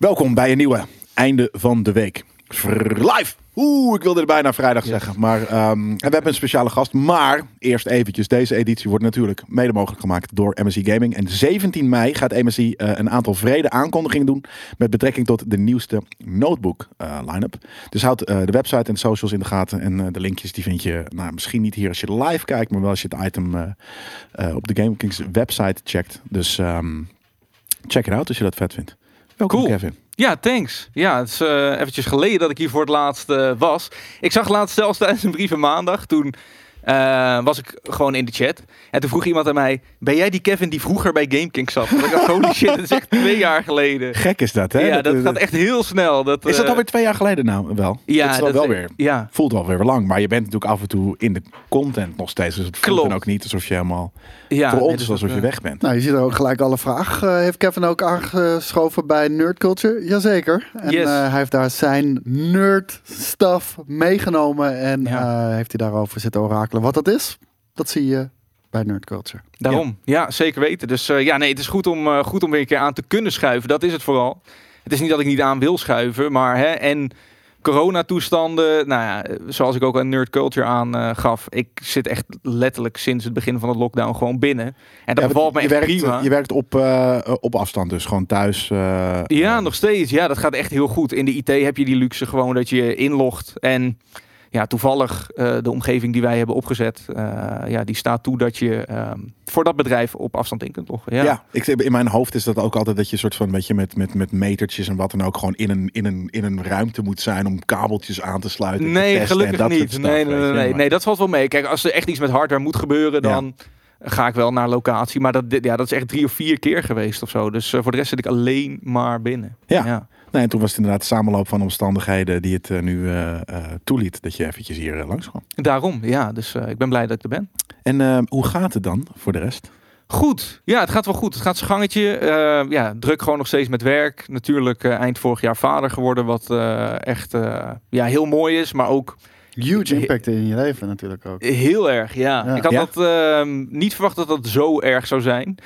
Welkom bij een nieuwe einde van de week. Live! Oeh, ik wilde er bijna vrijdag zeggen. Maar ehm, en we hebben een speciale gast. Maar eerst eventjes. Deze editie wordt natuurlijk mede mogelijk gemaakt door MSI Gaming. En 17 mei gaat MSI eh, een aantal vrede aankondigingen doen. Met betrekking tot de nieuwste notebook uh, line-up. Dus houd eh, de website en de socials in de gaten. En de linkjes die vind je nou, misschien niet hier als je live kijkt. Maar wel als je het item op de Game Kings website checkt. Dus um, check it out als je dat vet vindt. Welkom cool. Kevin. Ja, thanks. Ja, het is uh, eventjes geleden dat ik hier voor het laatst uh, was. Ik zag laatst zelfs tijdens een brieven maandag. Toen uh, was ik gewoon in de chat. En toen vroeg iemand aan mij: Ben jij die Kevin die vroeger bij GameKing zat? ik dacht: Holy shit, dat is echt twee jaar geleden. Gek is dat, hè? Ja, dat, dat gaat echt heel snel. Dat, is dat alweer twee jaar geleden nou wel? Ja, dat is dat wel weer. Ja. Voelt wel weer lang. Maar je bent natuurlijk af en toe in de content nog steeds. Dus het voelt Klopt. dan ook niet alsof je helemaal. Ja, voor nee, ons dus alsof je weg bent. Nou, je ziet er ook gelijk alle vraag. Uh, heeft Kevin ook aangeschoven bij Nerd Culture? Jazeker. En Yes. uh, hij heeft daar zijn nerd stuff meegenomen. En Ja. uh, heeft hij daarover zitten Wat dat is, dat zie je bij Nerd Culture. Daarom, ja. zeker weten. Dus uh, ja, nee, het is goed om, uh, goed om weer een keer aan te kunnen schuiven. Dat is het vooral. Het is niet dat ik niet aan wil schuiven, maar hè, en coronatoestanden, nou ja, zoals ik ook aan Nerd Culture aangaf, ik zit echt letterlijk sinds het begin van het lockdown gewoon binnen. En dat Ja, bevalt me echt werkt, prima. je werkt op, uh, op afstand, dus gewoon thuis. Uh, ja, nog steeds. Ja, dat gaat echt heel goed. In de IT heb je die luxe gewoon dat je inlogt en ja, toevallig uh, de omgeving die wij hebben opgezet, uh, ja, die staat toe dat je um, voor dat bedrijf op afstand in kunt loggen. Ja, ja ik, in mijn hoofd is dat ook altijd dat je soort van beetje met, met, met metertjes en wat dan ook gewoon in een, in, een, in een ruimte moet zijn om kabeltjes aan te sluiten. Nee, te testen gelukkig dat niet. Stuff, nee, nee, nee, nee, nee, dat valt wel mee. Kijk, als er echt iets met hardware moet gebeuren, dan. Ja ga ik wel naar locatie. Maar dat, ja, dat is echt drie of vier keer geweest of zo. Dus uh, voor de rest zit ik alleen maar binnen. Ja. ja. Nee, en toen was het inderdaad de samenloop van omstandigheden die het uh, nu uh, toeliet dat je eventjes hier langs kwam. Daarom, ja. Dus ik ben blij dat ik er ben. En hoe gaat het dan voor de rest? Goed, ja, het gaat wel goed. Het gaat zijn gangetje. Uh, ja, druk gewoon nog steeds met werk. Natuurlijk uh, eind vorig jaar vader geworden, wat uh, echt ja, heel mooi is, maar ook Huge impact in je leven natuurlijk ook. Heel erg, ja. Ja. Ik had Ja? dat ehm, niet verwacht dat dat zo erg zou zijn.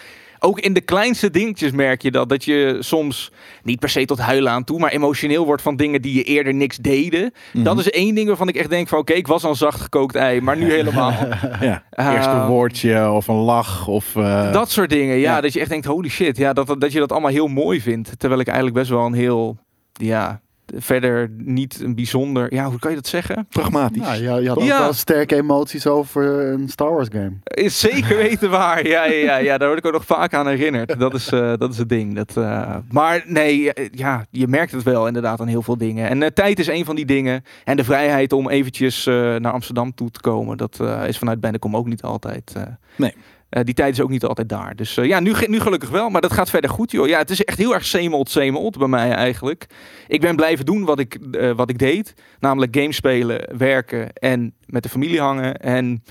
Ook in de kleinste dingetjes merk je dat. Dat je soms niet per se tot huilen aan toe, maar emotioneel wordt van dingen die je eerder niks deden. Mhm. Dat is één ding waarvan ik echt denk van oké, ik was al zacht gekookt ei, maar nu helemaal. Ja, Uh, eerste woordje of een lach of... eh, dat soort dingen, ja, ja. Dat je echt denkt, holy shit, ja, dat, dat je dat allemaal heel mooi vindt. Terwijl ik eigenlijk best wel een heel, ja, verder niet een bijzonder, ja, hoe kan je dat zeggen? pragmatisch. Nou, je, je had ook Ja. wel sterke emoties over een Star Wars game. Is zeker weten waar. Ja, ja, ja, ja, daar word ik ook nog vaak aan herinnerd. Dat is, uh, dat is het ding. Dat, uh, maar nee, ja, je merkt het wel inderdaad aan heel veel dingen. En uh, tijd is een van die dingen. En de vrijheid om eventjes naar Amsterdam toe te komen. Dat is vanuit Bennekom ook niet altijd. Nee. Uh, die tijd is ook niet altijd daar. Dus uh, ja, nu, nu gelukkig wel. Maar dat gaat verder goed, joh. Ja, het is echt heel erg same-old, same-old bij mij eigenlijk. Ik ben blijven doen wat ik, uh, wat ik deed. Namelijk games spelen, werken en met de familie hangen. En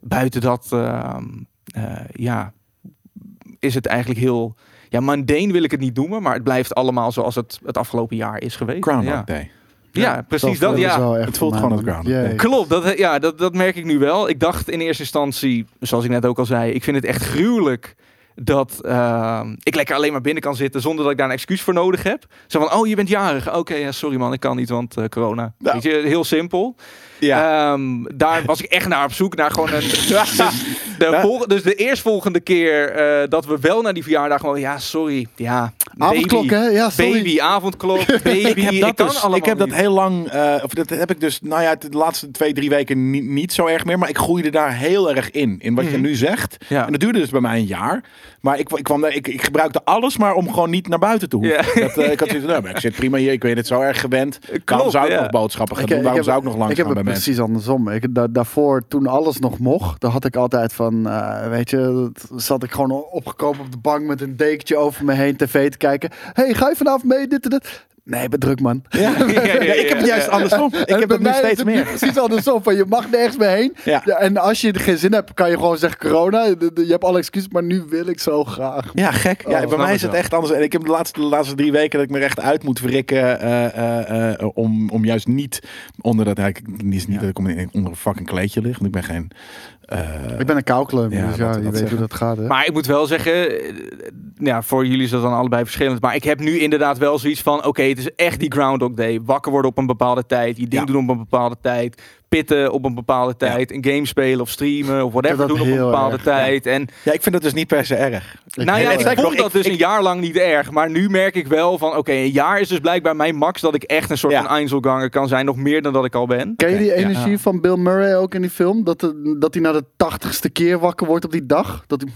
buiten dat, ehm, ja, is het eigenlijk heel... Ja, mundane wil ik het niet noemen. Maar het blijft allemaal zoals het het afgelopen jaar is geweest. Groundhog ja. Day. Ja, precies dat. Ja. Het voelt gewoon Groundhog Day. Klopt, dat, ja, dat, dat merk ik nu wel. Ik dacht in eerste instantie, zoals ik net ook al zei, ik vind het echt gruwelijk dat uh, ik lekker alleen maar binnen kan zitten zonder dat ik daar een excuus voor nodig heb. Zo van, oh, je bent jarig. Oké, okay, ja, sorry man, ik kan niet, want uh, corona. Nou. Weet je, heel simpel. Ja. Um, daar was ik echt naar op zoek, naar gewoon een... dus, de volg, dus de eerstvolgende keer uh, dat we wel naar die verjaardag gewoon, ja, sorry, ja, Avondklok, baby, hè? Ja, sorry. Baby, avondklok, baby. ik heb dat, ik dus, ik heb dat heel lang, uh, of dat heb ik dus, nou ja, de laatste twee, drie weken niet, niet zo erg meer. Maar ik groeide daar heel erg in, in wat Mhm. je nu zegt. Ja. En dat duurde dus bij mij een jaar. Maar ik, ik, kwam, daar- ik, ik gebruikte alles maar om gewoon niet naar buiten te hoeven. Ja. Dat, eh, ik had zoiets nou, maar ik zit prima hier, ik weet het zo erg gewend. Waarom Klopt, zou ik ja. nog boodschappen gaan Ik- doen? ik Waarom heb- zou ik nog langs Ik heb gaan het bij mensen? precies andersom. Ik, da- daarvoor, toen alles nog mocht, dan had ik altijd van, eh, weet je, dat- zat ik gewoon opgekomen op de bank met een dekentje over me heen tv te kijken. hey, ga je vanavond mee? Dit en dit. Nee, ik ben druk, man. Ja. Ja, ik heb het juist andersom. Ik heb het nu steeds meer. Precies andersom. Van, je mag nergens meer heen. En als je er geen zin hebt, kan je gewoon zeggen corona. Je hebt alle excuses, maar nu wil ik zo graag. Ja, gek. Ja, Oh, bij mij is het wel. echt anders. En ik heb de laatste, de laatste drie weken dat ik me echt uit moet wrikken. eh, eh, eh, om, om juist niet onder dat. Ik, niet Ja. dat ik onder een fucking kleedje lig. Want ik ben geen. Eh, Ik ben een koukleum, Ja, dus ja, je weet zeggen. hoe dat gaat. Hè? Maar ik moet wel zeggen, eh, ja, voor jullie is dat dan allebei verschillend. Maar ik heb nu inderdaad wel zoiets van: oké, het is echt die Groundhog Day. Wakker worden op een bepaalde tijd, je ding Ja. doen op een bepaalde tijd, pitten op een bepaalde tijd, een game spelen of streamen of whatever dat doen op een bepaalde erg, tijd. En ja, ik vind het dus niet per se erg. nou ja, ik vond nog, dat ik- dus een jaar lang niet erg. Maar nu merk ik wel van: oké, een jaar is dus blijkbaar mijn max dat ik echt een soort Ja. van Einzelganger kan zijn. Nog meer dan dat ik al ben. Ken je die ja. energie van Bill Murray ook in die film? Dat, de- dat hij na de tachtigste keer wakker wordt op die dag? Dat hij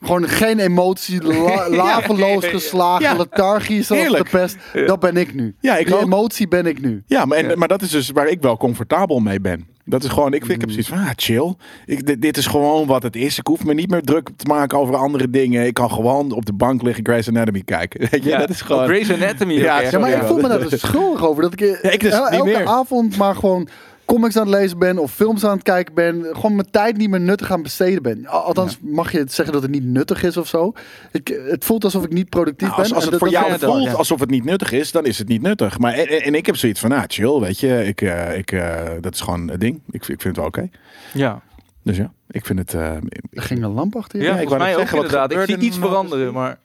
gewoon geen emotie, la, laveloos geslagen, Ja. lethargisch als de pest. Dat ben ik nu. Ja, ik die ook. emotie ben ik nu. Ja, maar, en, Ja. maar dat is dus waar ik wel comfortabel mee ben. Dat is gewoon, ik, vind, ik heb zoiets van, ah, chill. Ik, dit, dit is gewoon wat het is. Ik hoef me niet meer druk te maken over andere dingen. Ik kan gewoon op de bank liggen Grey's Anatomy kijken. Weet je, Ja, dat is gewoon... Grey's Anatomy. Ja, maar ik voel me daar dus schuldig over. Dat ik, Ja, ik dus el- niet elke meer. avond maar gewoon comics aan het lezen ben of films aan het kijken ben. Gewoon mijn tijd niet meer nuttig aan besteden ben. Al- Althans, mag je het zeggen dat het niet nuttig is of zo. Ik, het voelt alsof ik niet productief Nou, als, ben. als en het dat- voor jou voelt ja. alsof het niet nuttig is, dan is het niet nuttig. Maar en, ik heb zoiets van, ah, chill, weet je. Ik, eh, ik, eh, dat is gewoon het ding. Ik, vind- ik vind het wel oké. Ja, Dus ja, ik vind het... eh, Er ging een lamp achter je. ja, ik wou mij ook zeggen, inderdaad. Ik zie iets nou veranderen, maar...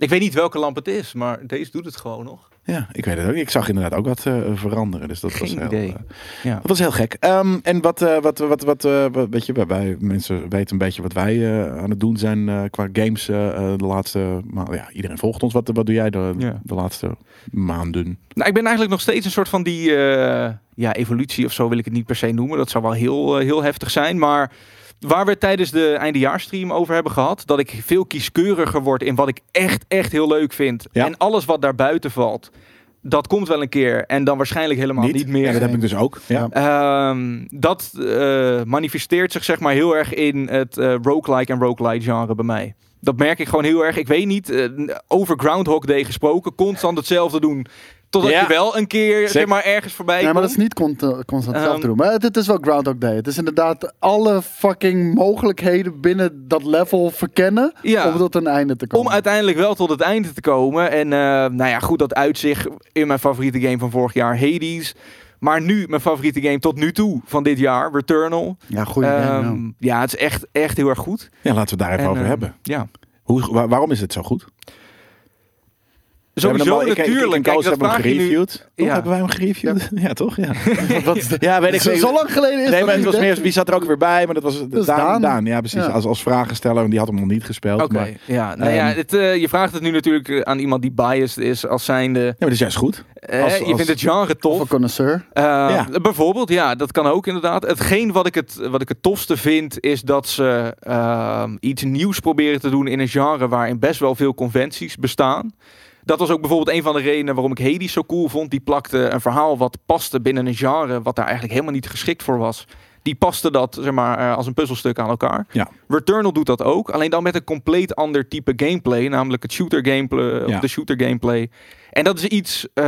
Ik weet niet welke lamp het is, maar deze doet het gewoon nog. ja, ik weet het ook. Ik zag inderdaad ook wat eh, veranderen. Dus dat was heel, idee. eh, Ja. Dat was heel gek. Ehm, en wat, eh, wat, wat, wat, wat, weet je, wij- mensen weten een beetje wat wij aan het doen zijn qua games de laatste maanden. Ja, iedereen volgt ons. Wat, wat doe jij de, Ja. de laatste maanden? Nou, ik ben eigenlijk nog steeds een soort van die ja, evolutie of zo wil ik het niet per se noemen. Dat zou wel heel, heel heftig zijn. Maar waar we tijdens de eindejaarsstream over hebben gehad, dat ik veel kieskeuriger word in wat ik echt, echt heel leuk vind. Ja. En alles wat daarbuiten valt, dat komt wel een keer. En dan waarschijnlijk helemaal niet, meer. Ja, dat heb ik dus ook. Ja. Ehm, dat eh, manifesteert zich zeg maar heel erg in het eh roguelike en roguelite genre bij mij. Dat merk ik gewoon heel erg. Ik weet niet, eh, over Groundhog Day gesproken, constant hetzelfde doen. Totdat Ja. je wel een keer zeg maar, ergens voorbij Nee, maar komt. dat is niet cont- constant Ehm, hetzelfde doen. Maar het, het is wel Groundhog Day. Het is inderdaad alle fucking mogelijkheden binnen dat level verkennen. Ja. Om tot een einde te komen. Om uiteindelijk wel tot het einde te komen. En eh, nou ja, goed, dat uitzicht in mijn favoriete game van vorig jaar, Hades. Maar nu mijn favoriete game tot nu toe van dit jaar, Returnal. Ja, goeie game, ja. Ehm, ja, het is echt, echt heel erg goed. ja, laten we het daar even En, over eh, hebben. Ja. Hoe, wa- waarom is het zo goed? We hebben Sowieso hem al- ik- ik- ik en natuurlijk. Kijk, dat hebben hem nu. gereviewd. Toch? Ja. Hebben wij hem gereviewd? Ja, toch? Ja, Wat ja weet ik zo, niet. zo lang geleden is Nee, dat maar het was meer, wie zat er ook weer bij? Maar dat was is Daan, Daan. Daan. Ja, precies. Ja. Als, als vragensteller. En die had hem nog niet gespeeld. Oké, ja. Nou ja, Ehm, het, eh, je vraagt het nu natuurlijk eh, aan iemand die biased is als zijnde. ja, maar dat is juist goed. eh, Als- je als- vindt het genre Of een tof. connoisseur. Eh, Ja. Bijvoorbeeld, ja, dat kan ook inderdaad. Hetgeen wat ik het, wat ik het tofste vind, is dat ze ehm, iets nieuws proberen te doen in een genre waarin best wel veel conventies bestaan. Dat was ook bijvoorbeeld een van de redenen waarom ik Hades zo cool vond. Die plakte een verhaal wat paste binnen een genre wat daar eigenlijk helemaal niet geschikt voor was. Die paste dat zeg maar, eh, als een puzzelstuk aan elkaar. Ja. Returnal doet dat ook, alleen dan met een compleet ander type gameplay, namelijk het shooter gameplay, Ja. of de shooter gameplay. En dat is iets eh,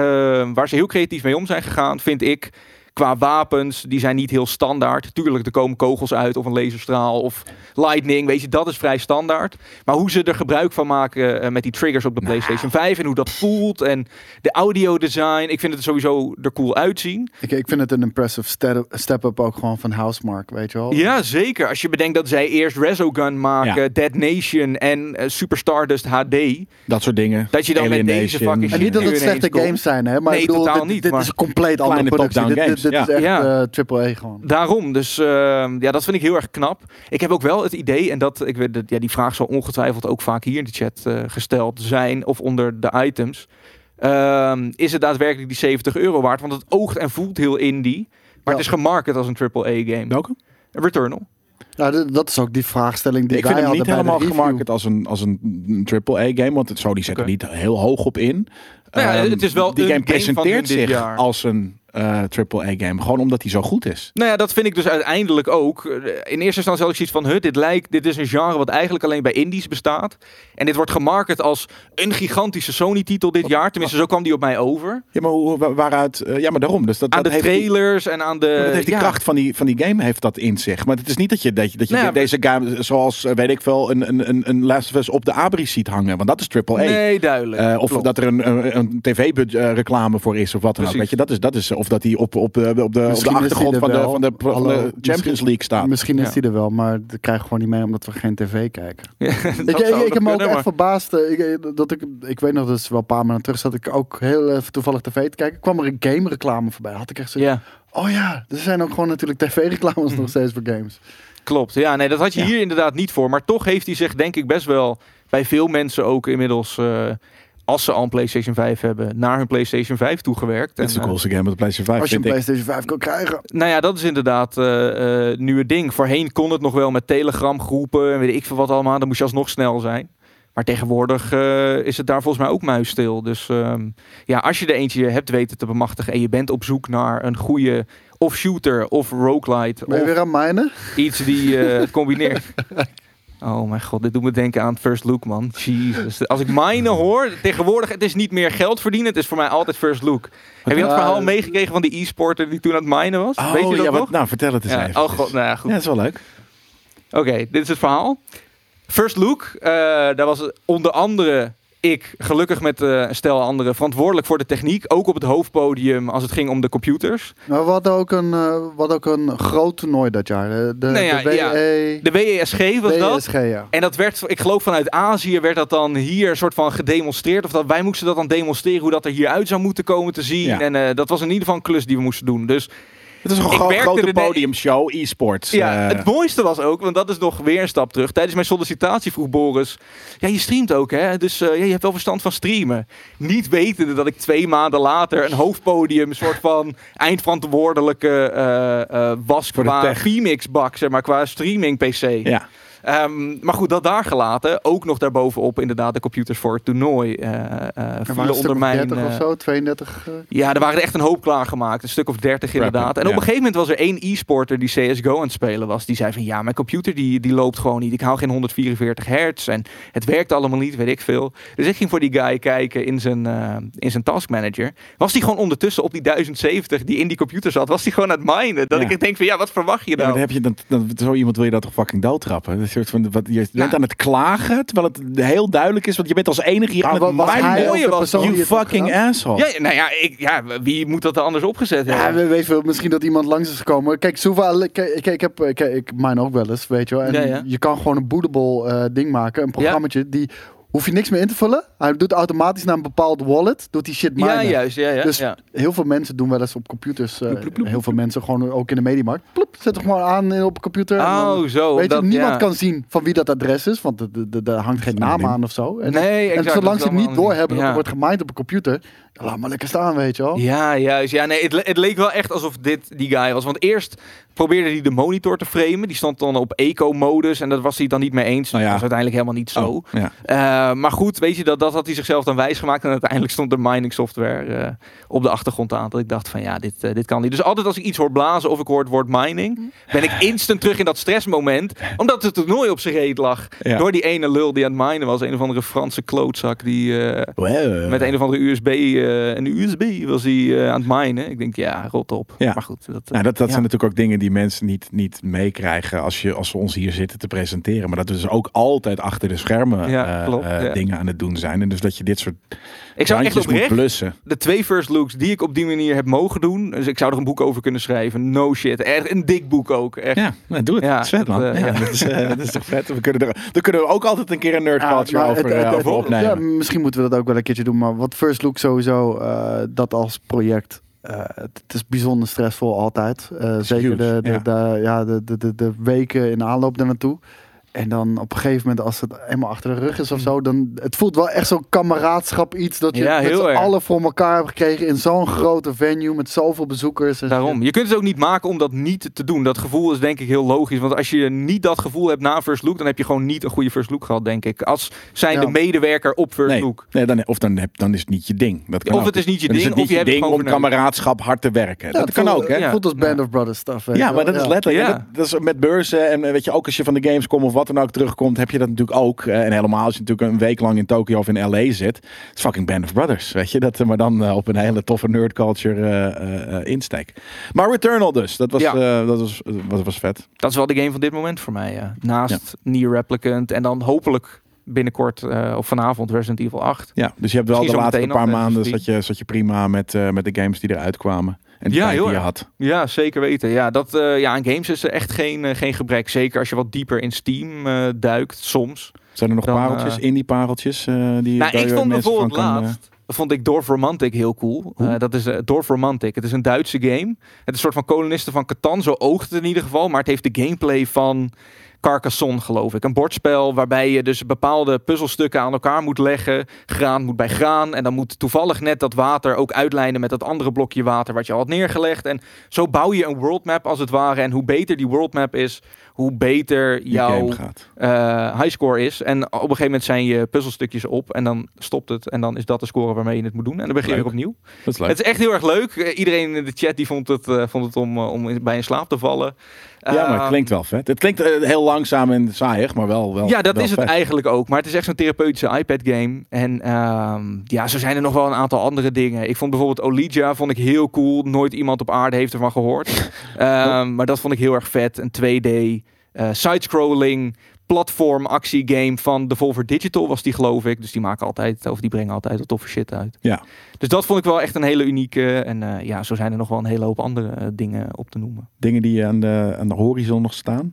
waar ze heel creatief mee om zijn gegaan, vind ik. Qua wapens, die zijn niet heel standaard. Tuurlijk, er komen kogels uit of een laserstraal of lightning, weet je, dat is vrij standaard. Maar hoe ze er gebruik van maken eh, met die triggers op de Nou. PlayStation 5 en hoe dat voelt en de audio design, ik vind het sowieso er cool uitzien. Ik, ik vind het een impressive step- step-up ook gewoon van Housemark, weet je wel. Ja, zeker. Als je bedenkt dat zij eerst Resogun maken, Ja. Dead Nation en eh, Super Stardust HD. Dat soort dingen. Dat je dan met deze fucking En niet dat het slechte games zijn, hè? Maar Nee, ik bedoel, totaal dit, niet, dit maar is een compleet andere productie. Dit, dit, games, is echt ja. eh, triple A gewoon. Daarom, dus ehm, ja, dat vind ik heel erg knap. Ik heb ook wel het idee, en dat ik weet, dat- ja, die vraag zal ongetwijfeld ook vaak hier in de chat eh, gesteld zijn of onder de items. Ehm, is het daadwerkelijk die 70 euro waard? Want het oogt en voelt heel indie, maar Ja. het is gemarket als een AAA-game. Welke? Returnal. Ja, d- dat is ook die vraagstelling die Ik wij vind hem niet helemaal gemarket als een, als een AAA-game. Want het, zo, die zet er niet heel hoog op in. Nou ja, Ehm, het is wel die een game game presenteert dit zich jaar. als een eh AAA-game. Gewoon omdat hij zo goed is. Nou ja, dat vind ik dus uiteindelijk ook. In eerste instantie had ik zoiets van, huh, dit lijkt, dit is een genre wat eigenlijk alleen bij indies bestaat. En dit wordt gemarket als een gigantische Sony-titel dit jaar. Tenminste, zo kwam die op mij over. Ja, maar hoe, waaruit... eh, ja, maar daarom. Dus dat, Aan dat de heeft die- trailers en aan de... dat heeft die ja. kracht van die, van die game heeft dat in zich. Maar het is niet dat je, dat je, dat je Nou ja, deze game, zoals, eh, weet ik veel, een, een, een, een Last of Us op de Abris ziet hangen. Want dat is AAA. Nee, duidelijk. Of Klopt. dat er een, een, een tv-reclame voor is of wat dan ook. Weet je, dat is, dat is, of dat hij op, op, eh, op, de, op de achtergrond er van de, van, de, van Hallo, de misschien- Champions League staat. Misschien is Ja. die er wel, maar dat krijgen we gewoon niet mee omdat we geen tv kijken. Ja, Ik, ik, ik heb me ook echt maar- verbaasd. eh, Ik, dat ik, ik weet nog, dat is wel een paar maanden terug, zat ik ook heel even toevallig tv te kijken. kwam er een game reclame voorbij. Had ik echt zo, Ja, oh ja, er zijn ook gewoon natuurlijk tv-reclames nog steeds voor games. klopt. Ja, nee, dat had je Ja. hier inderdaad niet voor. Maar toch heeft hij zich denk ik best wel bij veel mensen ook inmiddels... eh, als ze al een PlayStation 5 hebben, naar hun PlayStation 5 toegewerkt. Dat is de En, coolste game op de PlayStation 5, Als je een. PlayStation 5 kan krijgen. Nou ja, dat is inderdaad eh eh, nu het ding. Voorheen kon het nog wel met Telegram groepen en weet ik veel wat allemaal. Dan moest je alsnog snel zijn. Maar tegenwoordig eh, is het daar volgens mij ook muisstil. Dus ehm, ja, als je er eentje hebt weten te bemachtigen en je bent op zoek naar een goede of shooter of roguelite Ben je of weer aan mijnen? iets die eh, het combineert. Oh mijn god, dit doet me denken aan First Look, man. Jesus. Als ik mine hoor, tegenwoordig, het is niet meer geld verdienen. Het is voor mij altijd First Look. Heb je dat Ja, verhaal meegekregen van die e-sporter die toen aan het minen was? Oh, Weet je dat ja, nog? wat, nou, vertel het eens Ja, even. oh god, nou ja, goed. Ja, dat is wel leuk. Oké, dit is het verhaal. First Look, eh, daar was onder andere ik, gelukkig met een stel anderen, verantwoordelijk voor de techniek. Ook op het hoofdpodium als het ging om de computers. Maar we hadden ook een, eh, hadden ook een groot toernooi dat jaar. De, Nou ja, de WE, ja. De WESG was dat. WSG, ja. En dat werd, ik geloof vanuit Azië, werd dat dan hier een soort van gedemonstreerd. Of dat wij moesten dat dan demonstreren hoe dat er hieruit zou moeten komen te zien. En eh, dat was in ieder geval een klus die we moesten doen. Dus Het is een gro- grote podiumshow, e-sports. Ja, eh, het mooiste was ook, want dat is nog weer een stap terug. Tijdens mijn sollicitatie vroeg Boris: Ja, je streamt ook, hè? Dus eh, ja, je hebt wel verstand van streamen. Niet wetende dat ik twee maanden later een hoofdpodium, een soort van eindverantwoordelijke eh, was Voor de qua tech. VMix-bak, zeg maar, qua streaming-PC. ja. Ehm, maar goed, dat daar gelaten. Ook nog daarbovenop inderdaad de computers voor het toernooi eh eh Er waren vielen onder of mijn... 30 of eh, zo, 32. eh. ja, er waren er echt een hoop klaargemaakt. Een stuk of 30 inderdaad. En op ja. een gegeven moment was er één e-sporter die CSGO aan het spelen was. Die zei van ja, mijn computer die, die loopt gewoon niet. Ik haal geen 144 hertz en het werkt allemaal niet, weet ik veel. Dus ik ging voor die guy kijken in zijn, eh, in zijn task manager. Was die gewoon ondertussen op die 1070 die in die computer zat, was die gewoon aan het minen. Dat Ja. ik denk van ja, wat verwacht je Ja, nou? dan heb je dan, dan, zo iemand wil je dat toch fucking doodtrappen? Een soort van, wat, je bent Ja. aan het klagen, terwijl het heel duidelijk is, want je bent als enige hier Maar aan het ook mooie was, You fucking asshole. Ja, nou ja, ik, ja, wie moet dat er anders opgezet Ja, hebben? we weet wel, misschien dat iemand langs is gekomen. Kijk, zoveel, kijk, ik, ik heb, ik, ik mine ook wel eens, weet je wel. En Ja, ja. je kan gewoon een bootable eh, ding maken, een programmaatje die hoef je niks meer in te vullen. Hij doet automatisch naar een bepaald wallet, doet die shit minen. ja, juist. Ja, ja, Dus ja. heel veel mensen doen wel eens op computers. eh, Ploep, ploep, ploep, heel veel mensen gewoon ook in de mediamarkt. Ploep, zet er gewoon aan in- op een computer. en dan- Oh, zo. Weet je, omdat- niemand ja. kan zien van wie dat adres is, want er hangt geen naam aan of zo. En, Nee, en exact, dat zolang ze het niet doorhebben dat er wordt gemined op een computer, ja, laat maar lekker staan, weet je wel. Ja, juist. Ja, nee, het, le- het leek wel echt alsof dit die guy was. Want eerst probeerde hij de monitor te framen. Die stond dan op eco-modus en dat was hij dan niet mee eens. Nou ja. Dat was uiteindelijk helemaal niet zo. Oh, ja. Eh, maar goed, weet je, dat, dat had hij zichzelf dan wijsgemaakt. En uiteindelijk stond er mining software eh, op de achtergrond aan. Dat ik dacht van ja, dit, eh, dit kan niet. Dus altijd als ik iets hoor blazen of ik hoor het woord mining, ben ik instant terug in dat stressmoment. Omdat het toernooi op zijn reet lag. Ja. Door die ene lul die aan het minen was. Een of andere Franse klootzak die... eh, Well. met een of andere USB, eh een USB was hij eh, aan het minen. Ik denk, ja, rot op. Ja. Maar goed. Dat, Nou, dat, dat ja. zijn natuurlijk ook dingen die mensen niet, niet meekrijgen als, je, als we ons hier zitten te presenteren. Maar dat we dus ook altijd achter de schermen Ja, klopt, eh, ja. dingen aan het doen zijn. En dus dat je dit soort Ik zou echt randjes moet oprecht blussen. de twee first looks die ik op die manier heb mogen doen. Dus ik zou er een boek over kunnen schrijven. No shit. Echt een dik boek ook. Echt. Ja, nou, doe het. Ja, dat is vet, man. dat, eh, ja, dat, is, eh, dat is toch vet. We kunnen er, daar kunnen we ook altijd een keer een nerd culture over, het- eh, het- over het- opnemen. Ja, misschien moeten we dat ook wel een keertje doen. Maar wat First Look sowieso, eh, dat als project. eh, het, het is bijzonder stressvol altijd. Eh, zeker huge, de, de, ja. de, ja, de, de, de, de weken in aanloop daar naartoe. En dan op een gegeven moment, als het eenmaal achter de rug is of zo, dan het voelt wel echt zo'n kameraadschap iets dat je Ja, met z'n allen voor elkaar hebt gekregen in zo'n grote venue met zoveel bezoekers. En Daarom. Je kunt het ook niet maken om dat niet te doen. Dat gevoel is denk ik heel logisch. Want als je niet dat gevoel hebt na First Look, dan heb je gewoon niet een goede First Look gehad, denk ik. Als zijn Ja. de medewerker op First Nee, Look. nee dan, of dan, heb, dan is het niet je ding. Dat kan Of ook. het is niet je Dan ding, het niet of je hebt het ding gewoon om kameraadschap hard te werken. Ja, dat het kan voelt- ook, hè? Het voelt als Band Ja. of Brothers stuff. Ja, maar dat is letterlijk. Ja. Dat, dat is met beurzen en eh, weet je ook als je van de Gamescom of wat dan ook terugkomt, heb je dat natuurlijk ook. Eh, en helemaal als je natuurlijk een week lang in Tokio of in LA zit, het is fucking Band of Brothers, weet je? Dat, eh, maar dan eh, op een hele toffe nerd culture eh, eh, eh, insteek. Maar Returnal dus, dat was, Ja. dat was, dat was vet. Dat is wel de game van dit moment voor mij. Ja. Naast Nier Replicant en dan hopelijk binnenkort eh, of vanavond Resident Evil 8. Ja, dus je hebt wel de Misschien laatste paar maanden drie. zat je, zat je prima met, met de games die eruit kwamen. En die Ja, heel die je had. Ja, zeker weten. Ja, dat, eh, ja, aan games is er echt geen, eh, geen gebrek. Zeker als je wat dieper in Steam eh, duikt, soms. Zijn er nog Dan, pareltjes, eh, indie pareltjes? die Nou, waar ik vond bijvoorbeeld kan, laatst, vond ik Dorf Romantic heel cool. Eh, dat is uh, Dorf Romantic. Het is een Duitse game. Het is een soort van kolonisten van Catan, zo oogt het in ieder geval. Maar het heeft de gameplay van Carcassonne, geloof ik. Een bordspel waarbij je dus bepaalde puzzelstukken aan elkaar moet leggen. Graan moet bij graan. En dan moet toevallig net dat water ook uitlijnen met dat andere blokje water wat je al had neergelegd. En zo bouw je een worldmap als het ware. En hoe beter die worldmap is, hoe beter jouw eh highscore is. En op een gegeven moment zijn je puzzelstukjes op en dan stopt het. En dan is dat de score waarmee je het moet doen. En dan begin je opnieuw. Dat is leuk. Het is echt heel erg leuk. Eh, iedereen in de chat die vond het, eh, vond het om, om in- bij in slaap te vallen. ja, maar het Ehm, klinkt wel vet. Het klinkt heel langzaam en saaiig, maar wel, wel ja, dat wel is het vet. eigenlijk ook. Maar het is echt zo'n therapeutische iPad-game. En ehm, ja, zo zijn er nog wel een aantal andere dingen. Ik vond bijvoorbeeld Olija vond ik heel cool. Nooit iemand op aarde heeft ervan gehoord. Ehm, maar dat vond ik heel erg vet. Een 2D, eh side-scrolling, platform actiegame van Devolver Digital was die geloof ik. Dus die maken altijd, of die brengen altijd wat toffe shit uit. Ja. Dus dat vond ik wel echt een hele unieke. En eh, ja, zo zijn er nog wel een hele hoop andere eh, dingen op te noemen. Dingen die aan de, aan de horizon nog staan.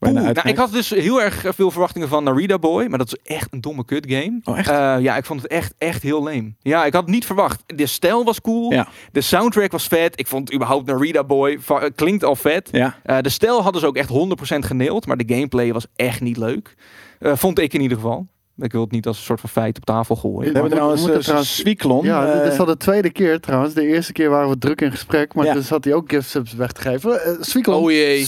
Nou, ik had dus heel erg veel verwachtingen van Narita Boy, maar dat is echt een domme kut game. Oh, echt? Eh, ja, ik vond het echt, echt heel leem. Ja, ik had het niet verwacht. De stijl was cool. Ja. De soundtrack was vet. Ik vond überhaupt Narita Boy eh, klinkt al vet. ja. Eh, de stijl hadden ze ook echt 100% geneeld, maar de gameplay was echt niet leuk. Eh, vond ik in ieder geval. Ik wil het niet als een soort van feit op tafel gooien. We hebben we trouwens, moeten eh, trouwens- Zwiklon. Ja, dit is al de tweede keer trouwens. De eerste keer waren we druk in gesprek, maar Ja. dus had hij ook gift subs weg te geven. Swiekelon, Oh jee.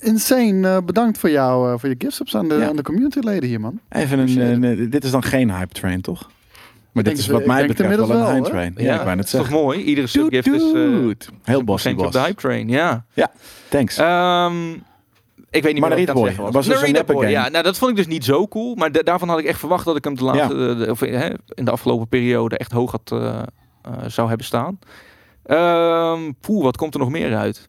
Insane. eh, bedankt voor, jou, eh, voor je gift subs aan de, Ja. aan de communityleden hier, man. Even een, eh, dit is dan geen hype train, toch? Maar dit is het- wat ik mij het betreft wel een hype train. Ja, ik wou net dat is toch mooi? Iedere subgift is... eh, Dude. Heel bossy centje op de boss. hype train, ja. Thanks. Ehm, ik weet niet Maar meer wat ik het Boy, was. was dus een Narita neppe Boy, game. Ja, nou, dat vond ik dus niet zo cool. Maar da- daarvan had ik echt verwacht dat ik hem de laatste, de- of, hè, in de afgelopen periode echt hoog had, zou hebben staan. Ehm poeh, wat komt er nog meer uit?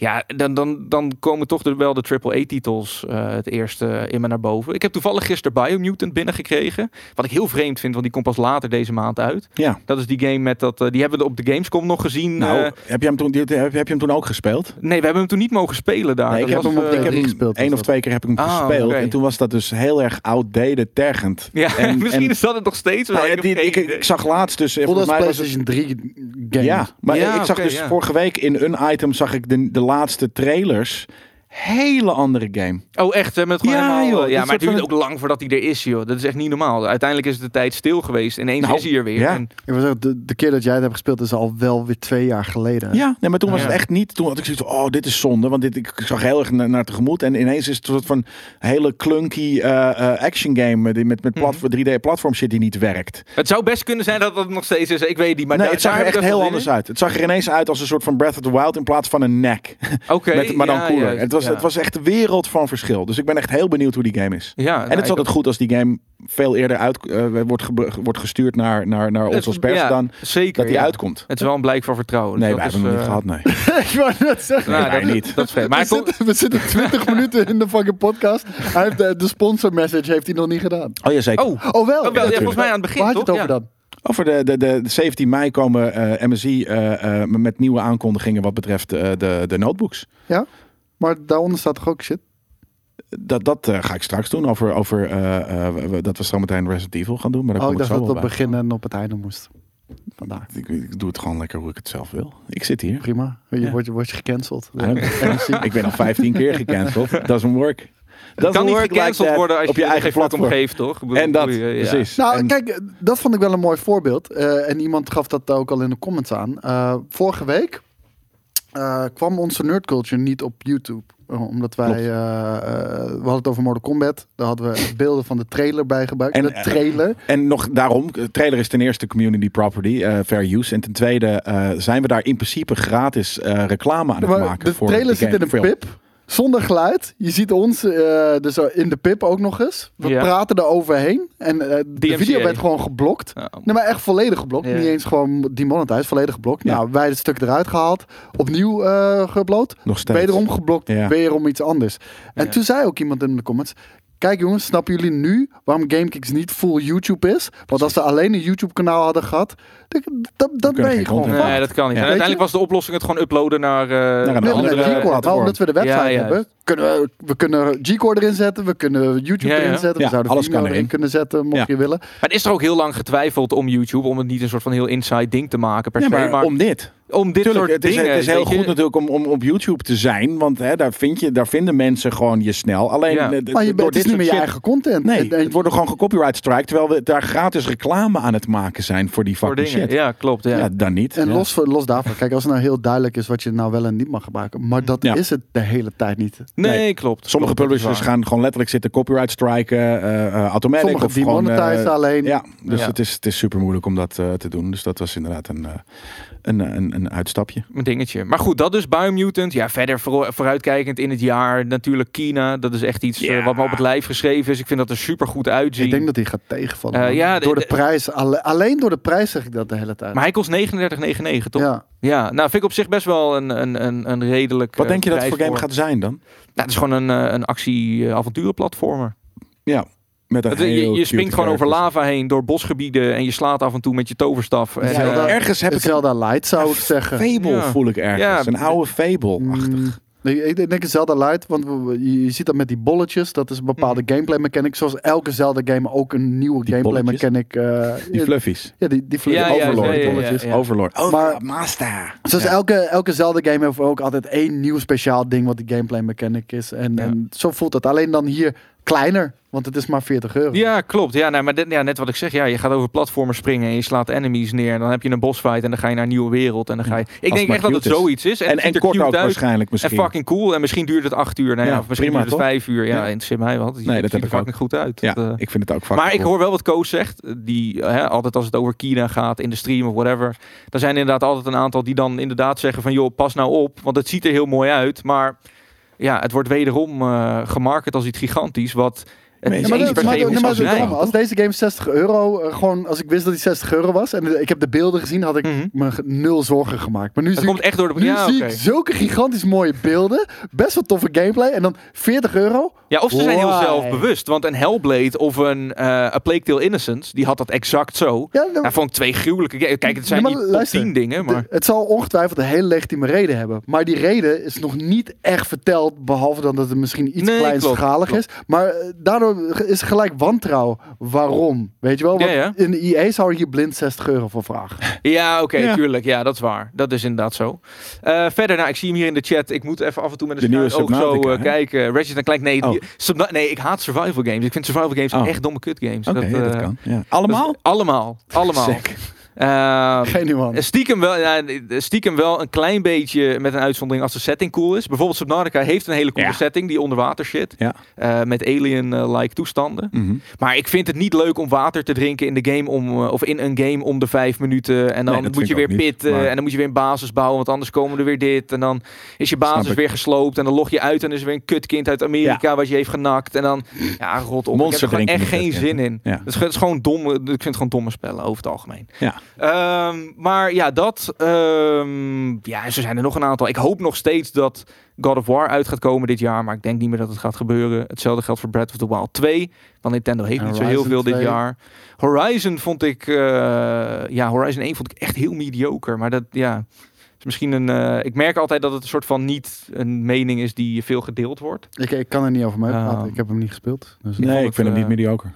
Ja, dan, dan, dan komen toch de, wel de AAA-titels eh, het eerste in me naar boven. Ik heb toevallig gisteren Biomutant binnengekregen. Wat ik heel vreemd vind, want die komt pas later deze maand uit. ja. Dat is die game met dat... eh, die hebben we op de Gamescom nog gezien. Nou, eh, heb, je hem toen, die- heb, heb je hem toen ook gespeeld? nee, we hebben hem toen niet mogen spelen daar. Nee, ik Dat heb was, hem op de ik heb drie hem gespeeld, één of twee keer heb ik hem Ah, gespeeld. En toen was dat dus heel erg outdated tergend. Ja, En- misschien en- is dat het nog steeds. Nou ja, ik, die, zag laatst dus... Volgens mij was het PlayStation 3 game. Ja, maar Ja, ik zag dus ja. vorige week in een item zag ik de, de laatste trailers. Hele andere game. Oh, echt? Hebben het gewoon Ja, helemaal... joh, eh, ja, maar het duurt van- ook lang voordat hij er is, joh. Dat is echt niet normaal. Uiteindelijk is het de tijd stil geweest. Ineens Nou, is hij er weer. ja. En, Ik wil zeggen, de, de keer dat jij het hebt gespeeld is al wel weer twee jaar geleden. Ja, nee, maar toen was Ja. het echt niet. Toen had ik zoiets van, oh, dit is zonde. Want dit, ik zag heel erg naar, naar tegemoet. En ineens is het een soort van hele clunky eh, eh, action game. Die met, met Mhm. platform, 3D platform shit die niet werkt. het zou best kunnen zijn dat dat nog steeds is. Ik weet niet. Maar nee, daar- het zag er echt heel anders uit. Het zag er ineens uit als een soort van Breath of the Wild in plaats van een nek. Oké. Met, maar dan ja, cooler. Het, was, ja. het was echt de wereld van verschil. Dus ik ben echt heel benieuwd hoe die game is. Ja, En het is altijd goed als die game veel eerder uit, eh, wordt, ge- wordt gestuurd naar, naar, naar ons als pers ja, dan Zeker. dat die ja. uitkomt. Het is wel een blijk van vertrouwen. Nee, Dus wij dat hebben hem is, nog niet eh, gehad, nee. ik wou net zeggen. nou, wij dat, niet. Dat is vet. Maar we, zitten, we zitten 20 minuten in de fucking podcast. Hij heeft de, de sponsor message heeft hij nog niet gedaan. Oh ja, zeker. Oh, Oh wel? oh, wel, ja, volgens mij aan het begin, Waar had je toch? het over dan? Over de, de, de, de 17 mei komen eh, MSI eh, eh, met nieuwe aankondigingen wat betreft eh, de, de notebooks. Ja? Maar daaronder staat toch ook shit? Dat, dat eh, ga ik straks doen. Over, over eh, eh, we- dat we zo meteen Resident Evil gaan doen. Maar daar Oh, ik dacht dat het wel op begin en op het einde moest. Vandaar. Ik, ik doe het gewoon lekker hoe ik het zelf wil. Ik zit hier. Prima. Je Ja. wordt, wordt je gecanceld. Ik ben al 15 keer gecanceld. Doesn't work. Doesn't kan niet like gecanceld worden als op je er eigen geen fuck om platform. geeft, toch? Ik bedoel, En dat, ja. precies. Nou, En- kijk, dat vond ik wel een mooi voorbeeld. Eh, en iemand gaf dat ook al in de comments aan. Eh, vorige week eh, kwam onze nerd culture niet op YouTube. Eh, omdat wij, eh, eh, we hadden het over Mortal Kombat. Daar hadden we beelden van de trailer bij gebruikt. En, de trailer. En nog daarom, de trailer is ten eerste community property, fair use. En ten tweede zijn we daar in principe gratis reclame aan het Maar maken de voor trailer de zit in een pip. Zonder geluid. Je ziet ons eh, dus in de pip ook nog eens. We Ja. praten er overheen. En eh, de video werd gewoon geblokt. Ja. Nee, maar echt volledig geblokt. Ja. Niet eens gewoon demonetized, volledig geblokt. Ja. Nou, wij het stuk eruit gehaald. Opnieuw eh geüpload. Nog steeds. Wederom geblokt. Ja. Wederom iets anders. En Ja. toen zei ook iemand in de comments... Kijk jongens, snappen jullie nu waarom GameKicks niet full YouTube is? Want als ze alleen een YouTube kanaal hadden gehad... Dan, dan, ben je gewoon. Nee, dat kan niet. Ja. Uiteindelijk was de oplossing het gewoon uploaden naar, eh, een Nee, andere G-Core, maar omdat we de website Ja, ja. hebben, kunnen we, we kunnen G-Core erin zetten, we kunnen YouTube Ja, ja. erin zetten, Ja, we zouden alles kan erin erin. kunnen zetten, mocht Ja. je willen. Maar het is er ook heel lang getwijfeld om YouTube, om het niet een soort van heel inside ding te maken per Ja, se, maar, maar om dit. Om dit Tuurlijk, soort het is, dingen. het is heel je. goed natuurlijk om, om op YouTube te zijn, want hè, daar, vind je, daar vinden mensen gewoon je snel. Alleen Ja. eh, Maar je door bent, het is dit niet meer je eigen content. Nee, En- en- het wordt er gewoon gecopyright strike, terwijl we daar gratis reclame aan het maken zijn voor die voor fucking dingen. shit. Ja, klopt. Ja. Ja, dan niet. En Ja. los, los daarvan, kijk, als het nou heel duidelijk is wat je nou wel en niet mag gebruiken, maar dat Ja. is het de hele tijd niet. nee, Nee. klopt. Sommige Klopt, publishers gaan gewoon letterlijk zitten copyright striken, eh eh, automatic Sommige of gewoon... alleen. Ja, dus Ja. Het, is, het is super moeilijk om dat eh, te doen. Dus dat was inderdaad een, eh, een, een, een uitstapje. Een dingetje. Maar goed, dat dus Biomutant. Ja, verder voor, vooruitkijkend in het jaar. Natuurlijk Kina. Dat is echt iets Ja. eh, wat me op het lijf geschreven is. Ik vind dat er super goed uitzien. Ik denk dat hij gaat tegenvallen. Eh, ja, de- door de, de- prijs, alle- alleen door de prijs zeg ik dat de hele tijd. Maar hij kost 39,99 toch? Ja. ja. nou vind ik op zich best wel een, een, een, een redelijk Wat eh, denk je dat het voor game gaat zijn dan? Nou, het is gewoon een, eh, een actie-avonturenplatformer. Ja, met een Het- je, je springt gewoon over lava heen door bosgebieden en je slaat af en toe met je toverstaf. En, Zelda- eh, Ergens heb ik Zelda Light zou ik zeggen. fable Ja. voel ik ergens. Ja. Een oude fable-achtig. Mm, ik, ik denk een Zelda Light, want je, ziet dat met die bolletjes. Dat is een bepaalde gameplay mechanic. Zoals elke Zelda game ook een nieuwe Die gameplay bolletjes? mechanic. eh, Die fluffies. ja, die, die ja, Overlord. ja, ja, ja, bolletjes. ja. Overlord. Oh, Maar- Master. Zoals Ja. elke, elke Zelda game heeft ook altijd één nieuw speciaal ding wat die gameplay mechanic is. En, Ja. en zo voelt het. Alleen dan hier kleiner, want het is maar 40 euro. Ja, klopt. Ja, nee, maar dit, ja, net wat ik zeg. Ja, je gaat over platformen springen en je slaat enemies neer. En dan heb je een bossfight en dan ga je naar een nieuwe wereld. En dan ga je... Ik denk echt dat het is. zoiets is. En, En, en kort ook waarschijnlijk misschien. En fucking cool. En misschien duurt het acht uur. Nou ja, Ja, of misschien prima, duurt het vijf uur. Ja, Ja. interesseert mij wat. Nee, Het dat ziet heb er ik fucking goed uit. Ja, Dat, eh, ik vind het ook fucking maar ik hoor wel wat Koos zegt. Die, hè, altijd als het over Kina gaat in de stream of whatever. Dan zijn er inderdaad altijd een aantal die dan inderdaad zeggen van... joh, pas nou op. Want het ziet er heel mooi uit. Maar ja, het wordt wederom eh gemarket als iets gigantisch. Wat... Nee, Ja, maar dat- maar maar als deze game 60 euro, eh, gewoon als ik wist dat die 60 euro was en ik heb de beelden gezien, had ik Mhm. me nul zorgen gemaakt. Maar nu Het zie ik komt echt door de... Nu Ja, zie ik zulke gigantisch mooie beelden. Best wel toffe gameplay. En dan 40 euro. Ja, of ze zijn heel zelfbewust. Want een Hellblade of een eh A Plague Tale Innocence, die had dat exact zo. Ja, dan- Ja, vond ik twee gruwelijke games. Kijk, het zijn maar niet top luister, 10 dingen, maar... de- het zal ongetwijfeld een hele legitieme reden hebben. Maar die reden is nog niet echt verteld. Behalve dan dat het misschien iets Nee, kleinschalig klopt, is. Maar eh, is gelijk wantrouwen. Waarom? Weet je wel? Want Ja, ja. in de EA zou je hier blind 60 euro voor vragen. Ja, oké, Ja. tuurlijk. Ja, dat is waar. Dat is inderdaad zo. Eh, verder, nou, ik zie hem hier in de chat. Ik moet even af en toe met een De nieuwe schuin oog zo eh, kijken. Ratchet en Clank, nee, Oh. die- nee, ik haat survival games. Ik vind survival games Oh. echt domme kut games. Oké, dat, dat eh, kan. Ja. dat- Allemaal? allemaal. Eh, Geen. Stiekem wel, ja, stiekem wel een klein beetje met een uitzondering als de setting cool is. Bijvoorbeeld Subnautica heeft een hele coole Ja. setting, die onderwater shit. Ja. Eh, met alien-like toestanden. Mhm. Maar ik vind het niet leuk om water te drinken in de game om, eh, of in een game om de vijf minuten. En dan Nee, moet je weer pitten maar- en dan moet je weer een basis bouwen, want anders komen er weer dit. En dan is je basis weer gesloopt en dan log je uit en er is weer een kutkind uit Amerika wat je heeft genakt. En dan, ja, rot op. Monster ik heb er echt geen zin in. Ja. Het is, het is gewoon domme, ik vind het gewoon domme spellen over het algemeen. Ja. Ehm, maar ja, dat. ehm, ja, zo zijn er nog een aantal. Ik hoop nog steeds dat God of War uit gaat komen dit jaar. Maar ik denk niet meer dat het gaat gebeuren. Hetzelfde geldt voor Breath of the Wild 2. Want Nintendo heeft niet zo heel veel dit 2. jaar. Horizon vond ik. eh, ja, Horizon 1 vond ik echt heel mediocre. Maar dat ja. Is misschien een. eh, ik merk altijd dat het een soort van niet een mening is die veel gedeeld wordt. Ik, ik kan er niet over mee praten. Ah. ik heb hem niet gespeeld. Dus Nee, ik vind het, hem niet eh, mediocre.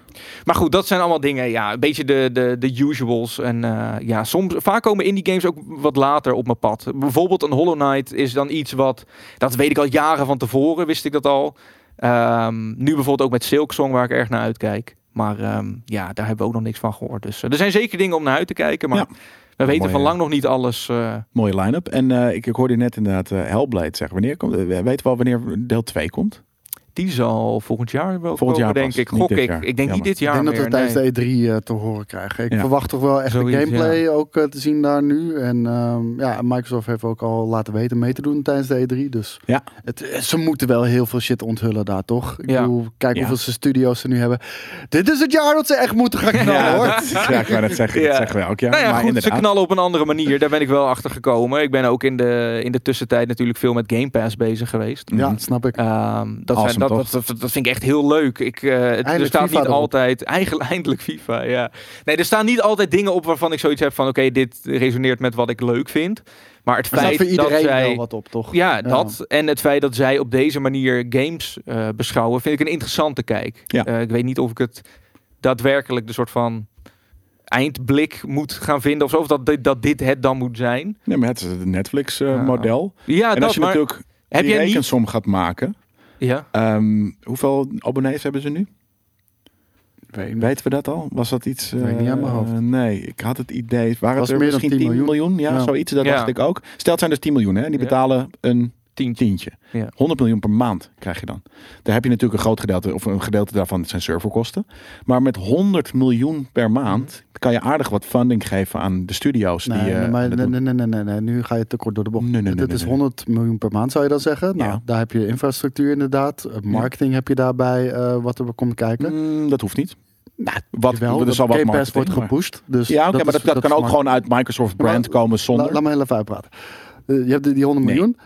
Maar goed, dat zijn allemaal dingen. Ja, een beetje de, de, de usuals. En eh, ja, soms, vaak komen indie games ook wat later op mijn pad. Bijvoorbeeld een Hollow Knight is dan iets wat, dat weet ik al jaren van tevoren, wist ik dat al. Ehm, nu bijvoorbeeld ook met Silksong, waar ik erg naar uitkijk. Maar ehm, ja, daar hebben we ook nog niks van gehoord. Dus er zijn zeker dingen om naar uit te kijken. Maar Ja. We weten van lang nog niet alles. eh, Mooie line-up. En eh, ik, ik hoorde net inderdaad eh, Hellblade zeggen. Wanneer komt, weten we al wanneer deel 2 komt? Die zal volgend jaar wel Volgend jaar denk pas, ik. niet Gok dit ik. jaar. Ik denk Jammer. niet dit Ik jaar denk dat we tijdens nee. de E3 eh, te horen krijgen. Ik Ja. verwacht toch wel echt Zoiets, de gameplay ook eh, te zien daar nu. En ehm, ja, Microsoft heeft ook al laten weten mee te doen tijdens de E3. Dus Ja. het, eh, ze moeten wel heel veel shit onthullen daar, toch? Ik Ja. bedoel, kijk Ja. hoeveel ze studio's ze nu hebben. Dit is het jaar dat ze echt moeten gaan knallen, hoor. dat, ja, ik wou net zeggen. Dat Ja. zeggen we ook. Ja, Nou ja, maar goed, ze knallen op een andere manier. Daar ben ik wel achter gekomen. Ik ben ook in de, in de tussentijd natuurlijk veel met Game Pass bezig geweest. Ja, dat snap ik. Ehm, dat, zijn, Awesome, dat, dat, toch? dat, dat vind ik echt heel leuk. Ik, eh, het, er staat FIFA niet erop. altijd, eigenlijk eindelijk FIFA, ja. Nee, er staan niet altijd dingen op waarvan ik zoiets heb van, oké, dit resoneert met wat ik leuk vind. Maar het feit voor dat iedereen zij, wel wat op, toch? ja, dat en het feit dat zij op deze manier games eh, beschouwen, vind ik een interessante kijk. Ja. Eh, ik weet niet of ik het daadwerkelijk de soort van eindblik moet gaan vinden of zo, of dat, dit- dat dit het dan moet zijn. Nee, maar het is het. Netflix-model. Ja, en dat als je maar, natuurlijk heb die jij niet... rekensom gaat maken. Ja. ehm, hoeveel abonnees hebben ze nu? Weet. Weten we dat al? Was dat iets? Weet ik niet uit mijn eh, hoofd. nee, ik had het idee. Waren Was het er meer dan misschien 10 10 miljoen? miljoen? Ja, Ja. zoiets. Dat Ja. dacht ik ook. Stel, het zijn dus 10 miljoen. Hè? Die Ja. betalen een Tientje. tientje. Ja. 100 miljoen per maand krijg je dan. Daar heb je natuurlijk een groot gedeelte, of een gedeelte daarvan zijn serverkosten. Maar met 100 miljoen per maand kan je aardig wat funding geven aan de studio's. Nee, die, eh, nee, maar nee, nee, nee, nee, nee, nu ga je te kort door de bocht. Nee, nee, nee, Dit is nee. 100 miljoen per maand, zou je dan zeggen. Nou, Ja. daar heb je infrastructuur inderdaad. Eh, Marketing heb je daarbij, eh, wat er komt kijken. Mm, dat hoeft niet. Nou, Wat, Jawel, er zal wat wordt gepusht. Dus Ja, oké, maar dat, dat, kan ook gewoon uit Microsoft brand komen zonder. La- laat me heel even uitpraten. Eh, je hebt die, die 100 Nee. miljoen.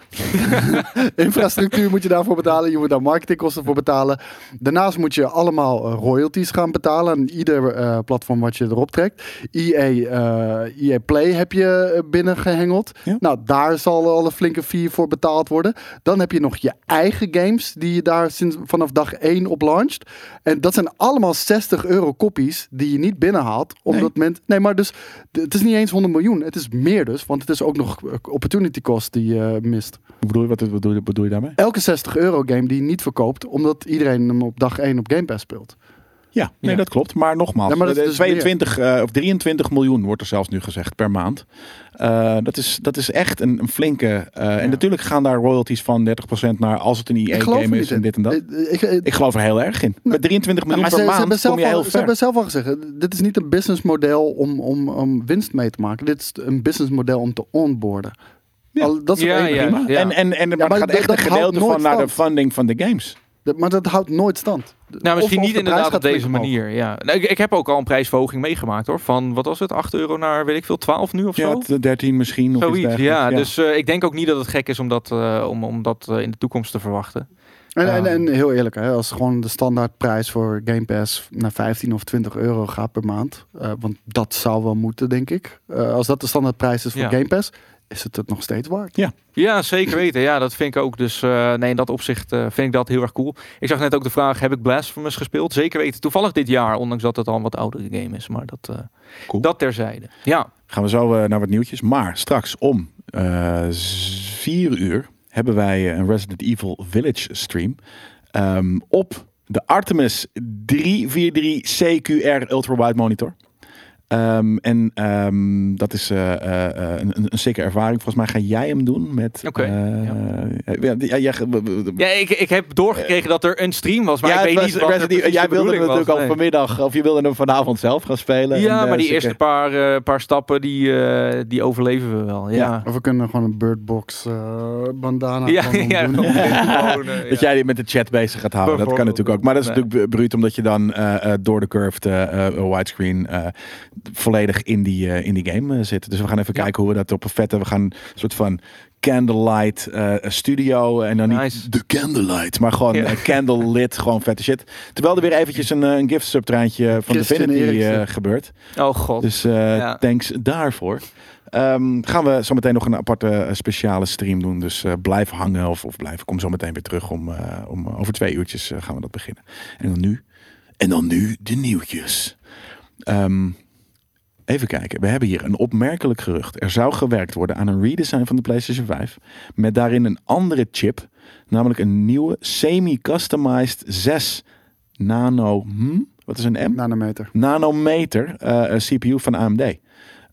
Infrastructuur moet je daarvoor betalen. Je moet daar marketingkosten voor betalen. Daarnaast moet je allemaal eh, royalties gaan betalen aan ieder eh, platform wat je erop trekt. EA, eh, EA Play heb je eh, binnengehengeld. Ja. Nou, daar zal al een flinke fee voor betaald worden. Dan heb je nog je eigen games die je daar sinds vanaf dag 1 op launcht. En dat zijn allemaal 60 euro kopies die je niet binnenhaalt. Omdat men. Nee, maar dus. Het is niet eens 100 miljoen. Het is meer dus. Want het is ook nog eh, opportunity cost die je mist. Hoe bedoel je, wat, wat, bedoel je, wat bedoel je daarmee? Elke 60 euro game die je niet verkoopt. Omdat iedereen hem op dag 1 op Game Pass speelt. Ja, nee, Ja. dat klopt. Maar nogmaals, Ja, maar dat is eh, dus 22 eh, of 23 miljoen wordt er zelfs nu gezegd per maand. Eh, dat, is, dat is echt een, een flinke. eh, En natuurlijk gaan daar royalties van 30% naar als het een EA-game is en dit en dat. Ik, ik, Ik geloof er heel erg in. Met 23 Nou, miljoen maar per ze, maand zelf kom je al, heel ze hebben zelf al gezegd, dit is niet een businessmodel om, om, om winst mee te maken. Dit is een businessmodel om te onboarden. Ja. Al, dat is Ja, ja. Prima. En, en, en, maar, maar het gaat dat- echt dat een gedeelte van naar de funding van de games. Dat- Maar dat houdt nooit stand. Nou, misschien Of- of niet de inderdaad op deze omhoog. manier. Ja. Nou, ik, ik heb ook al een prijsverhoging meegemaakt hoor. Van wat was het? 8 euro naar weet ik veel, 12 nu of Ja, zo? het, 13 misschien. Of iets Zoiets. Ja, dus eh, ik denk ook niet dat het gek is om dat, eh, om, om dat eh, in de toekomst te verwachten. En, en, Ja. en heel eerlijk, hè, als gewoon de standaardprijs voor Game Pass naar 15 of 20 euro gaat per maand. eh, want dat zou wel moeten, denk ik. Eh, als dat de standaardprijs is voor Ja. Game Pass, is het het nog steeds waard. Ja, zeker weten. Ja, dat vind ik ook. Dus eh, nee, in dat opzicht eh, vind ik dat heel erg cool. Ik zag net ook de vraag, heb ik Blasphemous gespeeld? Zeker weten. Toevallig dit jaar, ondanks dat het al een wat oudere game is. Maar dat, eh, Cool. dat terzijde. Ja, Gaan we zo eh, naar wat nieuwtjes. Maar straks om eh 4 uur hebben wij een Resident Evil Village stream. ehm, op de Artemis 343 CQR Ultra Wide Monitor. Ehm, en ehm, dat is eh, eh, eh, een, een, sikke ervaring. Volgens mij ga jij hem doen met. Oké, eh, ja. ja, jij- ja ik, ik heb doorgekregen dat er een stream was. Maar ja, ik weet was niet wat er Resident Jij de wilde hem natuurlijk al vanmiddag, of je wilde hem vanavond zelf gaan spelen. Ja, En, maar die eerste paar, eh, paar stappen, die, eh, die overleven we wel. Ja, Of we kunnen gewoon een Birdbox eh bandana ja, doen. Dat jij die met de chat bezig gaat houden. Dat kan natuurlijk ook. Maar dat is Nee. natuurlijk bruut omdat je dan eh, eh, door de curved eh, eh, widescreen eh, volledig in die, eh, in die game eh, zit. Dus we gaan even Ja. kijken hoe we dat op een vette... We gaan een soort van candlelight eh, studio. En dan Nice. niet de candlelight, maar gewoon candlelit. Gewoon vette shit. Terwijl er weer eventjes een, een gift subtreintje van Divinity Eriksen. gebeurt. Oh god. Dus Ja. thanks daarvoor. Ehm, gaan we zo meteen nog een aparte speciale stream doen. Dus blijf hangen of, of blijf. Kom zo meteen weer terug om, om over twee uurtjes gaan we dat beginnen. En dan nu. En dan nu de nieuwtjes. Ehm, Even kijken. We hebben hier een opmerkelijk gerucht. Er zou gewerkt worden aan een redesign van de PlayStation 5. Met daarin een andere chip. Namelijk een nieuwe semi-customized 6 nano... Hm? Wat is een M? Nanometer. Nanometer eh, een CPU van AMD.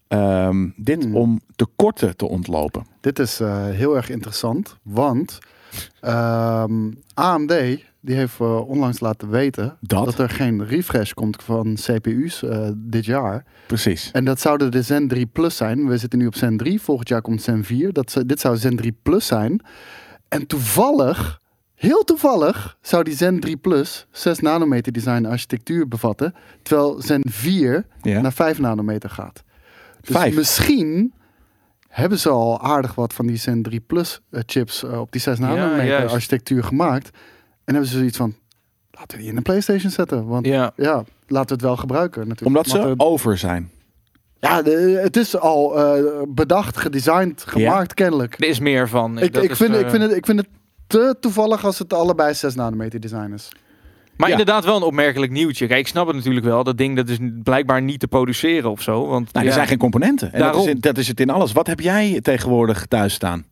Ehm, dit Hmm. om tekorten te ontlopen. Dit is eh, heel erg interessant, want ehm, AMD die heeft eh, onlangs laten weten Dat? er geen refresh komt van CPU's eh, dit jaar. Precies. En dat zouden de Zen 3 Plus zijn. We zitten nu op Zen 3, volgend jaar komt Zen 4. Dat, dit zou Zen 3 Plus zijn. En toevallig, heel toevallig, zou die Zen 3 Plus 6 nanometer design architectuur bevatten. Terwijl Zen 4 Ja. naar 5 nanometer gaat. Dus Vijf. misschien hebben ze al aardig wat van die Zen 3 Plus eh, chips op die 6 nanometer architectuur gemaakt. En hebben ze zoiets van, laten we die in een Playstation zetten. Want ja, Ja. laten we het wel gebruiken natuurlijk. Omdat ze eh, over zijn. ja, de- het is al eh, bedacht, gedesigned, gemaakt kennelijk. Er is meer van. Ik, Dat ik, is, vind, eh, ik, vind het, ik vind het te toevallig als het allebei 6 nanometer design is. Maar Ja. inderdaad wel een opmerkelijk nieuwtje. Kijk, ik snap het natuurlijk wel. Dat ding dat is blijkbaar niet te produceren of zo. Want Nou, ja, er zijn geen componenten. En dat is, Daarom. dat is het in alles. Wat heb jij tegenwoordig thuis staan?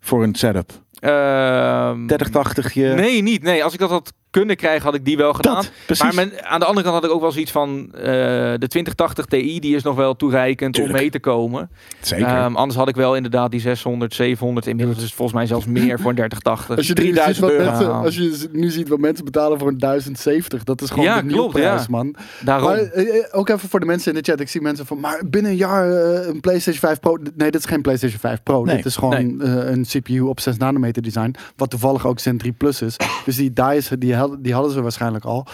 Voor een setup? Ehm, 3080 je... Nee, niet. Nee, als ik dat had kunnen krijgen, had ik die wel gedaan. dat. Maar men- aan de andere kant had ik ook wel zoiets van eh, de 2080 Ti, die is nog wel toereikend Tuurlijk. om mee te komen. Zeker. Ehm, anders had ik wel inderdaad die 600, 700. Inmiddels is het volgens mij zelfs meer voor een 3080. Als je, nu ziet 3000 wat euro. mensen, als je nu ziet wat mensen betalen voor een 1070, dat is gewoon Ja, de klopt, nieuwprijs, ja. man. Daarom. Maar eh, eh, ook even voor de mensen in de chat. Ik zie mensen van, maar binnen een jaar een PlayStation 5 Pro. Nee, dit is geen PlayStation 5 Pro. Nee, dit is gewoon een CPU op 6 nanometer design. Wat toevallig ook Zen 3 Plus is. Dus die dies, die, hadden- die hadden ze waarschijnlijk al.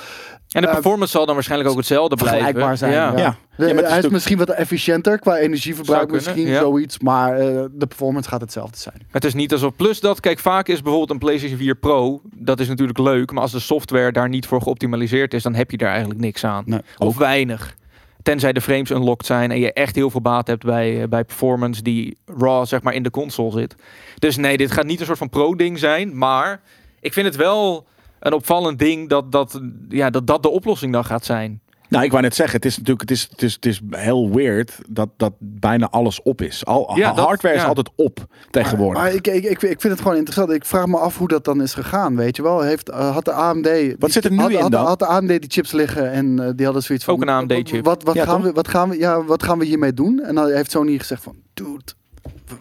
en de eh, performance zal dan waarschijnlijk ook hetzelfde blijven. Vergelijkbaar zijn. Ja. Ja. Ja. De- Ja, maar het is hij is misschien wat efficiënter qua energieverbruik. Misschien ja. zoiets. Maar eh, de performance gaat hetzelfde zijn. Het is niet alsof. Plus dat, kijk, vaak is bijvoorbeeld een PlayStation 4 Pro. Dat is natuurlijk leuk. Maar als de software daar niet voor geoptimaliseerd is, dan heb je daar eigenlijk niks aan. Nee, of weinig. Tenzij de frames unlocked zijn en je echt heel veel baat hebt bij, eh, bij performance die raw zeg maar in de console zit. Dus nee, dit gaat niet een soort van pro-ding zijn. Maar ik vind het wel een opvallend ding dat dat, ja, dat, dat de oplossing dan gaat zijn. Nou, ik wou net zeggen, het is natuurlijk het is, het is, het is heel weird dat, dat bijna alles op is. Al, Ja, dat- hardware is ja. altijd op tegenwoordig. Maar ik, ik, ik, ik vind het gewoon interessant. Ik vraag me af hoe dat dan is gegaan. Weet je wel? Heeft, eh, had de AMD. Wat zit er nu had, in had, dan? Had de AMD die chips liggen en eh, die hadden zoiets van. Ook een AMD-chip. Wat, wat, Ja, gaan toch? we, wat, gaan we, ja, wat gaan we hiermee doen? En dan heeft Sony gezegd van. Dude,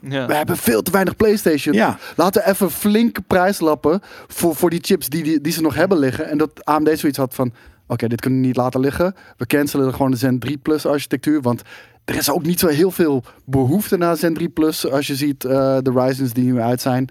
Ja. we hebben veel te weinig PlayStation. Ja. Laten we even flinke prijs lappen voor, voor die chips die, die, die ze nog hebben liggen. En dat AMD zoiets had van. Oké, dit kunnen we niet laten liggen. We cancelen gewoon de Zen 3 Plus architectuur. Want er is ook niet zo heel veel behoefte naar Zen 3 Plus. Als je ziet eh, de Ryzen's die nu uit zijn.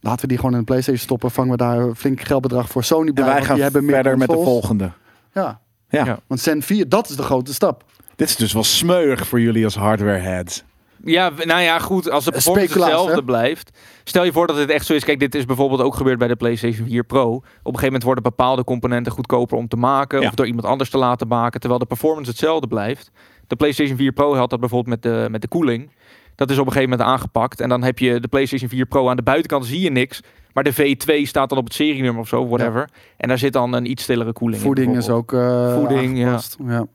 Laten we die gewoon in de PlayStation stoppen. Vangen we daar een flink geldbedrag voor Sony bij. en wij gaan die hebben meer verder met de volgende. Ja, Ja. Ja. want Zen 4, dat is de grote stap. Dit is dus wel smeuig voor jullie als hardware heads. Ja, nou ja, goed. Als de performance hetzelfde hè? blijft. Stel je voor dat het echt zo is. Kijk, dit is bijvoorbeeld ook gebeurd bij de PlayStation 4 Pro. Op een gegeven moment worden bepaalde componenten goedkoper om te maken. Ja. Of door iemand anders te laten maken. Terwijl de performance hetzelfde blijft. De PlayStation 4 Pro had dat bijvoorbeeld met de, met de koeling. Dat is op een gegeven moment aangepakt. En dan heb je de PlayStation 4 Pro aan de buitenkant zie je niks. Maar de V2 staat dan op het serienummer of zo, whatever. En daar zit dan een iets stillere koeling in. Voeding is ook eh Voeding, ja. aangepast. ja.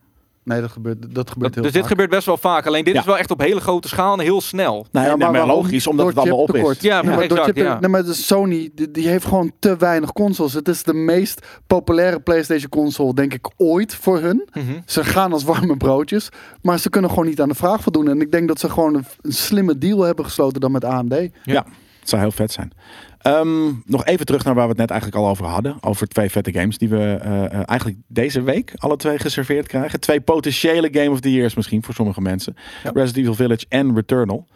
Nee, dat gebeurt, dat gebeurt Dat- heel dus dit gebeurt best wel vaak. Alleen dit Ja. is wel echt op hele grote schaal en heel snel. Nou, Ja, ja, maar logisch, omdat het allemaal op is. Ja, Nee, maar, door exact, chip- ja. nee, maar de Sony die, die heeft gewoon te weinig consoles. Het is de meest populaire PlayStation console, denk ik, ooit voor hun. Mhm. Ze gaan als warme broodjes, maar ze kunnen gewoon niet aan de vraag voldoen. En ik denk dat ze gewoon een, een slimme deal hebben gesloten dan met AMD. Het zou heel vet zijn. Ehm, nog even terug naar waar we het net eigenlijk al over hadden. Over twee vette games die we eh, eh, eigenlijk deze week alle twee geserveerd krijgen. Twee potentiële Game of the Years misschien voor sommige mensen. Ja. Resident Evil Village en Returnal.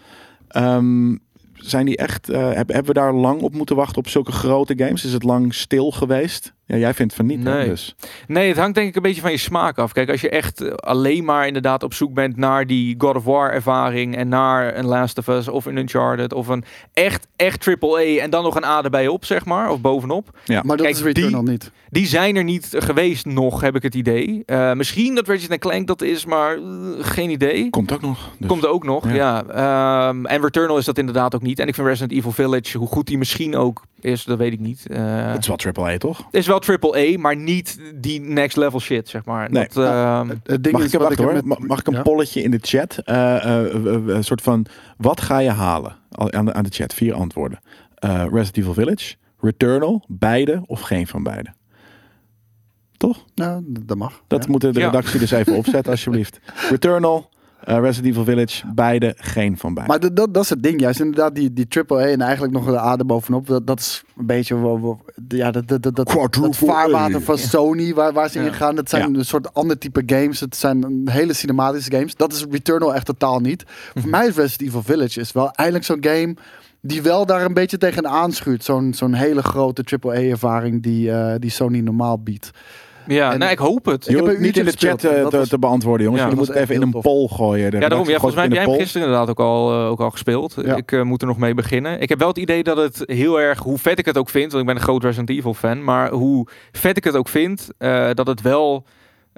Ehm, zijn die echt, eh, heb- hebben we daar lang op moeten wachten op zulke grote games? Is het lang stil geweest? Ja, jij vindt van niet, hè, Nee. dus. Nee, het hangt denk ik een beetje van je smaak af. Kijk, als je echt eh, alleen maar inderdaad op zoek bent naar die God of War ervaring en naar een Last of Us of een Uncharted of een echt, echt AAA en dan nog een A erbij op, zeg maar, of bovenop. Ja. Maar dat Kijk, is Returnal niet. Die zijn er niet geweest nog, heb ik het idee. Eh, misschien dat Ratchet Clank dat is, maar eh, geen idee. Komt ook nog. Dus. Komt ook nog, Ja. ja. Ehm, en Returnal is dat inderdaad ook niet. En ik vind Resident Evil Village, hoe goed die misschien ook is, dat weet ik niet. Eh, Het is wel AAA, toch? is wel triple A, maar niet die next level shit, zeg maar. Nee. Dat, ehm, Het ding Mag is ik, wacht, heb hoor. met- mag ik een Ja? polletje in de chat? Eh, eh, eh, een soort van, wat ga je halen? Al- Aan de, aan de chat, vier antwoorden. Eh, Resident Evil Village, Returnal, beide of geen van beide? Toch? Nou, dat mag. Dat ja. moet de Ja. redactie dus even opzetten, alsjeblieft. Returnal, eh, Resident Evil Village, beide, geen van beide. Maar dat, dat, dat is het ding, juist inderdaad, die, die AAA en eigenlijk nog de adem bovenop. Dat, dat is een beetje ja, dat, dat, dat, dat, vaarwater A. van Sony waar, waar ze in Ja. gaan. Dat zijn Ja. een soort ander type games. Het zijn hele cinematische games. Dat is Returnal echt totaal niet. Mhm. Voor mij is Resident Evil Village is wel eigenlijk zo'n game die wel daar een beetje tegen aanschuurt. Zo'n zo'n hele grote AAA-ervaring die, eh, die Sony normaal biedt. Ja, en- nou, ik hoop het. Ik heb Jullie een niet in de chat eh, te, te beantwoorden, jongens. Ja, moeten was even in een poll gooien. Ja, daarom. Ja, volgens mij heb jij hem gisteren inderdaad ook al, eh, ook al gespeeld. Ja. Ik eh, moet er nog mee beginnen. Ik heb wel het idee dat het heel erg, hoe vet ik het ook vind, want ik ben een groot Resident Evil fan, maar hoe vet ik het ook vind, eh, dat het wel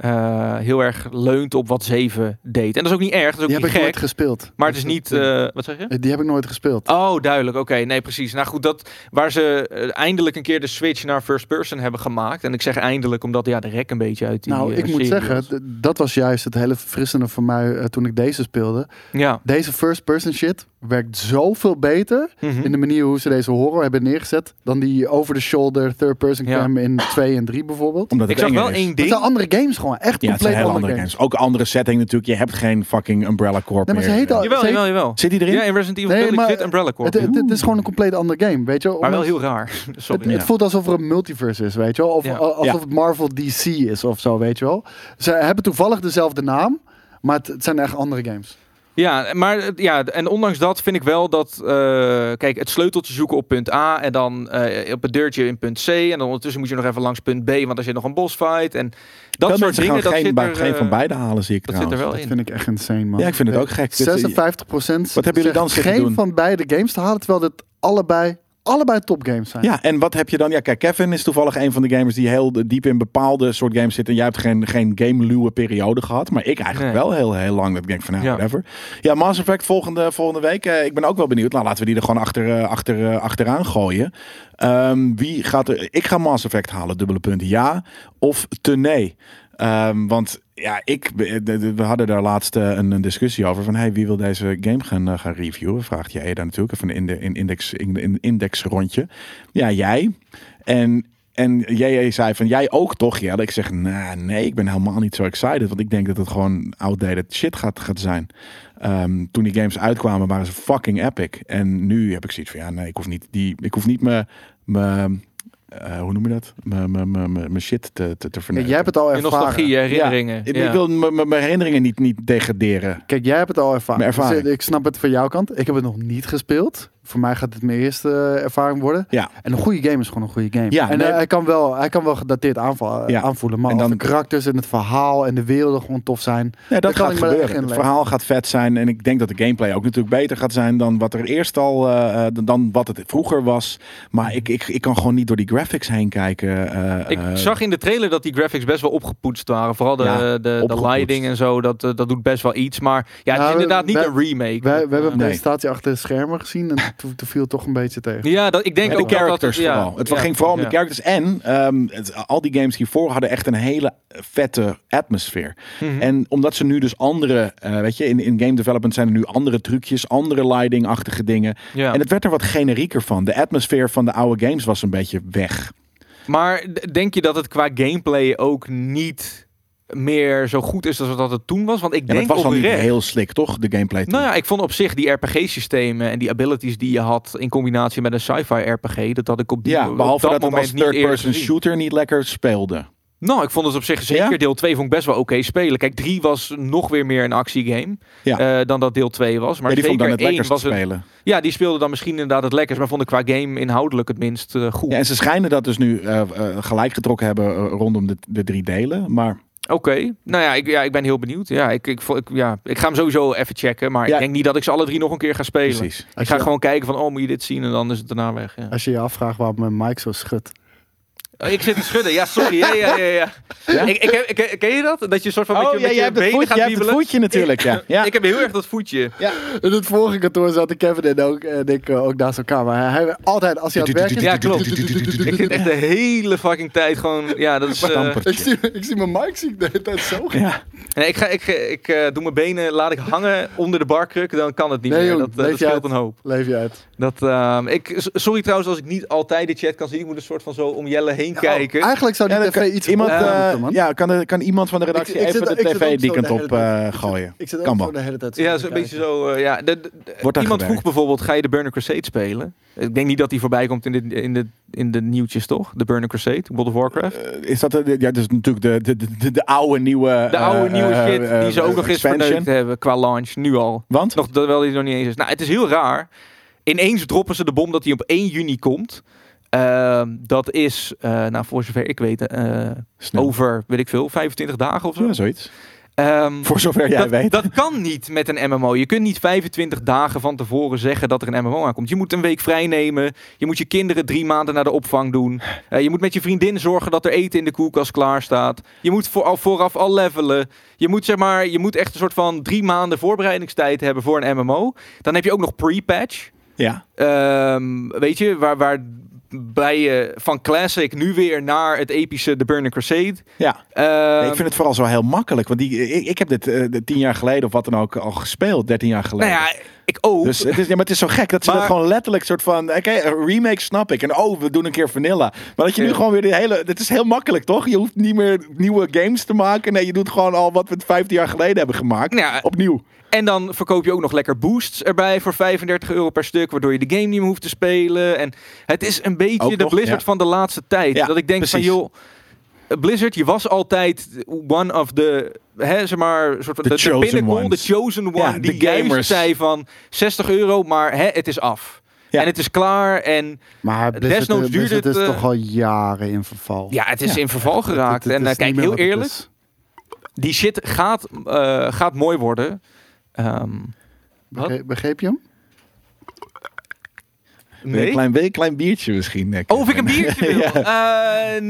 eh, heel erg leunt op wat 7 deed. En dat is ook niet erg, dat is ook Die heb niet ik nooit gek. gespeeld. Maar het is niet, eh, wat zeg je? Die heb ik nooit gespeeld. Oh, duidelijk. Oké, nee, precies. Nou goed, dat waar ze eh, eindelijk een keer de switch naar first person hebben gemaakt. En ik zeg eindelijk omdat ja, de rek een beetje uit die. nou, eh, ik moet zeggen, was. dat was juist het hele verfrissende voor mij eh, toen ik deze speelde. Ja. Deze first-person shit werkt zoveel beter Mhm. in de manier hoe ze deze horror hebben neergezet dan die over-the-shoulder third-person Ja. cam in 2 en 3 bijvoorbeeld. Omdat Ik zag wel één Het ding. zijn andere games gewoon, echt Ja, het zijn compleet hele andere andere games. games. Ook andere setting natuurlijk. Je hebt geen fucking Umbrella Corp Nee, maar ze meer. heet al- Jawel, ze heet- jawel, jawel. Zit die erin? Ja, in Resident Evil Nee, maar zit Umbrella Corp. Het, het, het is gewoon een compleet andere game, weet je wel. maar wel heel raar. Sorry. Het, voelt alsof er een multiverse is, weet je wel. Of Ja. alsof Ja. het Marvel DC is of zo, weet je wel. Ze hebben toevallig dezelfde naam, maar het, het zijn echt andere games. Ja, maar eh, ja, en ondanks dat vind ik wel dat, eh, kijk, het sleuteltje zoeken op punt A en dan eh, op het deurtje in punt C en dan ondertussen moet je nog even langs punt B, want er zit nog een boss fight en dat Veel soort dingen. Dat geen, zit er, geen eh, van beide halen, zie ik dat zit er wel Dat in. vind ik echt insane, man. Ja, ik vind het ook gek. 56 procent. Wat hebben jullie dan zitten geen doen? van beide games te halen, terwijl het allebei, allebei topgames zijn. Ja, en wat heb je dan? Ja, kijk, Kevin is toevallig een van de gamers die heel diep in bepaalde soort games zit. En jij hebt geen, geen game-luwe periode gehad. Maar ik eigenlijk Nee. wel heel, heel lang. Dat ik denk van, nou, Ja. whatever. Ja, Mass Effect volgende, volgende week. Eh, ik ben ook wel benieuwd. Nou, laten we die er gewoon achter, eh, achter, eh, achteraan gooien. Ehm, wie gaat er... Ik ga Mass Effect halen, dubbele punt. Ja of te nee. Ehm, want ja, ik, we de- we hadden daar laatst eh, een, discussie over. Van, hey, wie wil deze game gaan, eh, gaan reviewen? Vraagt jij daar natuurlijk. Even in de in index, in, in index rondje. Ja, jij. En, en jij zei van, jij ook toch? Ja, ik zeg, nou, nee, ik ben helemaal niet zo excited. Want ik denk dat het gewoon outdated shit gaat, gaat zijn. Ehm, toen die games uitkwamen, waren ze fucking epic. En nu heb ik zoiets van, ja, nee, ik hoef niet die, ik hoef niet mijn, mijn, eh, hoe noem je dat? Mijn, shit te, te, te verneuken. jij hebt het al Je ervaren. nostalgie, herinneringen. Ik, Ja. ik wil mijn herinneringen niet, niet degraderen. Kijk, jij hebt het al ervaren. Dus, ik snap het van jouw kant. Ik heb het nog niet gespeeld. Voor mij gaat het mijn eerste eh, ervaring worden. Ja, En een goede game is gewoon een goede game. Ja, en nee. eh, hij, kan wel, hij kan wel gedateerd aanval, Ja. aanvoelen. Maar En als dan- de karakters en het verhaal en de werelden gewoon tof zijn. Nee, dat gaat gebeuren. Het verhaal gaat vet zijn. En ik denk dat de gameplay ook natuurlijk beter gaat zijn dan wat er eerst al, eh, eh, dan wat het vroeger was. Maar ik, ik, ik kan gewoon niet door die graphics heen kijken. eh, Ik eh, zag in de trailer dat die graphics best wel opgepoetst waren. Vooral de, Ja, de, de lighting en zo. Dat, eh, dat doet best wel iets. Maar ja, het Ja, is we- inderdaad niet we- een remake. We, we hebben een Eh, presentatie achter de schermen gezien. En toen, toen viel het toch een beetje tegen. Ja, dat, ik denk de ook dat characters dat, ja, vooral. Het ja, ging vooral om ja. de characters. En ehm, het- al die games hiervoor hadden echt een hele vette atmosfeer. Mhm. En omdat ze nu dus andere, eh, weet je, in, in game development zijn er nu andere trucjes, andere lighting-achtige dingen. Ja. En het werd er wat generieker van. De atmosfeer van de oude games was een beetje weg. Maar denk je dat het qua gameplay ook niet meer zo goed is als dat het toen was? Want ik En het denk was al niet heel slick, toch? De gameplay. toen? Nou ja, ik vond op zich die RPG-systemen en die abilities die je had in combinatie met een sci-fi RPG, dat had ik op die ja, op behalve dat, het moment niet third-person shooter niet lekker speelde. Nou, ik vond het op zich zeker. Ja? Deel 2 vond ik best wel oké spelen. Kijk, 3 was nog weer meer een actiegame Ja. eh, dan dat deel 2 was. Maar Maar die vond zeker dan het 1 lekkerst te was het, spelen. Ja, die speelde dan misschien inderdaad het lekkerst, maar vond ik qua game inhoudelijk het minst eh, goed. Ja, en ze schijnen dat dus nu eh, gelijk getrokken hebben rondom de, de drie delen. Maar Oké, nou ja ik, ja, ik ben heel benieuwd. Ja, ik, ik, ik, ja, ik ga hem sowieso even checken, maar Ja. ik denk niet dat ik ze alle drie nog een keer ga spelen. precies. Ik ga je- gewoon kijken van, oh, moet je dit zien? En dan is het daarna weg. Ja. Als je je afvraagt waarom mijn mic zo schudt. Oh, ik zit te schudden. Ja, sorry. Ja, ja, ja, ja. Ik, ik heb, ik, ken je dat? Dat je een soort van met Oh je, ja, met jij je hebt het benen voetje, gaat jij hebt het voetje natuurlijk, ja. ja. Ik heb heel erg dat voetje. In het vorige kantoor zaten Kevin en, ook, en ik eh, ook naast elkaar. Maar hij, altijd als hij aan het werken is... Ja, klopt. Ik zit echt de hele fucking tijd gewoon... Ja, dat is... eh, Stamper. Ik zie, ik zie mijn mic zie ik de hele tijd zo. Ja. Nee, ik ga, ik, ik eh, doe mijn benen, laat ik hangen onder de barkruk. Dan kan het niet Nee, meer. Dat, eh, leef dat je scheelt uit. een hoop. Leef je uit. Dat, ehm, ik, sorry trouwens als ik niet altijd de chat kan zien. Ik moet een soort van zo om Jelle heen kijken. Eigenlijk zou die Ja, tv kan iets iemand, eh, moeten, man. ja, kan, er- kan iemand van de redactie Ik- ik even zit- de tv ook die zo kant op eh, gooien? Ik zit ook Kan zo wel. de hele tijd zo Ja, zo'n kijken. beetje zo. eh, ja, de, de- de- Wordt iemand gewerkt. vroeg bijvoorbeeld: ga je de Burner Crusade spelen? Ik denk niet dat die voorbij komt in de, in de, in de nieuwtjes, toch? De Burner Crusade, World of Warcraft. Is dat de, ja, dus natuurlijk de, de, de, de oude nieuwe. de oude eh, nieuwe eh, shit eh, die ze ook nog eens verneukt hebben qua launch, nu al. Want? Nog terwijl die nog niet eens is. Nou, het is heel raar. Ineens droppen ze de bom dat die op 1 juni komt. Ehm, dat is, eh, nou voor zover ik weet, eh, over, weet ik veel, 25 dagen of zo. Ja, zoiets. Ehm, Voor zover jij dat, weet. dat kan niet met een MMO. Je kunt niet 25 dagen van tevoren zeggen dat er een MMO aankomt. Je moet een week vrij nemen. Je moet je kinderen drie maanden naar de opvang doen. Eh, je moet met je vriendin zorgen dat er eten in de koelkast klaar staat. Je moet voor, al vooraf al levelen. Je moet, zeg maar, je moet echt een soort van drie maanden voorbereidingstijd hebben voor een MMO. Dan heb je ook nog pre-patch. ja. Ehm, weet je, waar, waar bij je van Classic nu weer naar het epische The Burning Crusade. ja. Ehm, Nee, ik vind het vooral zo heel makkelijk. Want die, ik, ik heb dit eh, de tien jaar geleden of wat dan ook al gespeeld. 13 jaar geleden. nou ja, ik ook. Dus het is, ja, maar het is zo gek dat ze Maar- dat gewoon letterlijk soort van... Oké, een remake snap ik. En oh, we doen een keer vanilla. Maar dat je nu Ja. gewoon weer de hele... Het is heel makkelijk, toch? Je hoeft niet meer nieuwe games te maken. Nee, je doet gewoon al wat we 15 jaar geleden hebben gemaakt. Nou ja, Opnieuw. En dan verkoop je ook nog lekker boosts erbij voor 35 euro per stuk, waardoor je de game niet meer hoeft te spelen. En het is een beetje Ook de Blizzard ja. van de laatste tijd. Ja, dat ik denk van joh, Blizzard, je was altijd one of the, hè, zeg maar, soort van The de, de chosen pinnacle, ones. de chosen one, Ja, die gamers. zei van 60 euro, maar hè, het is af. Ja. En het is klaar en Maar Blizzard, Desnoods Blizzard het, is eh, toch al jaren in verval. ja, het is Ja. in verval geraakt. Het- het en eh, kijk, heel eerlijk, die shit gaat, eh, gaat mooi worden. Ehm, wat? Begreep, begreep je hem? Een klein, een klein biertje misschien. Nick. Oh, of ik een biertje wil? Ja. Eh,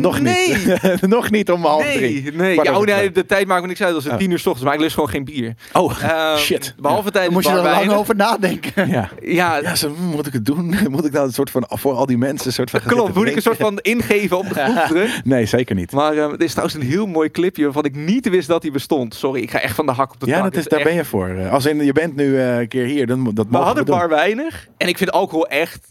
Nog nee. niet. Nog niet om half drie. Nee, nee. Kwart Ja, oh, nee, de tijd maakt me niks uit als het Oh. tien uur s ochtends, maar ik lust gewoon geen bier. Oh, Ehm, shit. Behalve Daar tijdens moet je er lang over nadenken. Ja. Ja, Ja, zo, hm, moet ik het doen? Moet ik nou een soort van voor al die mensen een soort van klopt. Moet ik een soort van ingeven op de goederen? Nee, zeker niet. Maar eh, het is trouwens een heel mooi clipje waarvan ik niet wist dat hij bestond. Sorry, ik ga echt van de hak op de Ja, tak. dat is, daar echt- ben je voor. Eh, Als in, je bent nu eh, een keer hier, dan moet dat We hadden we doen. bar weinig. En ik vind alcohol echt...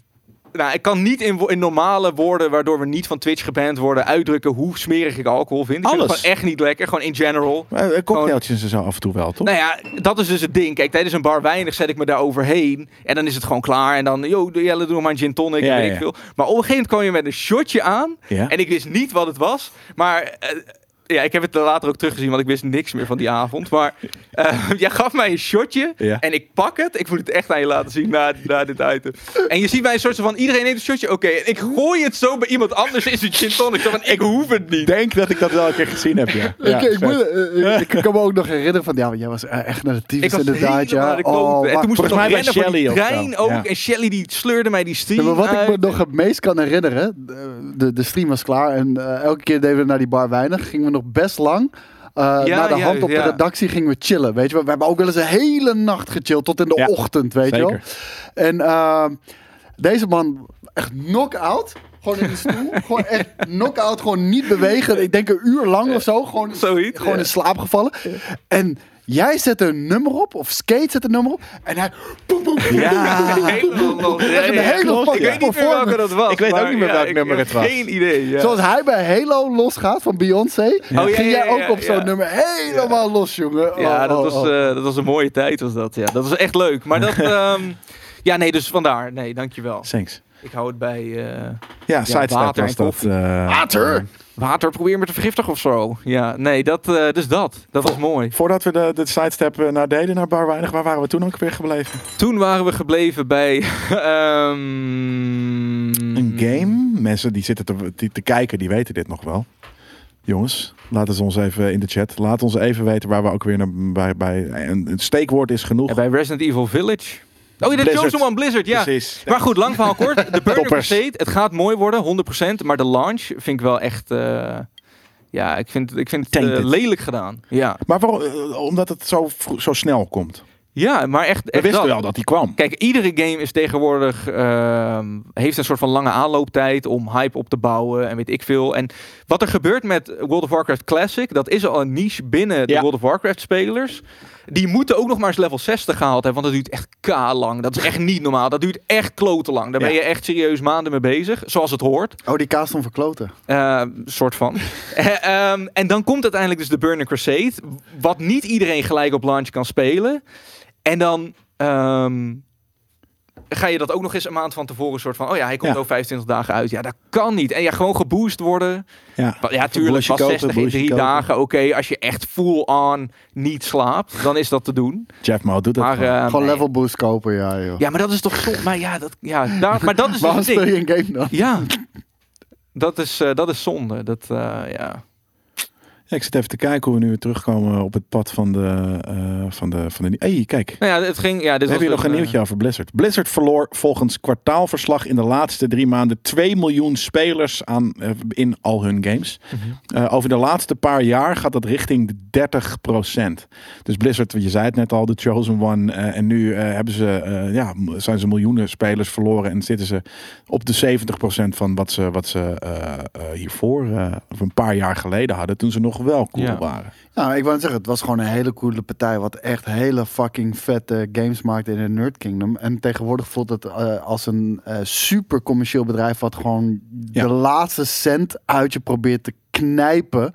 Nou, ik kan niet in, in normale woorden, waardoor we niet van Twitch geband worden, uitdrukken hoe smerig ik alcohol vind. Ik vind het Alles. gewoon echt niet lekker. Gewoon in general. Maar, eh, cocktailtjes en zo af en toe wel, toch? Nou ja, dat is dus het ding. Kijk, tijdens een bar weinig zet ik me daar overheen. En dan is het gewoon klaar. En dan, yo, doe Jelle, doe maar een gin tonic. Ja, en weet ja. ik veel. Maar op een gegeven moment kwam je met een shotje aan. Ja. En ik wist niet wat het was. Maar eh, ja, ik heb het later ook teruggezien, want ik wist niks meer van die avond. Maar eh, jij gaf mij een shotje. Ja. En ik pak het. Ik moet het echt aan je laten zien na, na dit item. En je ziet mij een soort van, iedereen neemt een shotje. Oké, en ik gooi het zo bij iemand anders in zijn gin tonic. Zo van, ik hoef het Ik niet. denk dat ik dat wel een keer gezien heb, ja. ja ik, moet, eh, ik kan me ook nog herinneren van, ja, jij was eh, echt naar de tyfus inderdaad, ja. Oh, en toen moest ik nog mij bij Shelly ook. Ja. En Shelly die sleurde mij die stream Ja, maar wat ik me nog het meest kan herinneren, de, de, stream was klaar en eh, elke keer deden we naar die bar weinig, gingen we nog best lang. eh, Ja, naar de ja, hand op ja. de redactie gingen we chillen, weet je wel. We hebben ook wel eens een hele nacht gechilled, tot in de Ja, ochtend, weet je wel. En eh, deze man, echt knock-out. Gewoon in de stoel. gewoon echt knock-out. Gewoon niet bewegen. Ik denk een uur lang of zo. Gewoon, Zoiets, gewoon in slaap gevallen. En jij zet een nummer op. Of Skate zet een nummer op. En hij... boem, boem, boem, Ja. boem, boem, Helemaal. Ik weet niet meer welke dat was. Ik weet ook niet meer welk nummer het was. Geen idee. Ja. Zoals hij bij Halo losgaat van Beyoncé. ja, ging ja, jij ook ja, op zo'n ja. nummer helemaal los, jongen. ja, Oh, dat oh, was, oh. eh, dat was een mooie tijd, was dat. Ja, dat was echt leuk. Maar dat, ehm, ja, nee, dus vandaar. Nee, dankjewel. Thanks. Ik hou het bij eh, Ja, sidestep water was en dat. koffie. eh, Water? water. Probeer me te vergiftigen of zo. Ja, nee, dat, eh, dus dat. Dat was mooi. Voordat we de, de sidestep naar deden, naar Bar Weinig, waar waren we toen ook weer gebleven? Toen waren we gebleven bij... ehm, Een game. Mensen die zitten te, die te kijken, die weten dit nog wel. Jongens, laten ze ons even in de chat. Laat ons even weten waar we ook weer naar, bij, bij een, een steekwoord is genoeg. Ja, bij Resident Evil Village. Oh, de. Chosen One Blizzard, ja. Precies. Maar goed, lang verhaal kort. De Burner. Crusade, het gaat mooi worden, 100%. Maar de launch vind ik wel echt... eh, ja, ik vind, ik vind het eh, lelijk gedaan. Ja, Maar waarom, eh, omdat het zo, zo snel komt. ja maar echt... We echt wisten dat. wel dat die kwam. Kijk, iedere game is tegenwoordig ehm, heeft een soort van lange aanlooptijd om hype op te bouwen en weet ik veel. En wat er gebeurt met World of Warcraft Classic, dat is al een niche binnen de. World of Warcraft spelers. Die moeten ook nog maar eens level 60 gehaald hebben, want dat duurt echt ka lang. Dat is echt niet normaal. Dat duurt echt klote lang. Daar ben je echt serieus maanden mee bezig, zoals het hoort. Oh, die kaas stond verkloten. Eh, soort van. Eh, ehm, en dan komt uiteindelijk dus de Burning Crusade. Wat niet iedereen gelijk op launch kan spelen. En dan ehm, ga je dat ook nog eens een maand van tevoren soort van... Oh ja, hij komt Ja. over 25 dagen uit. Ja, dat kan niet. En ja, gewoon geboost worden. Ja, Ja, tuurlijk, kopen, 60 in drie kopen. dagen. Oké, als je echt full on niet slaapt, dan is dat te doen. Jeff Mo doet dat Maar, gewoon. eh, Gewoon nee. level boost kopen, ja joh. Ja, maar dat is toch zonde. Maar ja, dat, ja daar, maar dat is dus ding. een game dan? Ja, dat is, eh, dat is zonde. Dat, eh, ja. Ja, ik zit even te kijken hoe we nu weer terugkomen op het pad van de... eh van de, van de hey, kijk. Nou ja, het ging... Ja, dit We hebben hier nog een eh, nieuwtje over Blizzard. Blizzard verloor volgens kwartaalverslag in de laatste drie maanden 2 miljoen spelers aan, eh, in al hun games. Mhm. Over de laatste paar jaar gaat dat richting de 30% Dus Blizzard, je zei het net al, de Chosen One. en nu hebben ze, ja, zijn ze miljoenen spelers verloren. En zitten ze op de 70% van wat ze, wat ze hiervoor, of een paar jaar geleden hadden. Toen ze nog wel cool Ja. waren. Nou, ik wou zeggen, het was gewoon een hele coole partij. Wat echt hele fucking vette games maakte in het Nerd Kingdom. En tegenwoordig voelt het eh, als een eh, super commercieel bedrijf. Wat gewoon Ja. de laatste cent uit je probeert te knijpen.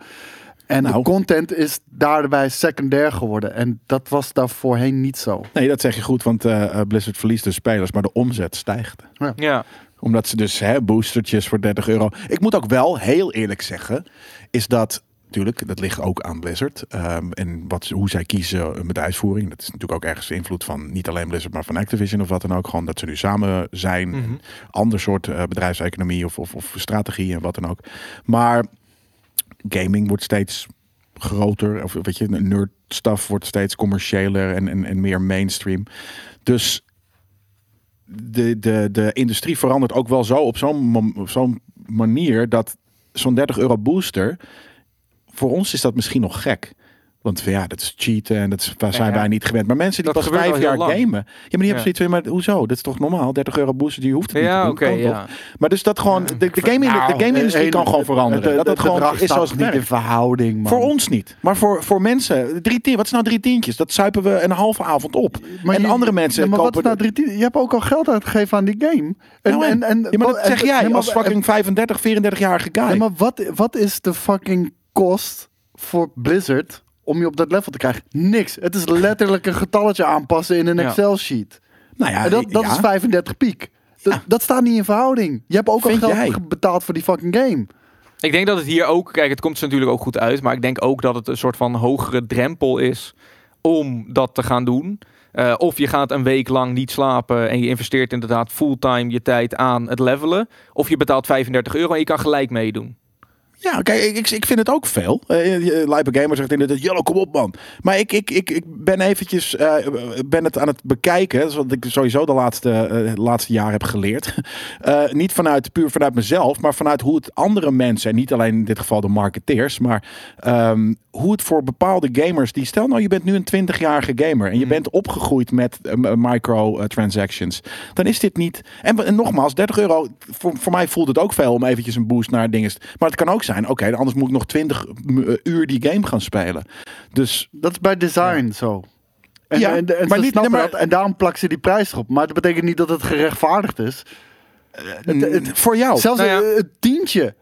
En Nou. de content is daarbij secundair geworden. En dat was daar voorheen niet zo. Nee, dat zeg je goed, want eh, eh, Blizzard verliest de spelers, maar de omzet stijgt. Ja. Omdat ze dus hè, boostertjes voor 30 euro. Ik moet ook wel heel eerlijk zeggen, is dat. Natuurlijk, dat ligt ook aan Blizzard. ehm, en wat, hoe zij kiezen met de uitvoering. Dat is natuurlijk ook ergens de invloed van niet alleen Blizzard, maar van Activision of wat dan ook. Gewoon dat ze nu samen zijn. Mhm. Ander soort eh, bedrijfseconomie of, of, of strategie en wat dan ook. Maar gaming wordt steeds groter. Of weet je, nerd stuff wordt steeds commerciëler en, en, en meer mainstream. Dus de, de, de industrie verandert ook wel zo op zo'n mom- op zo'n manier dat zo'n 30 euro booster, voor ons is dat misschien nog gek. Want ja, dat is cheaten en dat is, daar zijn ja. wij niet gewend. Maar mensen die Dat pas vijf jaar lang. gamen. Ja, maar die hebben Ja. zoiets van, maar hoezo? Dat is toch normaal? 30 euro booster, die hoeft het niet te doen. oké, ja. Maar dus dat gewoon, de, de Nou, game-industrie eh, kan gewoon veranderen. dat gewoon is zoals het niet in verhouding, man. Voor ons niet. Maar voor, voor mensen, drie tien, wat is nou drie tientjes? Dat zuipen we een halve avond op. Maar en je- andere mensen Ja, maar wat kopen... is nou drie tien- Je hebt ook al geld uitgegeven aan die game. En, Nou, en- en, maar dat zeg jij als fucking 35, 34-jarige guy. Maar wat, wat is de fucking kost voor Blizzard om je op dat level te krijgen? Niks. Het is letterlijk een getalletje aanpassen in een Ja. Excel-sheet. nou ja, en dat, dat ja. is 35 piek. Dat, Ja. dat staat niet in verhouding. Je hebt ook al geld jij? betaald voor die fucking game. Ik denk dat het hier ook, kijk, het komt ze natuurlijk ook goed uit, maar ik denk ook dat het een soort van hogere drempel is om dat te gaan doen. Eh, of je gaat een week lang niet slapen en je investeert inderdaad fulltime je tijd aan het levelen. Of je betaalt 35 euro en je kan gelijk meedoen. Ja, kijk, ik, ik, ik vind het ook veel. Uh, Lijpe Gamer zegt inderdaad, Jello, kom op man. Maar ik, ik, ik, ik ben eventjes eh, ben het aan het bekijken. Dat is wat ik sowieso de laatste, eh, laatste jaar heb geleerd. Eh, niet vanuit, puur vanuit mezelf, maar vanuit hoe het andere mensen, en niet alleen in dit geval de marketeers, maar ehm, hoe het voor bepaalde gamers, die stel nou je bent nu een 20-jarige gamer en je Mm. bent opgegroeid met microtransactions. Dan is dit niet... En, en nogmaals, 30 euro, voor, voor mij voelt het ook veel om eventjes een boost naar dingen. Maar het kan ook zijn, oké, anders moet ik nog 20 uur die game gaan spelen. Dus Dat is bij design zo. En, Ja, en, en, maar niet- nee, maar- dat, en daarom plakken ze die prijs erop. Maar dat betekent niet dat het gerechtvaardigd is. Het- het- voor jou. Zelfs Nou ja. een, een tientje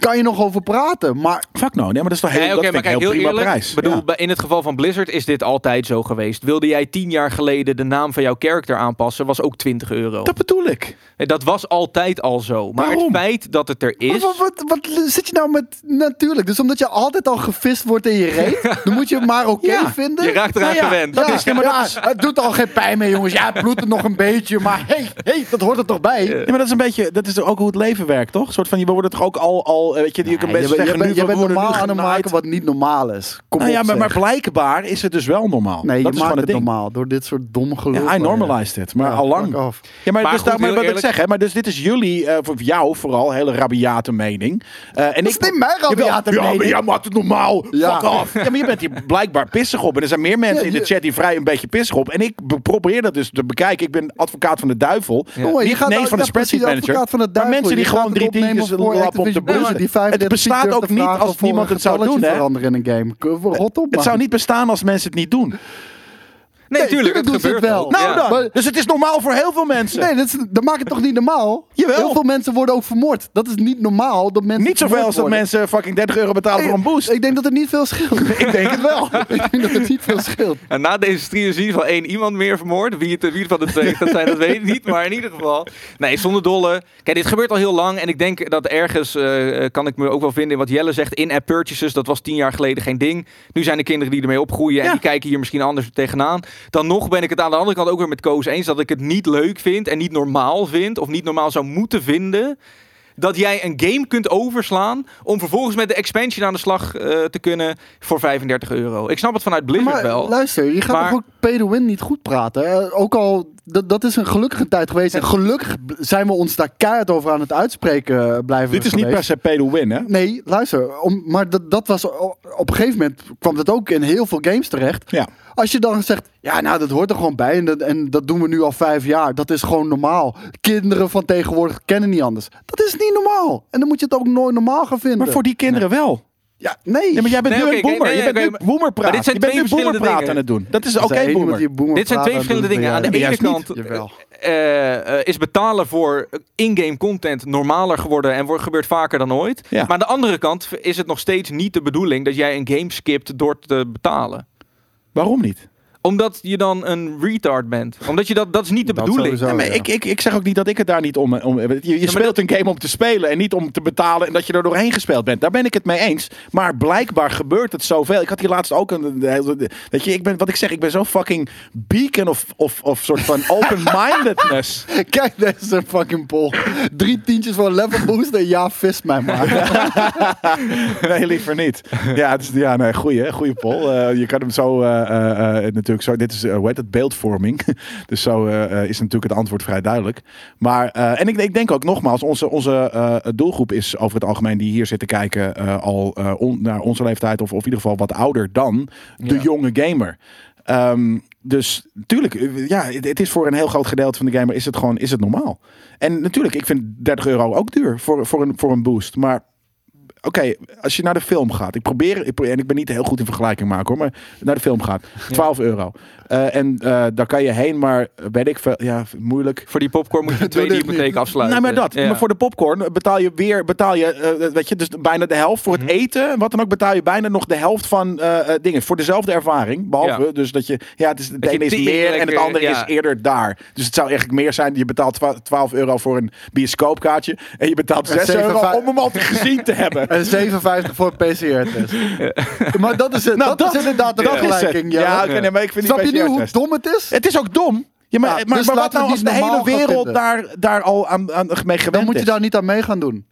kan je nog over praten. Maar Fuck no, nee, maar dat is toch heel, Nee, dat vind maar ik kijk, heel heel prima eerlijk. prijs. bedoel, Ja. in het geval van Blizzard is dit altijd zo geweest. Wilde jij tien jaar geleden de naam van jouw character aanpassen, was ook 20 euro. Dat bedoel ik. Dat was altijd al zo. Maar Waarom? het feit dat het er is. Wat, wat, wat zit je nou met natuurlijk? Dus omdat je altijd al gevist wordt in je reet, dan moet je het maar oké Ja, vinden. Je raakt eraan Nou ja, gewend. dat ja, is- ja, maar dat is- het doet al geen pijn meer, jongens. Ja, het bloedt er nog een beetje, maar hey, hey, dat hoort er toch bij? Ja, maar dat is een beetje, dat is ook hoe het leven werkt, toch? Een soort van, we worden toch ook al, al eh, Weet je, je kan je, best bent- je, zeggen nu je we bent worden nu normaal aan het genaaid. maken wat niet normaal is. Kom Nou ja, maar, maar blijkbaar is het dus wel normaal. Nee, dat je is maakt het ding. normaal door dit soort domme geloof. Ja, I normalized it, maar Ja, al lang. Ja, maar, Maar dus goed, daar, maar heel wat ik eerlijk- zeg, hè, maar dus dit is jullie, eh, voor jou vooral, hele rabiate mening. Eh, en Dat is niet mijn rabiate Ja, maar mening. jij maakt het normaal. Ja. Fuck off. Ja, maar je bent hier blijkbaar pissig op. En er zijn meer mensen Ja, in de chat die vrij een beetje pissig op. En ik be- probeer dat dus te bekijken. Ik ben advocaat van de duivel. Niet nou- van de spreadsheet manager. advocaat van de maar duivel. mensen die gewoon drie voor lappen op de bus. Die Het 35 bestaat ook niet als niemand het zou doen, hè? veranderen in een game. K- Rot op, Het zou niet bestaan als mensen het niet doen. Nee, tuurlijk, het tuurlijk doen ze gebeurt het wel. Nou Ja. dan. Maar- dus het is normaal voor heel veel mensen. Nee, dat, is, dat maakt het toch niet normaal? Jawel. Heel veel mensen worden ook vermoord. Dat is niet normaal dat mensen niet zoveel als dat mensen fucking 30 euro betalen voor een boost. Ik denk dat het niet veel scheelt. Ik denk het wel. ik denk dat het niet veel scheelt. En na deze stream zie je van één iemand meer vermoord. Wie het, wie het van de twee dat zijn, dat weet ik niet. Maar in ieder geval. Nee, zonder dolle. Kijk, dit gebeurt al heel lang. En ik denk dat ergens eh, kan ik me ook wel vinden in wat Jelle zegt. In-app purchases, dat was tien jaar geleden geen ding. Nu zijn er kinderen die ermee opgroeien. En Ja. die kijken hier misschien anders tegenaan. Dan nog ben ik het aan de andere kant ook weer met Koos eens. Dat ik het niet leuk vind en niet normaal vind. Of niet normaal zou moeten vinden. Dat jij een game kunt overslaan. Om vervolgens met de expansion aan de slag eh, te kunnen. Voor 35 euro. Ik snap het vanuit Blizzard Maar wel. luister, je gaat Maar- ook pay to win niet goed praten. hè? Ook al, dat, dat is een gelukkige tijd geweest. En gelukkig zijn we ons daar keihard over aan het uitspreken eh, blijven Dit is niet per se pay to win, hè? Nee, luister. Om, maar dat, dat was, op een gegeven moment kwam dat ook in heel veel games terecht. Ja. Als je dan zegt, ja, nou, dat hoort er gewoon bij. En dat, en dat doen we nu al vijf jaar. Dat is gewoon normaal. Kinderen van tegenwoordig kennen niet anders. Dat is niet normaal. En dan moet je het ook nooit normaal gaan vinden. Maar voor die kinderen wel. Ja, nee. Ja, maar jij bent Nee, nu oké, een boomer. nee, je bent nu maar- boomerpraat. maar dit zijn je bent twee nu verschillende boomerpraat dingen. aan het doen. Dat is oké, één boomer. boomer Dit zijn praat, twee verschillende dingen. Aan de ene kant eh, eh, is betalen voor in-game content normaler geworden en wordt, gebeurt vaker dan ooit. Ja. Maar aan de andere kant is het nog steeds niet de bedoeling dat jij een game skipt door te betalen. Waarom niet? Omdat je dan een retard bent. Omdat je dat, dat is niet de Dat bedoeling. sowieso. Ja, maar ja. ik, ik, ik zeg ook niet dat ik het daar niet om... om je je speelt een game om te spelen en niet om te betalen en dat je er doorheen gespeeld bent. Daar ben ik het mee eens. Maar blijkbaar gebeurt het zoveel. Ik had hier laatst ook een... Weet je, ik ben, wat ik zeg, ik ben zo fucking beacon of, of, of soort van open-mindedness. Kijk, deze is een fucking poll. Drie tientjes voor een level booster. Ja, vis mij maar. nee, liever niet. Ja, het is, ja nee, goeie, goeie poll. Eh, je kan hem zo eh, eh, eh, natuurlijk zo. Dit is eh, hoe heet het beeldvorming. dus zo eh, eh, is natuurlijk het antwoord vrij duidelijk. Maar en ik, ik denk ook nogmaals, onze, onze doelgroep is over het algemeen die hier zitten kijken eh, al on- naar onze leeftijd of, of in ieder geval wat ouder dan de Ja. jonge gamer. Ehm, dus natuurlijk, ja, het, het is voor een heel groot gedeelte van de gamer is het gewoon is het normaal. En natuurlijk, ik vind 30 euro ook duur voor, voor, een, voor een boost. Maar oké, als je naar de film gaat. Ik probeer, ik, probeer- en ik ben niet heel goed in vergelijking maken hoor, maar naar de film gaat. 12 euro. Eh, en eh, daar kan je heen, maar weet ik veel, ja, moeilijk. Voor die popcorn moet je twee dit hypotheek afsluiten. Nou, maar dat. Ja. Maar voor de popcorn betaal je weer, betaal je, eh, weet je, dus bijna de helft voor het Mhm. eten. Wat dan ook betaal je bijna nog de helft van eh, eh, dingen. Voor dezelfde ervaring. Behalve Ja. dus dat je, ja, het, is, het ene is meer en het andere ja. is eerder daar. Dus het zou eigenlijk meer zijn, je betaalt twa- 12 euro voor een bioscoopkaartje. En je betaalt En 6 euro 7,5 om hem al gezien te hebben. En 57 voor PCR-test. Maar dat is, het, Nou, dat, is inderdaad de is vergelijking. Ja, Ja, nee, maar ik vind Snap je nu hoe dom het is? Het is ook dom. Ja, maar, Ja, maar, dus maar wat nou als de hele wereld daar, daar al aan, aan mee gewend Dan moet je is? daar niet aan mee gaan doen.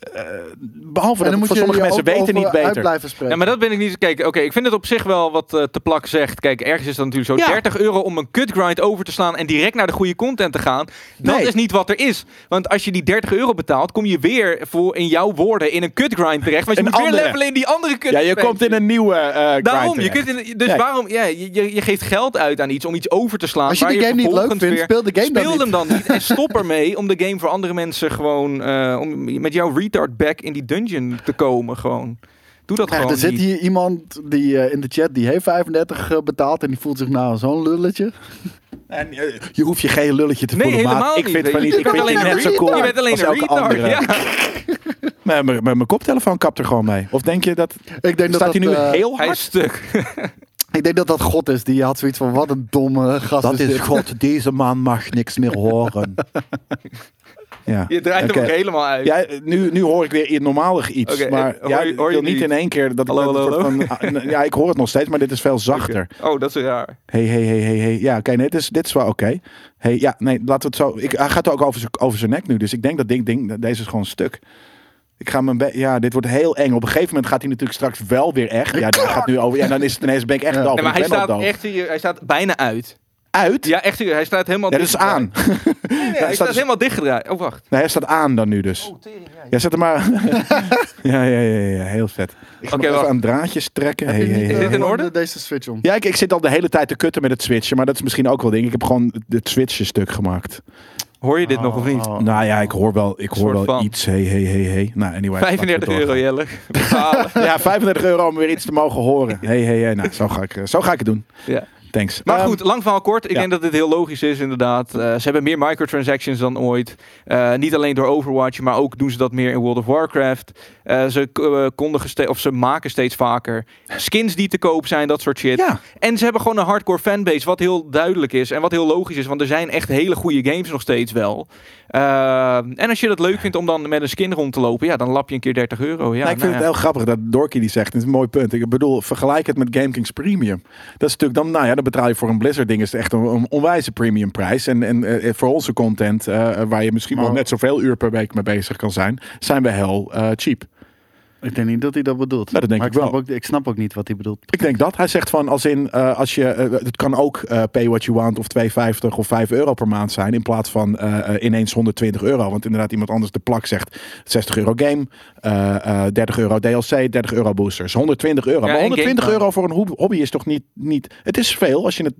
Behalve En dat dan moet voor sommige je mensen weten niet beter. blijven spreken. Ja, maar dat ben ik niet. Kijk, oké, ik vind het op zich wel wat eh, te plak zegt. Kijk, ergens is dat natuurlijk zo. Ja. 30 euro om een cut grind over te slaan en direct naar de goede content te gaan. Dat Nee. is niet wat er is. Want als je die 30 euro betaalt, kom je weer voor in jouw woorden in een cut grind terecht. Want je Een moet weer levelen in die andere cut Ja, je komt in een nieuwe eh grind Daarom, je terecht. kunt in, dus Nee. waarom, ja, je, je, je geeft geld uit aan iets om iets over te slaan. Als je die game niet leuk vindt, weer- speel de game dan Speel niet. hem dan niet en stop ermee om de game voor andere mensen gewoon, eh, om met jouw retard back in die dungeon te komen gewoon. Doe dat Echt, gewoon er zit niet. hier iemand die eh, in de chat die heeft 35 eh, betaald en die voelt zich nou zo'n lulletje. En, je hoeft je geen lulletje te Nee, voelen, helemaal Ik vind van Je niet. Ik vind je alleen net zo cool Je bent alleen als een elke retard. andere. Ja. Mijn- Mijn mijn koptelefoon kapt er gewoon mee. Of denk je dat... Ik denk dat Staat hij dat, nu eh, heel Hij hard? is stuk. Ik denk dat dat God is. Die had zoiets van, wat een domme gast dit. God. Deze man mag niks meer horen. Ja. Je draait hem ook helemaal uit. Ja, nu, nu hoor ik weer iets normalig iets. Maar eh, ja, hoor je- hoor je wil niet in één keer dat Hallo, ik hallo, van... ah, Ja, ik hoor het nog steeds, maar dit is veel zachter. Oh, dat is raar. Hey, hey, hey, hey, hey. Ja, oké, nee, dit, is, dit is wel oké. Hey, ja, nee, laten we het zo... Ik, hij gaat ook over zijn over zijn nek nu, dus ik denk dat ding, ding, deze is gewoon stuk. Ik ga mijn ja, dit wordt heel eng. Op een gegeven moment gaat hij natuurlijk straks wel weer echt. Ja, daar gaat nu over. Ja, dan is het ineens ben ik echt Ja. doof. Nee, maar Ik hij staat doof. echt hij staat bijna uit. Uit. Ja, Ja, echt. Hij staat helemaal dat is aan. dichtgedraaid. Nee, nee, hij staat staat dus- helemaal dichtgedraaid. Oh, wacht. Nee, hij staat aan dan nu dus. Ja, zet hem maar. ja, ja, ja, ja, heel vet. Ik ga Oké, nog even aan draadjes trekken. Hey, hey, Is hey. dit in orde? de- Deze switch om. Ja, ik, ik zit al de hele tijd te kutten met het switchen, maar dat is misschien ook wel ding. Ik heb gewoon het switchen stuk gemaakt. Hoor je dit nog of niet? Oh, Nou ja, ik hoor wel, ik hoor wel van. iets. Hey, hey, hey, hey. Nou, anyway. 35 laten we euro. Jelle. Ja, 35 euro om weer iets te mogen horen. Hey, hey, hey. Nou, zo ga ik, eh, zo ga ik het doen. ja. Thanks. Maar Ehm, goed, lang verhaal kort. Ik ja. denk dat dit heel logisch is, inderdaad. Eh, ze hebben meer microtransactions dan ooit. Eh, niet alleen door Overwatch, maar ook doen ze dat meer in World of Warcraft. Eh, ze kondigen of ze maken steeds vaker skins die te koop zijn, dat soort shit. Ja, En ze hebben gewoon een hardcore fanbase, wat heel duidelijk is en wat heel logisch is, want er zijn echt hele goede games nog steeds wel. En als je dat leuk vindt om dan met een skin rond te lopen, ja, dan lap je een keer 30 euro. Ja, nou, ik vind nou het ja. heel grappig dat Dorky die zegt. Het is een mooi punt. Ik bedoel, vergelijk het met GameKings Premium. Dat is natuurlijk dan, nou ja, dan betaal je voor een Blizzard ding is het echt een, een onwijze premium prijs. En, en eh, voor onze content, eh, waar je misschien wel Maar- net zoveel uur per week mee bezig kan zijn, zijn we heel eh, cheap. Ik denk niet dat hij dat bedoelt. Dat denk maar ik wel. Snap ook, ik snap ook niet wat hij bedoelt. Ik denk dat. Hij zegt van als in, eh, als je, eh, het kan ook eh, pay what you want of 2,50 of 5 euro per maand zijn. In plaats van ineens 120 euro. Want inderdaad iemand anders de plak zegt 60 euro game, eh, eh, 30 euro DLC, 30 euro boosters. 120 euro. maar en 120 Game euro voor een hob- hobby is toch niet, niet... Het is veel als je het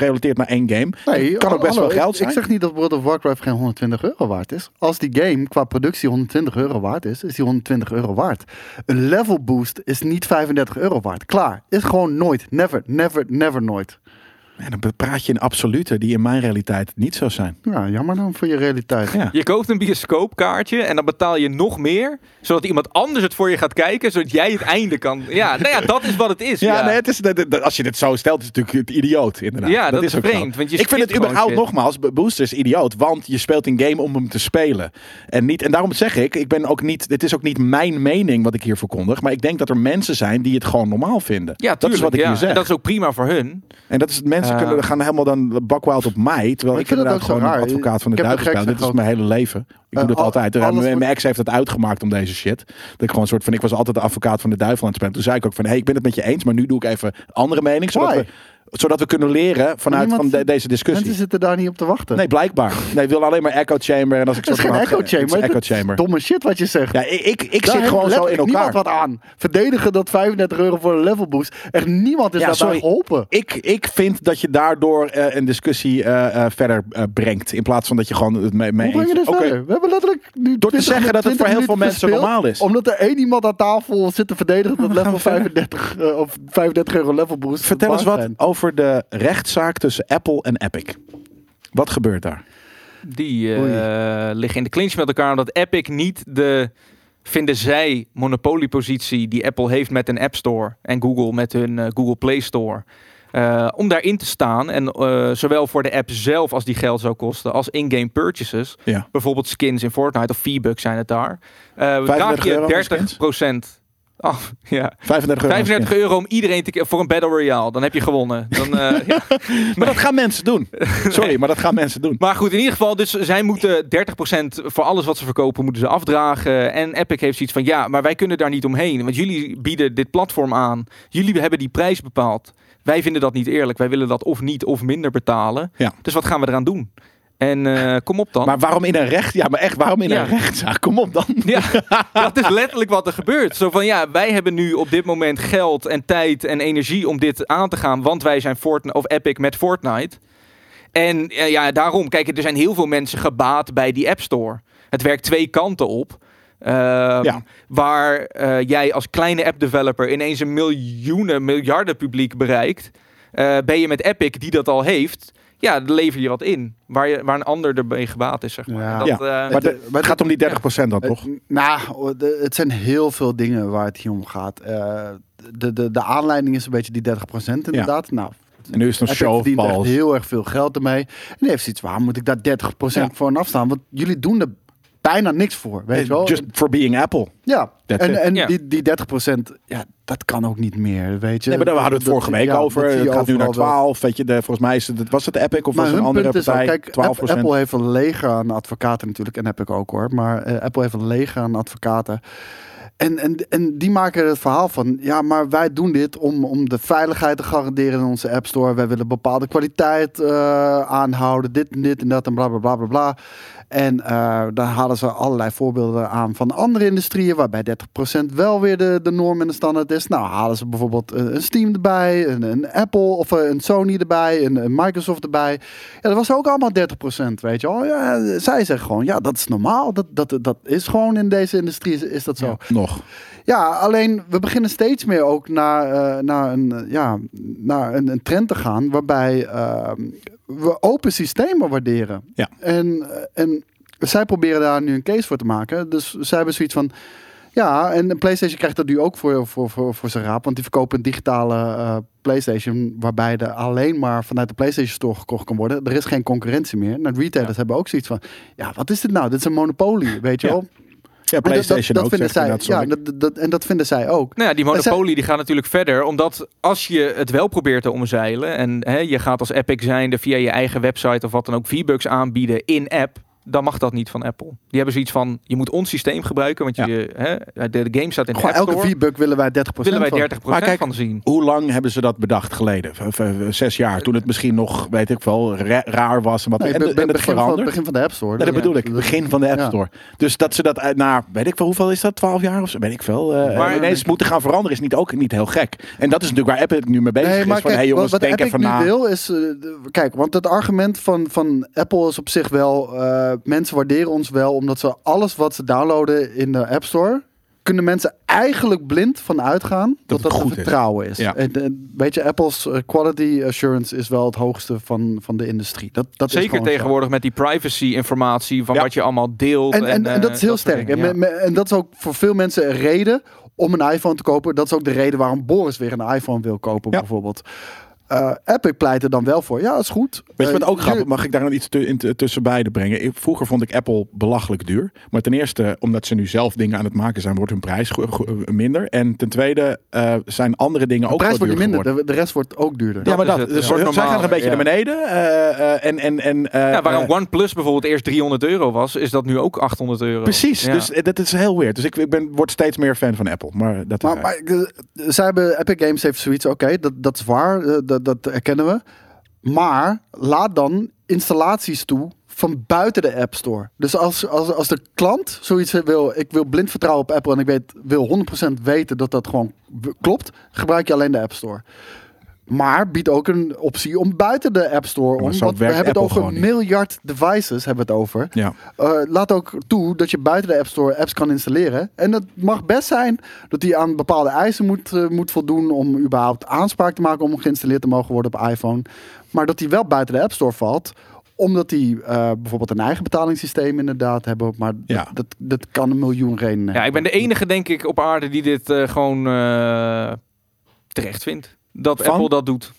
relateert naar één game. Nee, het kan ook best hallo, wel geld ik- zijn. Ik zeg niet dat World of Warcraft geen 120 euro waard is. Als die game qua productie 120 euro waard is, is die 120 euro waard. Een level boost is niet 35 euro waard. Klaar. Is gewoon nooit. Never, never, never nooit. Ja, dan praat je in absolute die in mijn realiteit niet zo zijn. Ja, jammer dan voor je realiteit. Ja. Je koopt een bioscoopkaartje en dan betaal je nog meer, zodat iemand anders het voor je gaat kijken, zodat jij het einde kan. Ja, nou ja, dat is wat het is. Ja, Ja, nee, het is, als je dit zo stelt, is het natuurlijk het idioot, inderdaad. Ja, dat is vreemd, want je ik vind het überhaupt shit. nogmaals, Bo- Boosters idioot, want je speelt een game om hem te spelen. En, niet, en daarom zeg ik, ik ben ook niet, dit is ook niet mijn mening wat ik hier verkondig, maar ik denk dat er mensen zijn die het gewoon normaal vinden. ja dat is wat ik ja. hier zeg. En dat is ook prima voor hun. En dat is, mensen Eh. kunnen, gaan helemaal dan bakwild op mij, terwijl ik, ik inderdaad gewoon raar. advocaat van de duivel gek Dit is mijn hele leven. Ik Eh, doe dat al- altijd. mijn, ex heeft het uitgemaakt om deze shit. Dat ik gewoon een soort van, ik was altijd de advocaat van de duivel aan het spelen. Toen zei ik ook van, hey, ik ben het met je eens, maar nu doe ik even andere mening, zodat Why? we, zodat we kunnen leren vanuit niemand van de- deze discussie. Mensen zitten daar niet op te wachten. Nee, blijkbaar. Nee, ik wil alleen maar echo chamber. En als ik dat is geen echo chamber. echo chamber. domme shit wat je zegt. Ja, ik, ik, ik Daar zit gewoon zo in elkaar. niemand wat aan. Verdedigen dat 35 euro voor een level boost. Echt niemand is Ja, daarbij sorry. geholpen. Ik, ik vind dat je daardoor eh, een discussie eh, eh, verder brengt. In plaats van dat je gewoon het mee, mee Hoe breng je eens- verder? We hebben letterlijk nu Door te 20 zeggen dat het voor 20 heel veel mensen normaal is. Omdat er één iemand aan tafel zit te verdedigen dat level we verder. 35, eh, of 35 euro level boost. Vertel eens wat zijn. Over de rechtszaak tussen Apple en Epic. Wat gebeurt daar? Die eh, Oei. liggen in de clinch met elkaar omdat Epic niet de, vinden zij, monopoliepositie die Apple heeft met een App Store en Google met hun eh, Google Play Store. eh, om daarin te staan en eh, zowel voor de app zelf als die geld zou kosten, als in-game purchases, Ja. bijvoorbeeld skins in Fortnite of V-Bucks zijn het daar, eh 35 draag euro je voor 30 af. Ja. 35 euro. 35 euro om iedereen te voor een Battle Royale. Dan heb je gewonnen. Dan, eh, ja. Maar dat gaan mensen doen. Sorry, maar dat gaan mensen doen. Maar goed, in ieder geval, dus zij moeten 30% voor alles wat ze verkopen, moeten ze afdragen. En Epic heeft zoiets van, ja, maar wij kunnen daar niet omheen. Want jullie bieden dit platform aan. Jullie hebben die prijs bepaald. Wij vinden dat niet eerlijk. Wij willen dat of niet of minder betalen. Ja. Dus wat gaan we eraan doen? En eh, kom op dan. Maar waarom in een recht? Ja, maar echt, waarom in Ja. een rechtszaak? Kom op dan. Ja, dat is letterlijk wat er gebeurt. Zo van ja, wij hebben nu op dit moment geld en tijd en energie om dit aan te gaan, want wij zijn Fortnite of Epic met Fortnite. En eh, ja, daarom, kijk, er zijn heel veel mensen gebaat bij die App Store. Het werkt twee kanten op. Ehm, Ja. Waar eh, jij als kleine app developer ineens een miljoenen, miljarden publiek bereikt. Ben je met Epic, die dat al heeft, ja, lever je wat in. Waar, je, waar een ander erbij gebaat is, zeg maar. Ja. Dat, Ja, eh, Maar de- het gaat om die 30% dan toch? Het, nou, de- het zijn heel veel dingen waar het hier om gaat. Eh, de, de, de aanleiding is een beetje die 30% inderdaad. Nou, En nu is het een show of verdient echt heel erg veel geld ermee. En die heeft zoiets, waar moet ik daar 30% Ja. voor afstaan? Want jullie doen er bijna niks voor, weet je wel. Just for being Apple. ja, That's en, it. en die, die 30%, ja, dat kan ook niet meer, weet je. Nee, maar daar hadden we het vorige week ja, over. Het gaat nu naar overal wel. 12. Weet je, de, volgens mij is het, was het Epic of Maar was een andere punt is ook, partij? kijk, 12 App- Apple heeft een leger aan advocaten natuurlijk. En heb ik ook hoor. Maar eh, Apple heeft een leger aan advocaten. En, en, en die maken het verhaal van, ja, maar wij doen dit om, om de veiligheid te garanderen in onze App Store. Wij willen bepaalde kwaliteit eh, aanhouden, dit en dit en dat en bla bla bla bla bla. En eh daar halen ze allerlei voorbeelden aan van andere industrieën, waarbij 30% wel weer de, de norm en de standaard is. Nou, halen ze bijvoorbeeld een, een Steam erbij, een, een Apple of eh, een Sony erbij, een, een Microsoft erbij. Ja, dat was ook allemaal 30%, weet je wel. Ja, zij zeggen gewoon, ja, dat is normaal. Dat, dat, dat is gewoon in deze industrie, is, dat zo. Nog. Ja, alleen we beginnen steeds meer ook naar, eh, naar, een, eh, ja, naar een, een trend te gaan waarbij eh, we open systemen waarderen. Ja. En, eh, en zij proberen daar nu een case voor te maken. Dus zij hebben zoiets van. Ja, en PlayStation krijgt dat nu ook voor, voor, voor, voor zijn raap. Want die verkopen een digitale eh, PlayStation. Waarbij er alleen maar vanuit de PlayStation Store gekocht kan worden. Er is geen concurrentie meer. Nou, retailers hebben ook zoiets van. Ja, wat is dit nou? Dit is een monopolie, weet je Ja. wel. Ja, En dat- PlayStation dat, ook. vinden zij. inderdaad, Ja, dat, dat, en dat vinden zij ook. Nou ja, die zij- monopolie die gaat natuurlijk verder. Omdat als je het wel probeert te omzeilen. En hè, je gaat als Epic zijnde via je eigen website of wat dan ook V-Bucks aanbieden in-app. Dan mag dat niet van Apple. Die hebben zoiets van, je moet ons systeem gebruiken. Want je, hè, de, de game staat in de Gewoon App elke Store. V-Buck willen wij 30% willen wij van. 30% Maar kijk, van zien. Hoe lang hebben ze dat bedacht geleden? Zes jaar. Toen het misschien nog, weet ik wel, ra- raar was. En, wat, Nee, en, het begin, van, begin van de App Store. Ja, dat bedoel ik. Begin van de App Ja. Store. Dus dat ze dat uit naar, weet ik wel, hoeveel is dat? 12 jaar of zo? Weet ik veel. eh, Maar- ineens moeten gaan veranderen is niet, ook niet heel gek. En dat is natuurlijk waar Apple nu mee bezig Nee, is. Van, kijk, hey jongens, wat, wat denk Epic even na. wil is... eh, kijk, want het argument van, van Apple is op zich wel... eh, mensen waarderen ons wel omdat ze alles wat ze downloaden in de App Store... kunnen mensen eigenlijk blind van uitgaan dat het dat, goed is. vertrouwen is. Ja. En, en weet je, Apple's eh, quality assurance is wel het hoogste van, van de industrie. Dat, dat is Zeker zo. tegenwoordig met die privacy informatie van Ja. wat je allemaal deelt. En, en, en, eh, dat is heel soort sterk. dingen, En, ja. me- me- en dat is ook voor veel mensen een reden om een iPhone te kopen. Dat is ook de reden waarom Boris weer een iPhone wil kopen, Ja. bijvoorbeeld. Eh, Epic pleit er dan wel voor. Ja, dat is goed. Weet je wat Eh, ook je- grappig? Mag ik daar nog iets tussen beide brengen? Ik- Vroeger vond ik Apple belachelijk duur. Maar ten eerste, omdat ze nu zelf dingen aan het maken zijn, wordt hun prijs go- minder. En ten tweede eh, zijn andere dingen De ook prijs wordt minder, de, de rest wordt ook duurder. Ja, maar is dat, het. dus Het wordt zij gaan er een beetje ja. naar beneden. eh, eh, en, en, en, eh, Ja, waarom eh, OnePlus bijvoorbeeld eerst 300 euro was, is dat nu ook 800 euro. Precies, Ja. dus eh, dat is heel weird. Dus ik, ik ben, word steeds meer fan van Apple. Maar dat Maar, maar eh, zij hebben, Epic Games heeft zoiets, oké, dat, dat is waar, eh, dat, erkennen we. Maar laat dan installaties toe van buiten de App Store. Dus als, als, als de klant zoiets wil, ik wil blind vertrouwen op Apple en ik weet, wil 100% weten dat dat gewoon klopt, gebruik je alleen de App Store. Maar biedt ook een optie om buiten de App Store Maar om. Want we hebben het over niet. miljard devices, hebben we het over. ja. Uh, laat ook toe dat je buiten de App Store apps kan installeren. En het mag best zijn dat die aan bepaalde eisen moet, eh, moet voldoen om überhaupt aanspraak te maken om geïnstalleerd te mogen worden op iPhone. Maar dat die wel buiten de App Store valt omdat die eh, bijvoorbeeld een eigen betalingssysteem inderdaad hebben. Maar Ja. dat, dat, dat kan een miljoen redenen Ja, ik ben de enige, denk ik, op aarde die dit eh, gewoon eh, terecht vindt. Dat Van? Apple dat doet.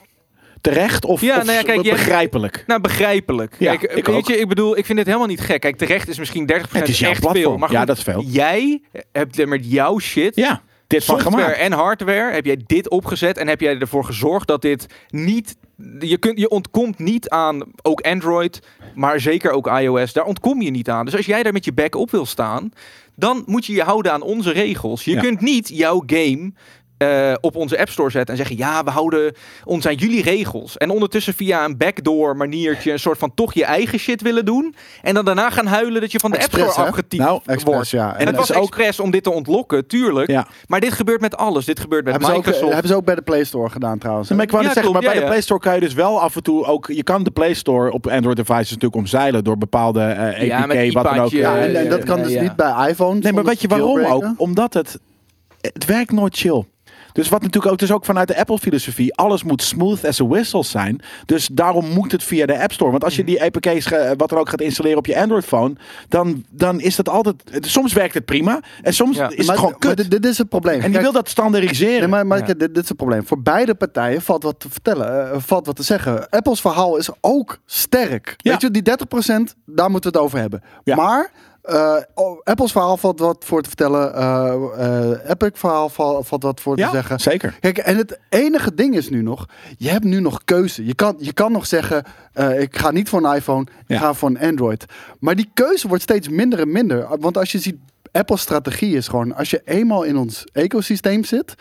Terecht of, Ja, of nou ja, kijk, begrijpelijk? Nou, begrijpelijk. Ja, Kijk, ik weet ook. je, ik bedoel, ik vind het helemaal niet gek. Kijk, terecht is misschien 30% Het is echt platform. veel. Maar Ja, goed, dat is veel. Jij hebt er met jouw shit, Ja, dit van software gemaakt. en hardware, heb jij dit opgezet en heb jij ervoor gezorgd dat dit niet... Je, kunt, je ontkomt niet aan ook Android, maar zeker ook iOS. Daar ontkom je niet aan. Dus als jij daar met je back op wil staan, dan moet je je houden aan onze regels. Je Ja. kunt niet jouw game eh, op onze App Store zetten en zeggen: ja, we houden ons aan jullie regels. En ondertussen via een backdoor maniertje een soort van toch je eigen shit willen doen. En dan daarna gaan huilen dat je van de App Store hè? afgetypt Nou, wordt. Ja. En, En het was is ook- expres om dit te ontlokken, tuurlijk. Ja. Maar dit gebeurt met alles. Dit gebeurt met hebben, ze ook, Microsoft. hebben ze ook bij de Play Store gedaan trouwens. Maar ik wou Ja, net zeggen, klopt, maar bij ja, de. Play Store kan je dus wel af en toe ook... Je kan de Play Store op Android devices natuurlijk omzeilen door bepaalde eh Ja, met APK, wat dan ook. ja, en, en eh, dat kan eh, dus ja. niet bij iPhone. Nee, maar weet je waarom ook? Omdat het... Het werkt nooit chill. Dus wat natuurlijk ook, het is ook vanuit de Apple-filosofie, alles moet smooth as a whistle zijn. Dus daarom moet het via de App Store. Want als je die APK's, ge- wat er ook gaat installeren op je Android-phone, dan, dan is dat altijd... Soms werkt het prima en soms Ja, is het gewoon kut. dit, dit is het probleem. en die wil dat standaardiseren. Nee, maar, maar Ja. dit, dit is het probleem. Voor beide partijen valt wat te vertellen, eh, valt wat te zeggen. Apples verhaal is ook sterk. Ja. Weet je, die 30%, daar moeten we het over hebben. Maar Eh, oh, Apple's verhaal valt wat voor te vertellen. eh Epic verhaal val- valt wat voor Ja, te zeggen. zeker. Kijk, en het enige ding is nu nog, je hebt nu nog keuze. Je kan, je kan nog zeggen, ik ga niet voor een iPhone, ik Ja. ga voor een Android. Maar die keuze wordt steeds minder en minder. Want als je ziet, Apple's strategie is gewoon, als je eenmaal in ons ecosysteem zit,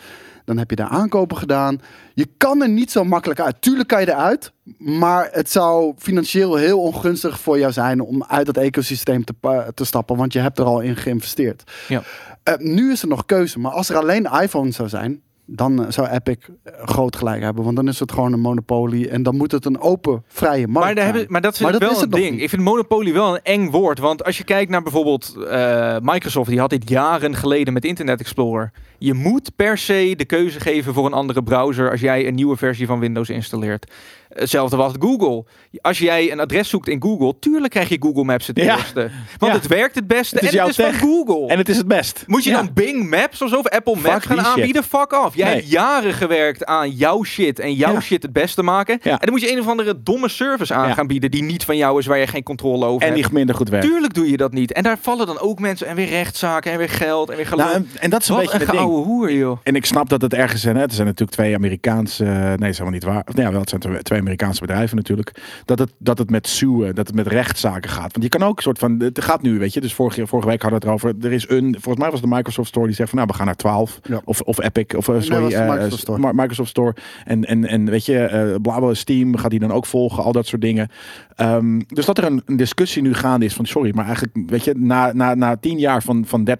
dan heb je daar aankopen gedaan. Je kan er niet zo makkelijk uit. Tuurlijk kan je eruit, maar het zou financieel heel ongunstig voor jou zijn om uit dat ecosysteem te, te stappen, want je hebt er al in geïnvesteerd. Ja. Eh, nu is er nog keuze, maar als er alleen iPhone zou zijn, dan eh, zou Epic groot gelijk hebben. Want dan is het gewoon een monopolie en dan moet het een open, vrije markt Maar, daar hebben, maar dat vind Maar ik dat wel is een ding. Ik vind monopolie wel een eng woord. Want als je kijkt naar bijvoorbeeld eh, Microsoft, die had dit jaren geleden met Internet Explorer. Je moet per se de keuze geven voor een andere browser als jij een nieuwe versie van Windows installeert. Hetzelfde was Google. Als jij een adres zoekt in Google, tuurlijk krijg je Google Maps het Ja. eerste. Want Ja. het werkt het beste Het en het is van. Google. En het is het best. Moet je Ja. dan Bing Maps of zo, of Apple Fuck Maps gaan die shit. aanbieden? Fuck off. Jij Nee. hebt jaren gewerkt aan jouw shit en jouw shit het beste maken. En dan moet je een of andere domme service aan gaan bieden die niet van jou is, waar je geen controle over En hebt. die minder goed werkt. Tuurlijk doe je dat niet. En daar vallen dan ook mensen en weer rechtszaken en weer geld en weer geloof. Nou, en, en dat is een Wat beetje een gouden hoer, joh. En ik snap dat het ergens zijn. Hè? Er zijn natuurlijk twee Amerikaanse. Nee, dat is helemaal niet waar. Nee, ja, wel, het zijn twee Amerikaanse bedrijven natuurlijk. Dat het, dat het met suwen, dat het met rechtszaken gaat. Want je kan ook een soort van. Het gaat nu, weet je. Dus vorige, vorige week hadden we het erover. Er is een. Volgens mij was het de Microsoft Store die zegt van. Nou, we gaan naar 12. Ja. Of, of Epic. Of eh, sorry. de eh, Microsoft Store. Microsoft Store. En, en, en weet je, eh bla bla Steam gaat die dan ook volgen. Al dat soort dingen. Ehm, dus dat er een, een discussie nu gaande is van. Sorry, maar eigenlijk, weet je, na, na, na tien jaar van, van 30%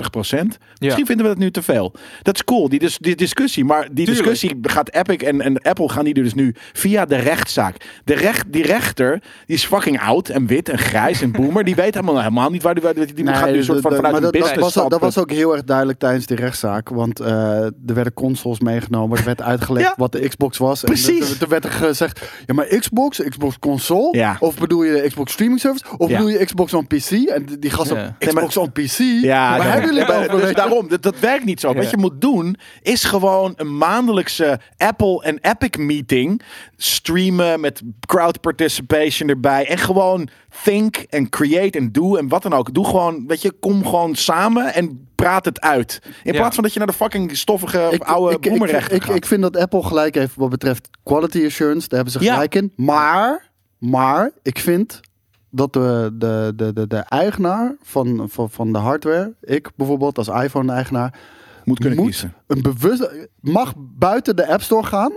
Misschien vinden we dat nu te veel. Dat is cool, die, dis, die discussie. Maar die Tuurlijk. discussie gaat Epic en, en Apple gaan die dus nu via de rechtszaak. De recht, die rechter, die is fucking oud en wit en grijs en boomer. Die weet helemaal, helemaal niet waar die, waar die, die gaat nu een soort van de- de- vanuit maar een dat, dat, business was, dat was ook heel erg duidelijk tijdens die rechtszaak. Want eh, er werden consoles meegenomen. Er werd uitgelegd Ja. wat de Xbox was. En Precies. er- er werd er gezegd, ja maar Xbox, Xbox console? Ja. Of bedoel je de Xbox streaming service? Of Ja. bedoel je Xbox on PC? En die gast op Ja. Xbox on PC? Ja, waar daarom. hebben jullie het Ja, maar over? Dus daarom, dat, dat werkt niet zo. Ja. Wat je moet doen, is gewoon een maandelijkse Apple en Epic meeting streamen met crowd participation erbij. En gewoon think en create en do en wat dan ook. Doe gewoon, weet je, kom gewoon samen en praat het uit. In Ja. plaats van dat je naar de fucking stoffige Ik- oude ik, ik, boemerrechter ik, gaat. ik vind dat Apple gelijk heeft wat betreft quality assurance. Daar hebben ze Ja. gelijk in. Maar, maar ik vind dat de, de, de, de, de eigenaar van, van, van de hardware, ik bijvoorbeeld als iPhone-eigenaar, moet kunnen moet kiezen. een bewuste, mag buiten de App Store gaan.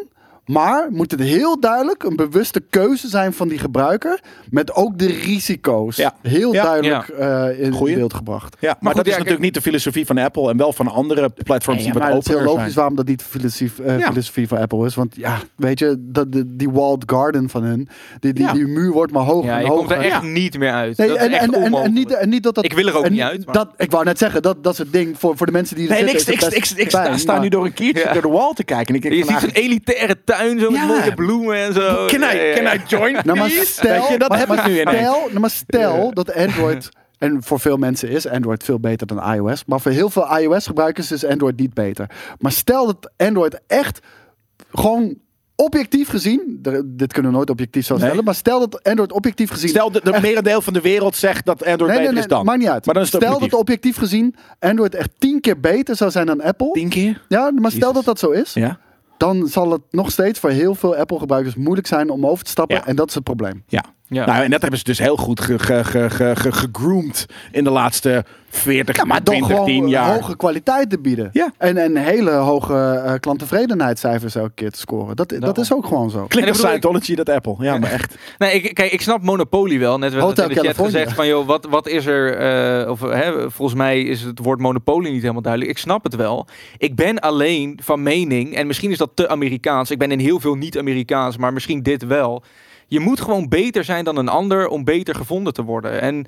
Maar moet het heel duidelijk een bewuste keuze zijn van die gebruiker. Met ook de risico's Ja. heel Ja. duidelijk eh, in Goeie. beeld gebracht. Ja, maar, goed, dat is natuurlijk niet de filosofie van Apple en wel van andere platforms Ja, die wat maar het is heel logisch zijn. waarom dat niet de filosofie, eh, Ja. filosofie van Apple is. Want ja, weet je, dat, die, die walled garden van hun, die, die, Ja. die muur wordt maar hoger Ja, en je hoger. komt er echt Ja. niet meer uit. Nee, dat is en, echt en, en, en, onmogelijk. niet, en niet dat dat... Ik wil er ook en niet uit, maar- Dat, ik wou net zeggen, dat, dat is het ding voor, voor de mensen die er Nee, ik, zitten. ik, sta, nu door een keertje door de wall te kijken. En ik je ziet eigenlijk- elitaire tuin, zo met Ja. mooie bloemen en zo. Can I, can. I join, Nou, maar stel, Weet je, dat maar, heb maar ik nu ineens. stel, nou, maar stel dat Android, en voor veel mensen is Android veel beter dan iOS, maar voor heel veel iOS-gebruikers is Android niet beter. Maar stel dat Android echt gewoon objectief gezien, dit kunnen we nooit objectief zo Nee. stellen, maar stel dat Android objectief gezien Stel, de, de merendeel van de wereld zegt dat Android Nee, beter nee, is dan. maakt niet uit. Maar dan is het stel objectief. dat objectief gezien Android echt tien keer beter zou zijn dan Apple. Tien keer? Ja, maar stel dat dat zo is, Ja. Dan zal het nog steeds voor heel veel Apple-gebruikers moeilijk zijn om over te stappen. Ja. En dat is het probleem. Ja. Ja. Nou, en dat hebben ze dus heel goed ge, ge, ge, ge, ge- gegroomd in de laatste 40, Ja, maar door 20, 10 gewoon jaar. hoge kwaliteit te bieden. Ja. En, en hele hoge eh klanttevredenheidscijfers elke keer te scoren. Dat, dat Daarom. is ook gewoon zo. Klinkt En als ik Scientology, dat Apple. Ja, maar echt. Nee, ik, kijk, ik snap Monopoly wel. Net werd in de chat California. gezegd van, joh, wat, wat is er... eh, of, hè, volgens mij is het woord Monopoly niet helemaal duidelijk. Ik snap het wel. Ik ben alleen van mening, en misschien is dat te Amerikaans. Ik ben in heel veel niet-Amerikaans, maar misschien dit wel. Je moet gewoon beter zijn dan een ander om beter gevonden te worden. En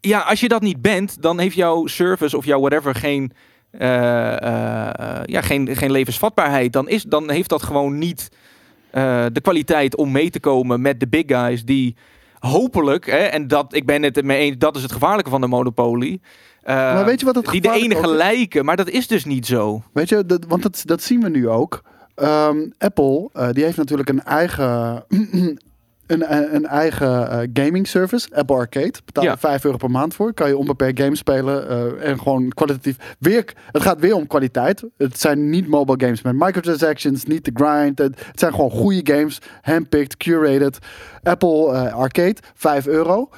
ja, als je dat niet bent, dan heeft jouw service of jouw whatever geen... eh, eh, ja, geen, geen levensvatbaarheid, dan, is, dan heeft dat gewoon niet eh, de kwaliteit om mee te komen met de big guys die hopelijk, hè, en dat, ik ben het mee eens, dat is het gevaarlijke van de monopolie. Maar weet je wat het die de enige lijken, maar dat is dus niet zo. Weet je, dat, want dat, dat zien we nu ook. Ehm, Apple, die heeft natuurlijk een eigen een, een, een eigen eh, gaming service, Apple Arcade. Betaal je Ja. 5 euro per maand voor. Kan je onbeperkt games spelen eh, en gewoon kwalitatief. Weer, het gaat weer om kwaliteit. Het zijn niet mobile games met microtransactions, niet de grind. Het, het zijn gewoon goede games, handpicked, curated. Apple eh, Arcade, 5 euro.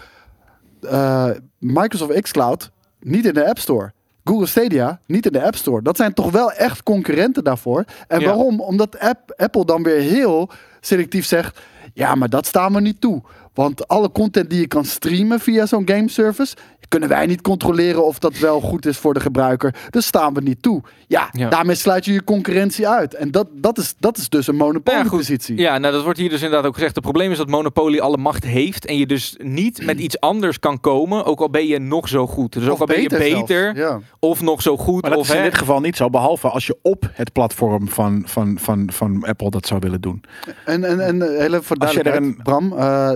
Eh, Microsoft xCloud, niet in de App Store. Google Stadia, niet in de App Store. Dat zijn toch wel echt concurrenten daarvoor. En Ja. waarom? Omdat app, Apple dan weer heel selectief zegt... ja, maar dat staan we niet toe. Want alle content die je kan streamen via zo'n game service... kunnen wij niet controleren of dat wel goed is voor de gebruiker. Dus staan we niet toe. Ja, Ja. daarmee sluit je je concurrentie uit. En dat, dat, is, dat is dus een Nou ja, goed. monopoliepositie. Ja, nou dat wordt hier dus inderdaad ook gezegd. Het probleem is dat Monopoly alle macht heeft en je dus niet met iets anders kan komen, ook al ben je nog zo goed. Dus ook Of al ben je beter beter zelfs, ja. of nog zo goed. Maar dat of, is in hè, dit geval niet zo, behalve als je op het platform van, van, van, van Apple dat zou willen doen. En, en, en eh, hele voor Als je er duidelijkheid, Bram, eh,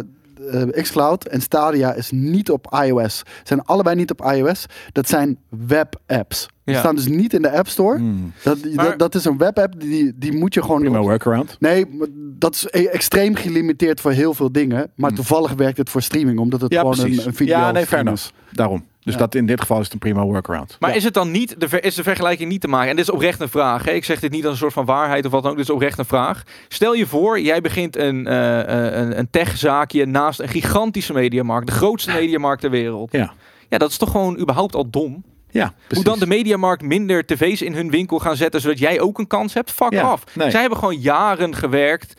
eh, xCloud en Stadia is niet op iOS. Zijn allebei niet op iOS. Dat zijn webapps. Die Ja. staan dus niet in de App Store. Hmm. Dat, Maar- dat, dat is een webapp, die, die moet je gewoon... Prima workaround. Nee, dat is e- extreem gelimiteerd voor heel veel dingen. Maar toevallig werkt het voor streaming, omdat het Ja, gewoon precies. een, een video ja, nee, fair enough. Daarom. Dus Ja. dat in dit geval is het een prima workaround. Maar Ja. is het dan niet, de, ver- is de vergelijking niet te maken? En dit is oprecht een vraag. Hè? Ik zeg dit niet als een soort van waarheid of wat dan ook. Dit is oprecht een vraag. Stel je voor, jij begint een, eh, eh, een, een techzaakje naast een gigantische mediamarkt. De grootste mediamarkt ter wereld. Ja, Ja, dat is toch gewoon überhaupt al dom? ja Hoe dan de mediamarkt minder tv's in hun winkel gaan zetten, zodat jij ook een kans hebt? Fuck af. nee. Zij hebben gewoon jaren gewerkt.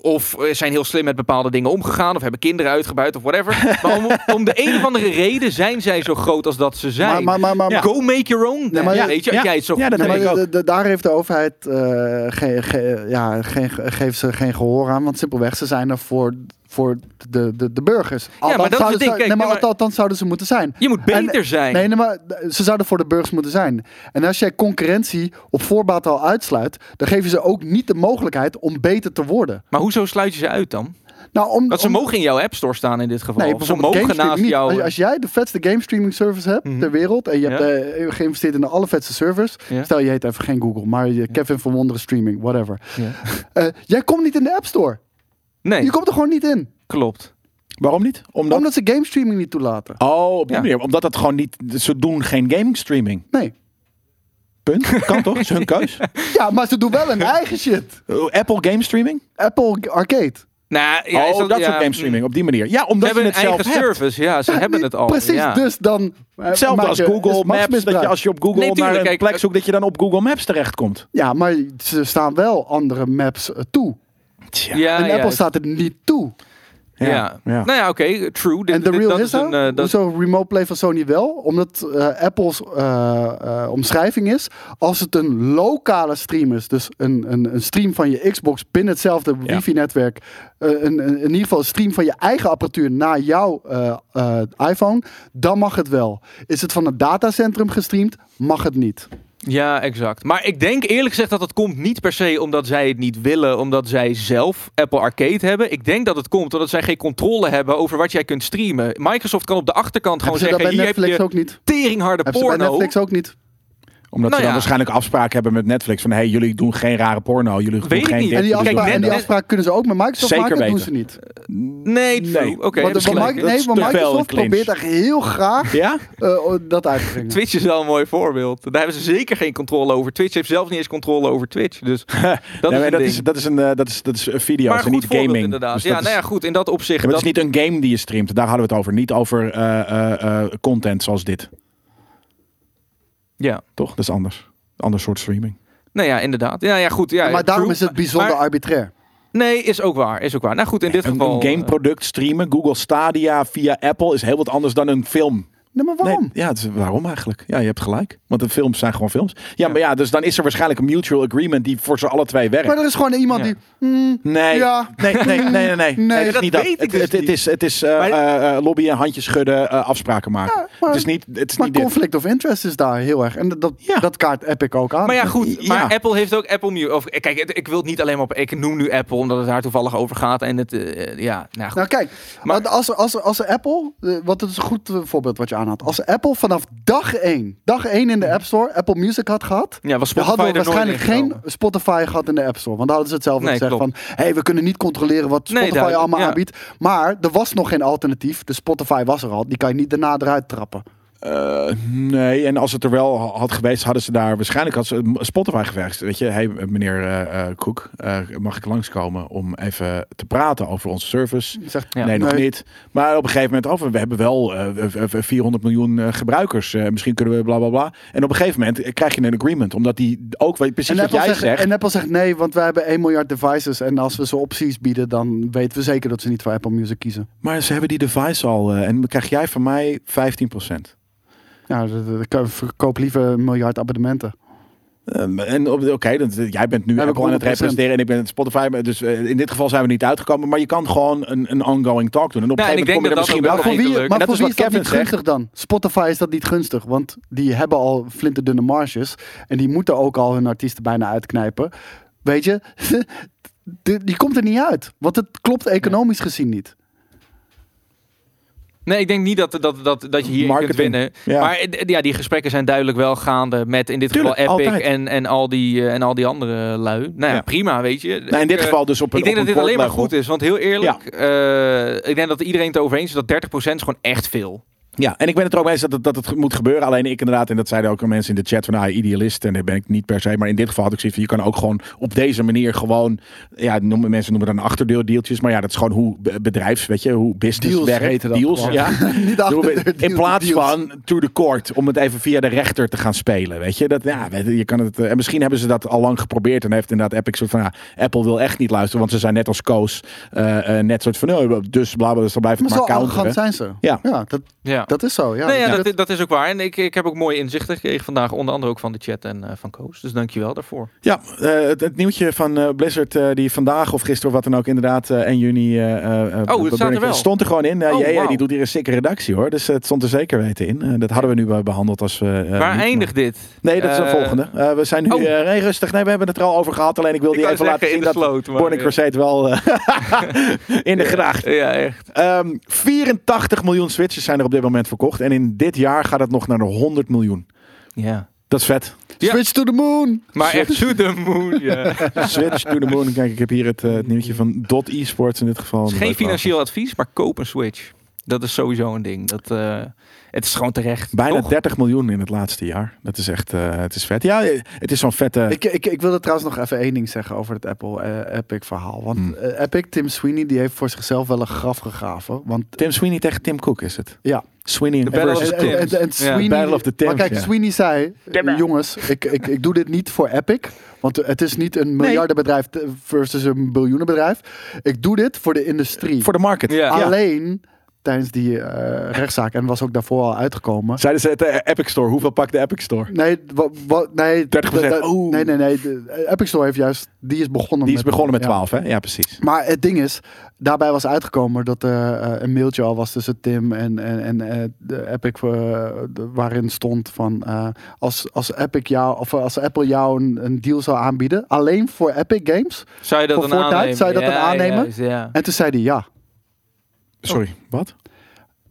Of eh, zijn heel slim met bepaalde dingen omgegaan. Of hebben kinderen uitgebuit of whatever. maar om, om de een of andere reden zijn zij zo groot als dat ze zijn. Maar, maar, maar, maar, Ja. Go make your own. Nee, maar Ja, weet je, ja, jij het zo ja, goed dat Nee, denk maar ik de- ook. de- daar heeft de overheid eh, geen, ja, geen, geeft ze geen gehoor aan. Want simpelweg, ze zijn er voor, voor de, de, de burgers. maar dat is zouden ding. ze- Kijk, nee, maar ja, maar- althans zouden ze moeten zijn. Je moet beter En- zijn. Nee, nee, maar ze zouden voor de burgers moeten zijn. En als jij concurrentie op voorbaat al uitsluit, dan geef je ze ook niet de mogelijkheid om beter te worden. Maar hoezo sluit je ze uit dan? Nou, om, Want ze om- mogen in jouw App Store staan in dit geval. Nee, ze mogen naast jou. Als, als jij de vetste game streaming service hebt Mhm. ter wereld en je hebt Ja. eh, geïnvesteerd in de allervetste servers, Ja. stel je heet even geen Google, maar je Kevin van Wonderen streaming, whatever. Ja. Eh, jij komt niet in de App Store. Nee, Je komt er gewoon niet in. klopt. Waarom niet? Omdat... Omdat ze game streaming niet toelaten. Oh, op die Ja. manier. Omdat het gewoon niet... Ze doen geen gaming streaming. Nee. Punt. Kan toch? Dat is hun keus. Ja, maar ze doen wel een eigen shit. Oh, Apple game streaming? Apple Arcade. Nou, ja, is oh, dat ja, soort game streaming. Op die manier. Ja, Ze omdat je hebben het een zelf eigen hebt. service. Ja, ze hebben het al. Precies, ja. dus dan... eh, Hetzelfde als Google Maps. Dat je als je op Google Nee, tuurlijk, naar een kijk, plek eh, zoekt, dat je dan op Google Maps terechtkomt. Ja, maar ze staan wel andere maps eh, toe. Tja. Ja, Apple staat er niet toe. Ja. Nou ja, oké, true. En de real is een, nou, eh, dat- hoezo Remote Play van Sony wel? Omdat eh, Apple's eh, omschrijving is, als het een lokale stream is, dus een, een, een stream van je Xbox binnen hetzelfde Ja. wifi-netwerk, een, een- in ieder geval een stream van je eigen apparatuur naar jouw iPhone, dan mag het wel. Is het van het datacentrum gestreamd, mag het niet. Ja, exact. Maar ik denk eerlijk gezegd dat het komt niet per se omdat zij het niet willen, omdat zij zelf Apple Arcade hebben. Ik denk dat het komt omdat zij geen controle hebben over wat jij kunt streamen. Microsoft kan op de achterkant gewoon Hebben zeggen, hier heb je ook niet? teringharde Hebben ze bij porno. Netflix ook niet? Omdat Nou ze dan ja. waarschijnlijk afspraken hebben met Netflix. Van, hey, jullie doen geen rare porno. Jullie doen Weet ik geen niet. En die, Kijk, afspraak, en die afspraak kunnen ze ook met Microsoft Zeker maken, dat doen weten. ze niet. Nee, true. Nee. Oké, Want, want, dat nee, veel Microsoft probeert echt heel graag Ja? eh, dat uit te brengen. Twitch is wel een mooi voorbeeld. Daar hebben ze zeker geen controle over. Twitch heeft zelf niet eens controle over Twitch. Dus dat Nee, is een dat, is, dat, is een, eh, dat, is, dat is video's en niet gaming. inderdaad. Dus ja, nou ja, goed. In dat opzicht. Ja, maar dat, het is niet een game die je streamt. Daar hadden we het over. Niet over eh, eh, eh, content zoals dit. Ja. Toch? Dat is anders. Ander soort streaming. Nou ja, inderdaad. Ja, ja goed. Ja, maar daarom true. is het bijzonder Maar- arbitrair. Nee, is ook waar. Is ook waar. Nou goed, in dit Een, geval... een gameproduct streamen, Google Stadia via Apple, is heel wat anders dan een film. Nee, maar waarom? Nee, ja, is, waarom eigenlijk? Ja, je hebt gelijk. Want de films zijn gewoon films. Ja, maar ja, dus dan is er waarschijnlijk een mutual agreement die voor ze alle twee werkt. Maar er is gewoon iemand Ja. die... hmm, Nee, Ja. nee, nee, nee, nee, nee. Nee, het is dat niet dat. weet ik Het, dus het, het is, het is eh, eh, eh, lobbyen, handjes schudden, eh, afspraken maken. Ja, maar- het is niet, het is maar niet dit. conflict of interest is daar heel erg. En dat, dat, Ja. dat kaart Epic ook aan. Maar ja, goed. Ja. Maar Apple heeft ook Apple Music. Of, kijk, ik wil het niet alleen maar op. Ik noem nu Apple omdat het daar toevallig over gaat. En het, eh, ja, nou goed. Nou kijk, Maar- als, er- als, er- als er Apple, wat het is een goed voorbeeld wat je aan had. Als Apple vanaf dag 1, dag 1 in de App Store, Apple Music had gehad, Ja, was dan Spotify hadden we waarschijnlijk geen. Spotify gehad in de App Store. Want dan hadden ze hetzelfde Nee, gezegd klopt. van... hé, hey, we kunnen niet controleren wat Spotify allemaal ja. aanbiedt. Maar er was nog geen alternatief. Dus Spotify was er al. Die kan je niet daarna eruit trappen. Eh, nee, en als het er wel had geweest, hadden ze daar waarschijnlijk had ze Spotify gevraagd. Weet je, hey meneer eh eh, Cook, eh, mag ik langskomen om even te praten over onze service? Die zegt, Ja. nee, nog Nee. niet. Maar op een gegeven moment, oh, we hebben wel eh, v- v- 400 miljoen eh, gebruikers. Eh, misschien kunnen we bla bla bla. En op een gegeven moment krijg je een agreement, omdat die ook, weet precies En wat Apple, jij zegt, zegt. en Apple zegt nee, want wij hebben 1 miljard devices. En als we ze opties bieden, dan weten we zeker dat ze niet voor Apple Music kiezen. Maar ze hebben die device al eh, en dan krijg jij van mij 15%. Ja, de- verkoop liever een miljard abonnementen. Ehm, en op- oké, dat- jij bent nu ik Apple aan het 100%. representeren en ik ben Spotify. Dus eh, in dit geval zijn we niet uitgekomen. Maar je kan gewoon een, een ongoing talk doen. En op een Ja, en gegeven ik moment denk kom je er dat dat misschien wel. Maar voor wie, Dat voor is wie wat is dat Kevin niet zegt. gunstig dan? Spotify is dat niet gunstig, want die hebben al flinterdunne marges. En die moeten ook al hun artiesten bijna uitknijpen. Weet je, die, die komt er niet uit. Want het klopt economisch gezien niet. Nee, ik denk niet dat, dat, dat, dat je hier kunt winnen. Ja. Maar eh, ja, die gesprekken zijn duidelijk wel gaande met in dit Tuurlijk, geval Epic altijd. en, en, al die, eh, en al die andere lui. Nou ja, Ja. prima, weet je. Nou, in Ik, dit eh, geval dus op een ik denk dat dit alleen maar goed is. Want heel eerlijk, ik denk dat iedereen het over eens is dat 30% is gewoon echt veel. Ja, en ik ben het er ook mee eens dat het, dat het moet gebeuren. Alleen ik inderdaad, en dat zeiden ook al mensen in de chat van ah, idealist. En daar ben ik niet per se. Maar in dit geval had ik zoiets van, je kan ook gewoon op deze manier gewoon, ja, noemen, mensen noemen dan achterdeeldeeltjes. Maar ja, dat is gewoon hoe be- bedrijfs, weet je, hoe business Deals werkt. Deals, ja. niet in plaats deals. van to the court, om het even via de rechter te gaan spelen. Weet je, dat, ja, je, kan het, eh, en misschien hebben ze dat al lang geprobeerd. En heeft inderdaad Epic soort van, ja, Apple wil echt niet luisteren. Want ze zijn net als Koos, eh, eh, net soort van, oh, dus bla bla, dus dan blijft het Maar maar zo counteren. zijn ze. Ja. ja dat, Ja. Dat is zo. Ja, nee, ja, dat- dat, dat is ook waar. En ik, ik heb ook mooie inzichten gekregen vandaag. Onder andere ook van de chat en eh, van Koos. Dus dankjewel daarvoor. Ja, eh, het, het nieuwtje van eh, Blizzard eh, die vandaag of gisteren of wat dan ook inderdaad eh 1 juni eh, eh, eh, Oh, het staat er wel. stond er gewoon in. Oh, wauw. die doet hier een sikke redactie hoor, dus het stond er zeker weten in. Dat hadden we nu behandeld als we. eh, Waar eindigt dit? Nee, dat is de volgende. Eh, we zijn nu oh. eh, nee, rustig. Nee, we hebben het er al over gehad. Alleen ik wilde Ik wou even laten zien in de dat sloot, maar, Born Crusade wel eh, in de gracht. Ja, echt. Ehm 84 miljoen Switches zijn er op dit moment verkocht. En in dit jaar gaat het nog naar de 100 miljoen. Ja. Dat is vet. Ja. Switch to the moon! Maar echt to the moon. Ja. Switch to the moon. Kijk, ik heb hier het, eh, het nieuwtje van Dot Esports in dit geval. Het is geen financieel advies, maar koop een Switch. Dat is sowieso een ding. Dat, eh, het is gewoon terecht. Bijna toch? 30 miljoen in het laatste jaar. Dat is echt, eh, het is vet. Ja, het is zo'n vette... Ik, ik, ik wilde trouwens nog even één ding zeggen over het Apple eh, Epic verhaal. Want Hmm. Epic, Tim Sweeney, die heeft voor zichzelf wel een graf gegraven. Want Tim Sweeney tegen Tim Cook is het. ja, Sweeney Battle of versus the en. Sweeney, Battle of the Tims, maar kijk. Sweeney zei, jongens, ik, ik, ik doe dit niet voor Epic. Want het is niet een miljardenbedrijf versus een biljoenenbedrijf. Ik doe dit voor de industrie. Voor de market. Alleen tijdens die eh, rechtszaak, en was ook daarvoor al uitgekomen. Zeiden ze het de Epic Store. Hoeveel pakt de Epic Store? Nee, wa, wa- nee, 30%. da- da- Oeh. nee, nee, nee. De Epic Store heeft juist, die is begonnen Die is met, begonnen met ja. 12, hè? Ja, precies. Maar het ding is, daarbij was uitgekomen dat er eh, een mailtje al was tussen Tim en, en, en eh, de Epic, eh, de- waarin stond van eh, als, als Epic jou of als Apple jou een, een deal zou aanbieden, alleen voor Epic Games. Zou je dat Voor dan Fortnite, aannemen? zou je dat dan Ja, aannemen? juist, ja. En toen zei hij ja. Sorry, wat?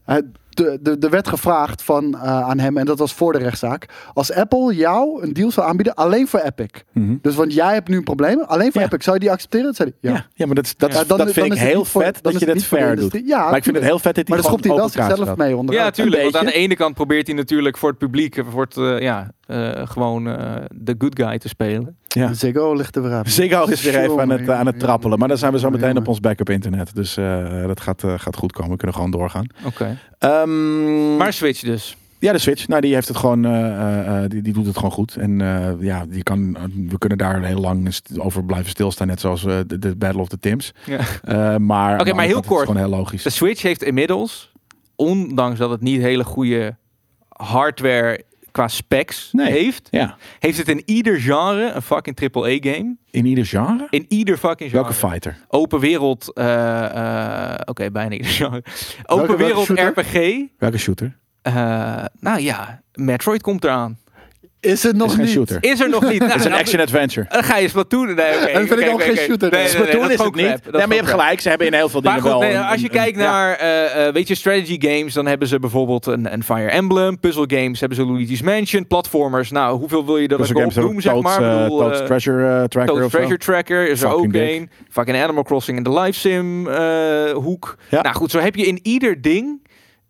Eh, de- de- Er werd gevraagd van, eh, aan hem, en dat was voor de rechtszaak. Als Apple jou een deal zou aanbieden, alleen voor Epic. Mhm. Dus want jij hebt nu een probleem, alleen voor Ja. Epic. Zou je die accepteren? Dat zei hij, Ja. ja. ja, maar dat, is- dat, Ja, is- dan- dat dan vind is ik het heel voor- vet dan dat je de fair doet. Ja, maar ik vind het heel vet dat hij Maar gewoon schopt hij wel zichzelf mee onder. Ja, tuurlijk. Want aan de ene kant probeert hij natuurlijk voor het publiek, voor het, eh, ja, eh, gewoon de good guy te spelen. Ja. Ziggo ligt er weer uit. Ziggo is weer even aan het, aan het trappelen. Maar dan zijn we zo meteen op ons backup internet. Dus eh, dat gaat, eh, gaat goed komen. We kunnen gewoon doorgaan. Oké. Ehm, Maar Switch dus. Ja, de Switch. Nou, die heeft het gewoon, eh, eh, eh, die, die doet het gewoon goed. En eh, ja, die kan, we kunnen daar heel lang over blijven stilstaan, net zoals eh, de, de Battle of the Tims. Ja. Eh, maar, Oké, maar heel Het is kort. gewoon heel logisch. De Switch heeft inmiddels, ondanks dat het niet hele goede hardware qua specs Nee. heeft, Ja, heeft het in ieder genre een fucking AAA game. in ieder genre. In ieder fucking genre. Welke fighter? Open wereld, eh, eh, oké, bijna ieder genre. Open welke wereld? RPG. Welke shooter? Eh, nou ja, Metroid komt eraan. Is het nog is geen niet? shooter. Is er nog niet. Nou, Het is een dan- action-adventure. Dan ga je Splatoon. Nee, oké. En vind ik ook geen shooter. Nee, nee, nee, Splatoon dat is het ook niet. crap. Dat Nee, maar je hebt ook gelijk. Ze hebben in heel veel Maar dingen goed, wel... nee, een- als je een- kijkt naar, eh, eh, weet je, strategy games, dan hebben ze bijvoorbeeld een, een Fire Emblem, puzzle games, hebben ze Luigi's Mansion, platformers. Nou, hoeveel wil je dat Puzzle ik games opnoem, zeg maar? Eh, bedoel, eh, Treasure Tracker Toad's of zo. Treasure Tracker is er ook een. Fucking Animal Crossing in de live sim eh, hoek. Ja. Nou goed, zo heb je in ieder ding,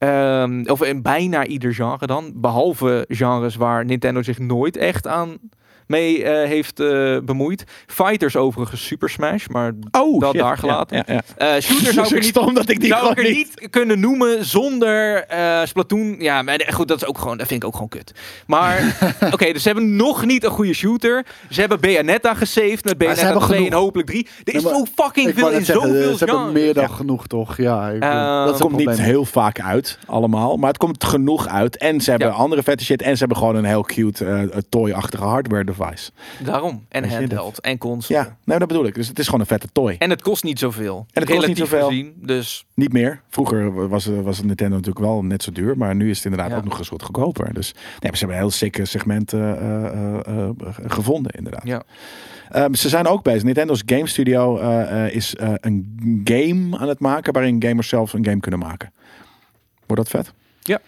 ehm, of in bijna ieder genre dan, behalve genres waar Nintendo zich nooit echt aan mee eh, heeft eh, bemoeid. Fighters overigens Super Smash, maar Oh, dat shit. daar gelaten. Ja, ja, ja. eh shooter zou ik niet stom dat ik die zou ik er niet... niet kunnen noemen zonder Splatoon. Ja, maar goed, dat is ook gewoon, dat vind ik ook gewoon kut. Maar oké, dus ze hebben nog niet een goede shooter. Ze hebben Bayonetta gesaved met Bayonetta hebben 2 en hopelijk 3. Er is zo fucking veel in zoveel ze hebben meer dan genoeg, toch? Ja, ik, dat komt niet heel vaak uit, allemaal. Maar het komt genoeg uit. En ze hebben andere vette shit. En ze hebben gewoon een heel cute toy-achtige hardware Daarom. En handheld. En console. Ja, nee, dat bedoel ik. Dus het is gewoon een vette toy. En het kost niet zoveel. En het kost niet zoveel. Gezien, dus Niet meer. Vroeger was, eh, was het Nintendo natuurlijk wel net zo duur. Maar nu is het inderdaad Ja. ook nog eens wat goedkoper. Dus nee, ze hebben een heel sikke segment eh, eh, gevonden, inderdaad. ja. Ehm, ze zijn ook bezig. Nintendo's Game Studio is een game aan het maken. waarin gamers zelf een game kunnen maken. Wordt dat vet? Ja?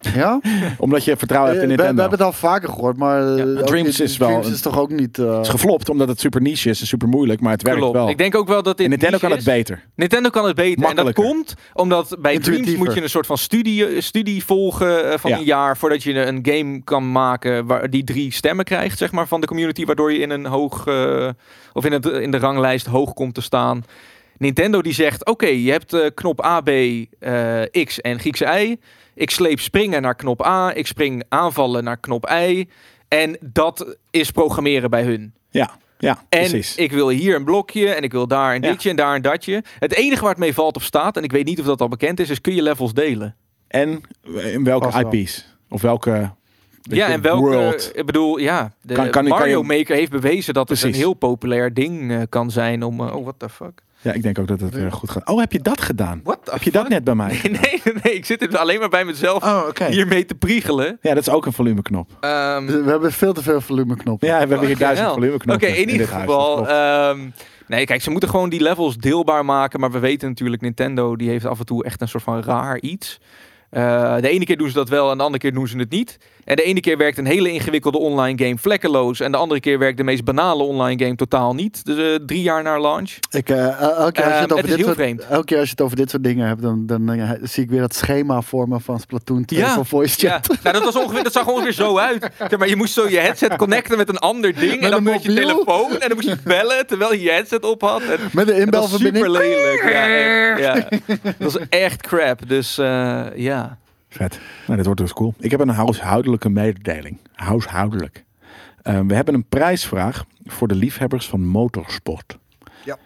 Omdat je vertrouwen hebt in Eh, we, we Nintendo. hebben het al vaker gehoord, maar eh, Dreams in- is wel Dreams een- is toch ook niet... eh, Het is geflopt omdat het super niche is en super moeilijk. Maar het werkt Klopt. wel. Ik denk ook wel dat dit en Nintendo kan het is. beter. Nintendo kan het beter. En dat komt omdat bij Dreams moet je een soort van studie, studie volgen van Ja. een jaar voordat je een game kan maken waar die drie stemmen krijgt, zeg maar, van de community, waardoor je in een hoog of in, het, in de ranglijst hoog komt te staan. Nintendo die zegt: Oké, je hebt knop A, B, eh, X en Griekse Y. Ik sleep springen naar knop A. Ik spring aanvallen naar knop Y. En dat is programmeren bij hun. Ja, ja En precies. ik wil hier een blokje en ik wil daar een Ja. ditje en daar een datje. Het enige waar het mee valt op staat, en ik weet niet of dat al bekend is, is kun je levels delen. En in welke Vast wel. IP's? Of welke ja, en welke, world? ik bedoel, ja, de Kan- kan- kan Mario je- Maker heeft bewezen dat het een heel populair ding eh, kan zijn om, eh, oh, what the fuck. Ja, ik denk ook dat het eh, goed gaat. Oh, heb je dat gedaan? What Heb je dat net bij mij? Nee, nee, nee, ik zit er alleen maar bij mezelf Oh, oké. hiermee te priegelen. Ja, dat is ook een volumeknop. Ehm, We hebben veel te veel volumeknoppen. Ja, we hebben hier duizend Hell. volumeknoppen. Oké, in ieder geval. ehm, nee, kijk, ze moeten gewoon die levels deelbaar maken. Maar we weten natuurlijk, Nintendo die heeft af en toe echt een soort van raar iets. Eh, de ene keer doen ze dat wel en de andere keer doen ze het niet. En de ene keer werkt een hele ingewikkelde online game vlekkeloos. En de andere keer werkt de meest banale online game totaal niet. Dus eh, drie jaar na launch. Ik, eh, elke, keer als je Ehm, het over het is dit soort, vreemd. elke keer als je het over dit soort dingen hebt, dan, dan eh, zie ik weer dat schema vormen van Splatoon 2 Ja. van voice Ja, chat. nou, dat, was ongeveer, dat zag ongeveer zo uit. Zeg maar je moest zo je headset connecten met een ander ding. Met en dan met je telefoon. En dan moest je bellen terwijl je je headset op had. En Met een was inbelverbinding. super lelijk. Ja, echt, ja. Dat was echt crap. Dus ja. Vet. Nou, dit wordt dus cool. Ik heb een huishoudelijke mededeling. Huishoudelijk. Eh, we hebben een prijsvraag voor de liefhebbers van motorsport. Ja.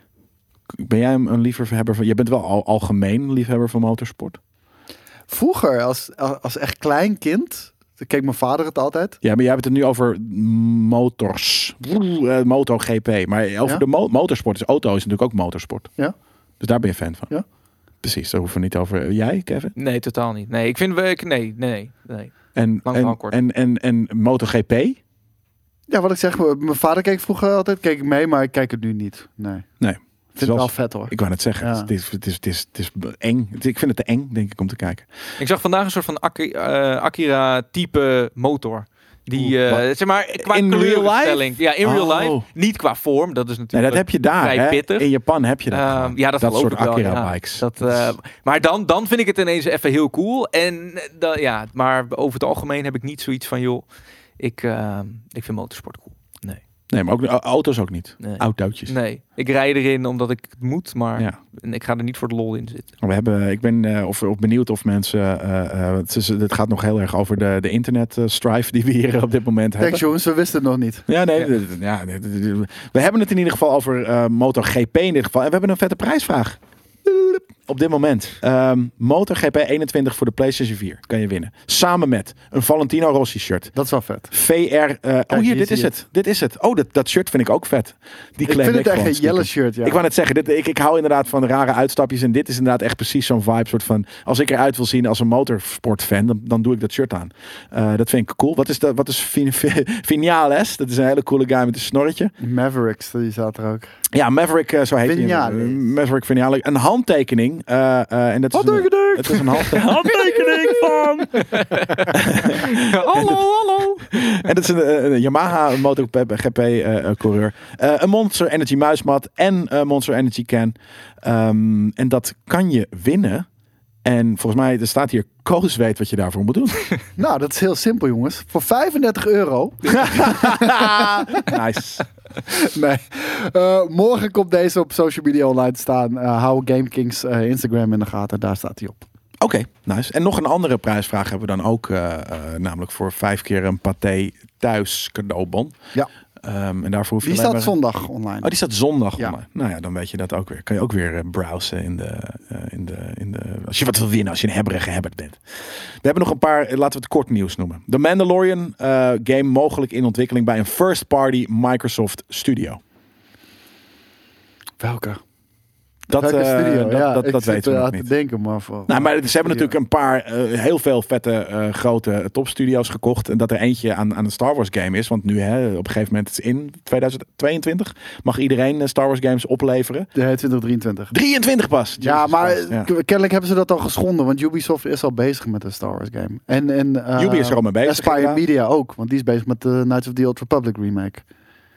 Ben jij een liefhebber van... Je bent wel al, algemeen liefhebber van motorsport? Vroeger, als, als echt klein kind, keek mijn vader het altijd. Ja, maar jij hebt het nu over motors. Uh, MotoGP. Maar over Ja. de mo- motorsport is auto is natuurlijk ook motorsport. Ja. Dus daar ben je fan van. Ja. Precies, daar hoeven we niet over. Jij, Kevin? Nee, totaal niet. Nee, ik vind we. ik- Nee, nee, nee. En, Lang en, kort. en, en, en MotoGP? Ja, wat ik zeg, mijn vader keek vroeger altijd, keek ik mee, maar ik kijk het nu niet. Nee. Nee. Ik vind het wel vet hoor. Ik wou net zeggen, Ja. het, is, het, is, het, is, het is eng. Ik vind het te eng, denk ik, om te kijken. Ik zag vandaag een soort van eh, Akira-type motor. Die, wat? zeg maar, qua In real kleurstelling. Ja, in real Oh. life. Niet qua vorm, dat is Nee, natuurlijk... dat heb je daar. vrij Hè? pittig. In Japan heb je dat. Ehm, ja, dat, soort wel, Akira ja. bikes. Dat, eh, maar dan, dan vind ik het ineens even heel cool. En eh, ja, maar over het algemeen heb ik niet zoiets van, joh, ik, eh, ik vind motorsport cool. Nee. maar ook au- auto's ook niet. Nee. Autootjes. Nee, ik rij erin omdat ik het moet, maar Ja. ik ga er niet voor de lol in zitten. We hebben, ik ben eh, of, of benieuwd of mensen. eh, eh, het, is, het gaat nog heel erg over de, de internet strife die we hier op dit moment hebben. Thanks jongens, we wisten het nog niet. Ja, nee. Ja. we hebben het in ieder geval over eh MotoGP in dit geval. En we hebben een vette prijsvraag. Op dit moment. Ehm MotoGP 21 voor de PlayStation 4 kan je winnen. Samen met een Valentino Rossi shirt. Dat is wel vet. VR. eh, oh, hier, dit is het. Dit is het. Oh, dat, dat shirt vind ik ook vet. Die Ik vind het echt een yellow shirt, ja. Ik wou net zeggen, dit, ik, ik hou inderdaad van rare uitstapjes. En dit is inderdaad echt precies zo'n vibe. Soort van, als ik eruit wil zien als een motorsportfan, dan, dan doe ik dat shirt aan. Eh, dat vind ik cool. Wat is, dat, wat is Vinales? Dat is een hele coole guy met een snorretje. Mavericks, die staat er ook. Ja, Maverick, eh, zo heet hij. Maverick Vinales. Een handtekening. eh, eh, en dat is een, Handtekening! het is een hand- handtekening van... hallo, hallo. En dat is een, een Yamaha MotoGP-coureur. Eh, een Monster Energy muismat en een Monster Energy can. Ehm, en dat kan je winnen. En volgens mij, er staat hier, Koos weet wat je daarvoor moet doen. Nou, dat is heel simpel, jongens. Voor 35 euro. nice. nee. Eh, morgen komt deze op social media online te staan. Eh hou GameKings eh, Instagram in de gaten. Daar staat hij op. Oké, nice. En nog een andere prijsvraag hebben we dan ook. eh, eh, namelijk voor vijf keer een paté thuis cadeaubon. Ja. Ehm, en daarvoor hoef je Die staat maar- zondag online. Oh, die staat zondag Ja. online. Nou ja, dan weet je dat ook weer. Kan je ook weer eh, browsen in de, eh, in de, in de... Als je wat wil winnen, als je een hebberige hebbert bent. We hebben nog een paar, eh, laten we het kort nieuws noemen. The Mandalorian eh, game mogelijk in ontwikkeling bij een first party Microsoft studio. Welke? Dat, eh, studio? dat, ja, dat, weten we nog eraan niet. te denken, maar voor... Nou, maar ze hebben natuurlijk een paar eh, heel veel vette eh, grote topstudio's gekocht. En dat er eentje aan, aan een Star Wars game is. Want nu, hè, op een gegeven moment in 2022 mag iedereen eh, Star Wars games opleveren. De 2023. 23 pas. Ja, maar ja. kennelijk hebben ze dat al geschonden, want Ubisoft is al bezig met een Star Wars game. En, en eh, Ubi is er al mee bezig. Media ook, want die is bezig met de Knights of the Old Republic remake.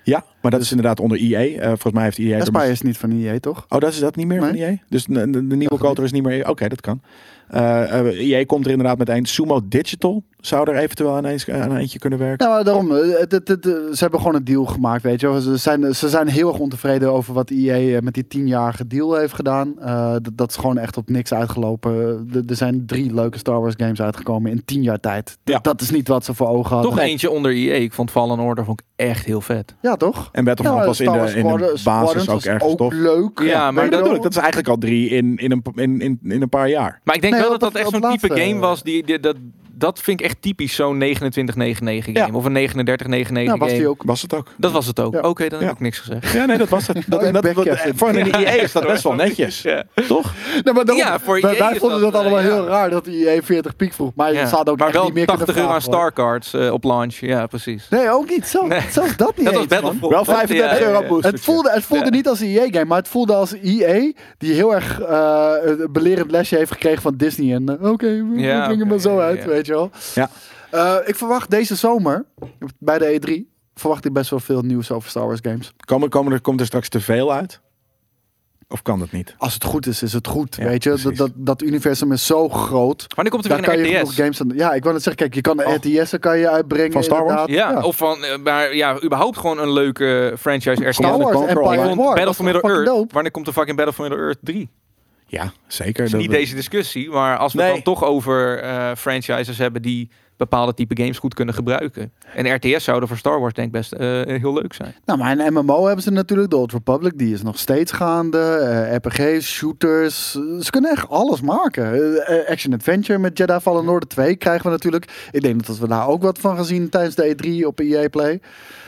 Ja, maar dat is inderdaad onder EA. Eh, volgens mij heeft EA... Aspire is niet van EA, toch? Oh, dat is dat niet meer van. EA? Dus de, de, de nieuwe coder is niet meer... Oké, dat kan. Eh eh, EA komt er inderdaad met een. Sumo Digital zou er eventueel aan, eens, aan eentje kunnen werken. Maar daarom. eh, het- het- het- ze hebben gewoon een deal gemaakt, weet je wel. Ze zijn, ze zijn heel erg ontevreden over wat EA met die tienjarige deal heeft gedaan. Eh, dat, dat is gewoon echt op niks uitgelopen. Er- er zijn drie leuke Star Wars games uitgekomen in tien jaar tijd. Ja. Dat is niet wat ze voor ogen hadden. Toch eentje onder EA. Ik vond Fallen Order vond ik echt heel vet. Ja, toch? En Battlefront Ja, was in Star de, Wars in de basis Squadrons ook erg ook tof. leuk. Ja, maar dat. Dat is eigenlijk al drie in, in, een, in, in, in een paar jaar. Maar ik denk Nee, wel dat dat het- echt zo'n type game was. Die, die, dat, dat vind ik echt typisch zo'n 2999 game. Ja. Of een 3999 Ja, was game. die ook. Was het ook? Dat was het ook. Ja. Oké, dan Ja. heb ik niks gezegd. Ja, nee, dat was het. Dat, Oh, dat, back, dat- voor een EA is dat best wel netjes. Ja. Toch? Nee, maar daarom- Ja, voor wij, EA wij vonden dat, dat, allemaal eh, heel ja. raar dat EA 40 piek vroeg. Maar Ja. ze hadden ook maar echt wel niet meer 80 kunnen euro aan. Starcards eh, op launch. Ja, precies. Nee, ook niet. Zo, Nee. Zelfs dat niet Dat was. Battlefront. Wel 35 Ja, ja, euro ja. booster. Het voelde, het voelde niet als een EA-game, maar het voelde als EA die heel erg eh, een belerend lesje heeft gekregen van Disney. En oké, we, brengen maar zo uit, weet je wel. Ja. Eh, ik verwacht deze zomer, bij de E3, verwacht ik best wel veel nieuws over Star Wars games. Komen, komen er, komt er straks te veel uit? Of kan dat niet? Als het goed is, is het goed, Ja, weet je. Dat, dat, dat universum is zo groot. Wanneer komt er weer een RTS? genoeg games aan... Ja, ik wou net zeggen, kijk, je kan de Oh. RTS'en kan je uitbrengen. Van Star Wars? Ja, of van, eh, maar ja, überhaupt gewoon een leuke franchise RTS. Star Wars, Empire Online. of vond War. Battle for Middle Earth. dope. Wanneer komt de fucking Battle for Middle Earth 3? Ja, zeker. Dat- niet deze discussie, maar als we Nee. het dan toch over eh, franchises hebben die bepaalde type games goed kunnen gebruiken. En RTS zouden voor Star Wars denk ik best eh, heel leuk zijn. Nou, maar een MMO hebben ze natuurlijk. De Old Republic, die is nog steeds gaande. eh, RPG's, shooters. Ze kunnen echt alles maken. Eh, Action-adventure met Jedi Fallen Order 2 krijgen we natuurlijk. Ik denk dat we daar ook wat van gaan zien tijdens de E3 op EA Play.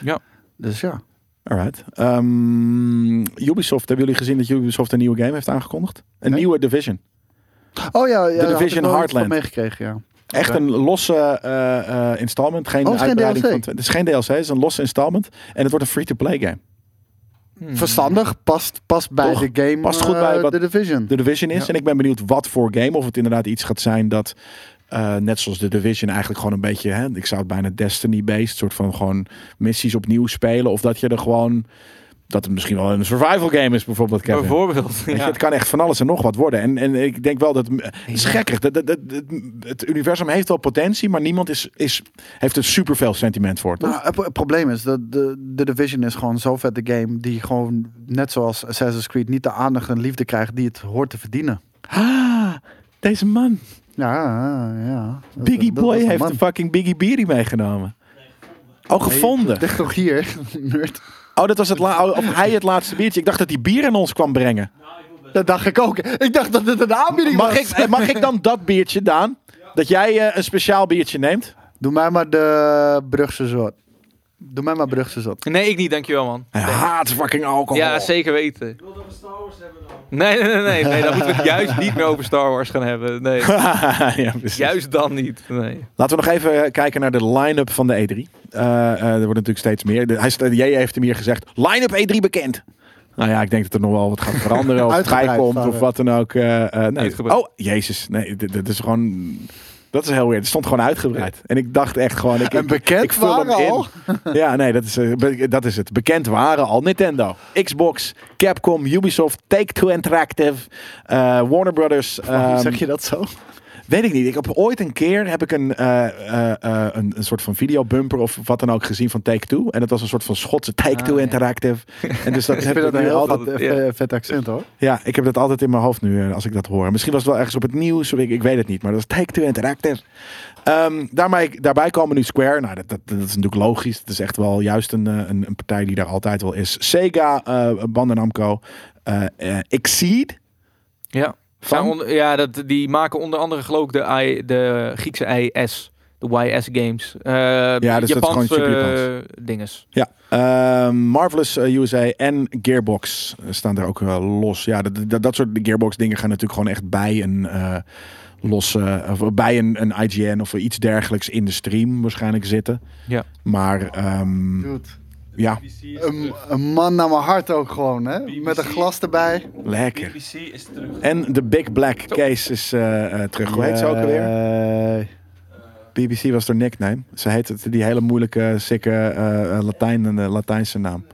Ja. Dus ja. Alright. Ehm, Ubisoft, hebben jullie gezien dat Ubisoft een nieuwe game heeft aangekondigd? Een Nee. nieuwe Division. Oh ja, ja ik Division Heartland. van meegekregen, ja. Echt een losse eh, eh, installment. Geen Oh, het is geen uitbreiding DLC. van. Het is geen DLC, het is een losse installment. En het wordt een free-to-play game. Hmm. Verstandig, past, past bij Toch? de game Past goed eh, bij wat de Division. De Division is. Ja. En ik ben benieuwd wat voor game. Of het inderdaad iets gaat zijn dat. Eh, net zoals de Division eigenlijk gewoon een beetje. Hè, ik zou het bijna Destiny-based. soort van gewoon missies opnieuw spelen. Of dat je er gewoon. Dat het misschien wel een survival game is, bijvoorbeeld. Kevin. Bijvoorbeeld. Je, het kan echt van alles en nog wat worden. En, en ik denk wel dat. Het is gekkig. Dat, dat, dat- het, het universum heeft wel potentie. Maar niemand is, is, heeft er superveel sentiment voor. Nou, het, het probleem is dat de, de Division is gewoon zo vet de game die gewoon net zoals Assassin's Creed niet de aandacht en liefde krijgt die het hoort te verdienen. Ah, deze man. Ja, ja. Biggie dat- Boy dat heeft man. de fucking Biggie Beery meegenomen. Oh, gevonden. Ligt toch hier, nerd. Oh, dat was het la- of hij het laatste biertje. Ik dacht dat hij bier aan ons kwam brengen. Dat dacht ik ook. Ik dacht dat het een aanbieding Mag was. ik, mag ik dan dat biertje, Daan? Dat jij eh, een speciaal biertje neemt? Doe mij maar de Brugse zot. Doe mij maar Brugse zot. Nee, ik niet, dankjewel man. Hij haat fucking alcohol. Ja, zeker weten. Nee, nee, nee, nee, nee. Dan moeten we het juist niet meer over Star Wars gaan hebben. Nee, ja, juist dan niet. Nee. Laten we nog even eh, kijken naar de line-up van de E3. Eh, eh, er wordt natuurlijk steeds meer. De, hij, Jij heeft hem hier gezegd. Line-up E3 bekend. Nou ja, ik denk dat er nog wel wat gaat veranderen. Of bijkomt of wat dan ook. nee. Oh, jezus. Nee, dit, dit is gewoon... Dat is heel weird. Het stond gewoon uitgebreid. En ik dacht echt gewoon... Ik, En bekend ik waren in. al? Ja, nee, dat is, eh, dat is het. Bekend waren al Nintendo, Xbox, Capcom, Ubisoft, Take-Two Interactive, eh, Warner Brothers. Ehm, zeg je dat zo? Weet ik niet. Ik heb ooit een keer heb ik een, eh, eh, eh, een, een soort van videobumper of wat dan ook gezien van Take-Two. En dat was een soort van Schotse Take-Two Ah, ja. Interactive. En dus dat Ik heb vind ik dat een nu heel altijd... vet, ja. vet accent hoor. Ja, ik heb dat altijd in mijn hoofd nu als ik dat hoor. Misschien was het wel ergens op het nieuws, ik, ik weet het niet. Maar dat is Take-Two Interactive. Ehm, daarmee, daarbij komen nu Square. Nou, dat, dat, dat is natuurlijk logisch. Het is echt wel juist een, een, een partij die daar altijd wel is. Sega, eh Bandai Namco, eh eh, Exceed. Ja. Van? Zijn onder- ja, dat, die maken onder andere geloof ik de, I, de Griekse IS. De YS Games. Eh Ja, dus dat is gewoon Japanse eh, dinges. Ja, ehm, Marvelous eh, USA en Gearbox eh, staan daar ook eh, los. Ja, dat, dat, dat soort Gearbox dingen gaan natuurlijk gewoon echt bij een eh losse, of bij een, een IGN of iets dergelijks in de stream waarschijnlijk zitten. Ja. Maar ehm, Dude. Ja, Een, een man naar mijn hart ook gewoon, hè? Met een glas erbij. lekker. BBC is terug. En de Big Black Case is eh, eh, terug. Hoe heet ze ook alweer? Eh, BBC was haar nickname. Ze heet het, die hele moeilijke, sikke eh, eh, Latijn, eh, Latijnse naam.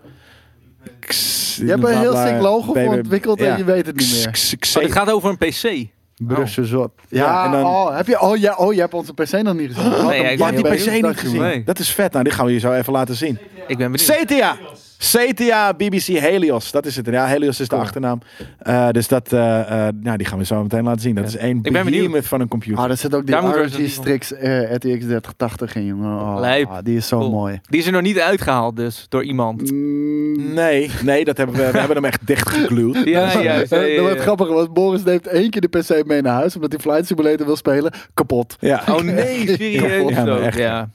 X- Je hebt een heel sick logo voor ontwikkeld en ja. je weet het niet meer. X- X- Oh, gaat over een PC. Brugse zot. Ja, Ja, en dan- oh, heb je, oh, ja, oh, je hebt onze PC nog niet gezien. Wat Nee, ik die PC niet dat gezien. Nee. Dat is vet. Nou, die gaan we je zo even laten zien. Ik ben benieuwd. CTA. CTA BBC Helios. Dat is het. Ja, Helios is de Cool. achternaam. Eh, dus dat, eh, eh, nou, die gaan we zo meteen laten zien. Dat Ja. is één Ik ben benieuwd. behemoth van een computer. Ah, er zit ook die Daar RG Strix eh, RTX 3080 in, jongen. Oh, Lijp. ah, die is zo Cool. mooi. Die is er nog niet uitgehaald dus, door iemand. Mm, Nee, nee, dat hebben we, we hebben hem echt dichtgegluwd. Ja, juist. Ja, ja, dat ja. wordt grappig, want Boris neemt één keer de PC mee naar huis, omdat hij Flight Simulator wil spelen. Kapot. Ja. Oh nee, serieus? Ja,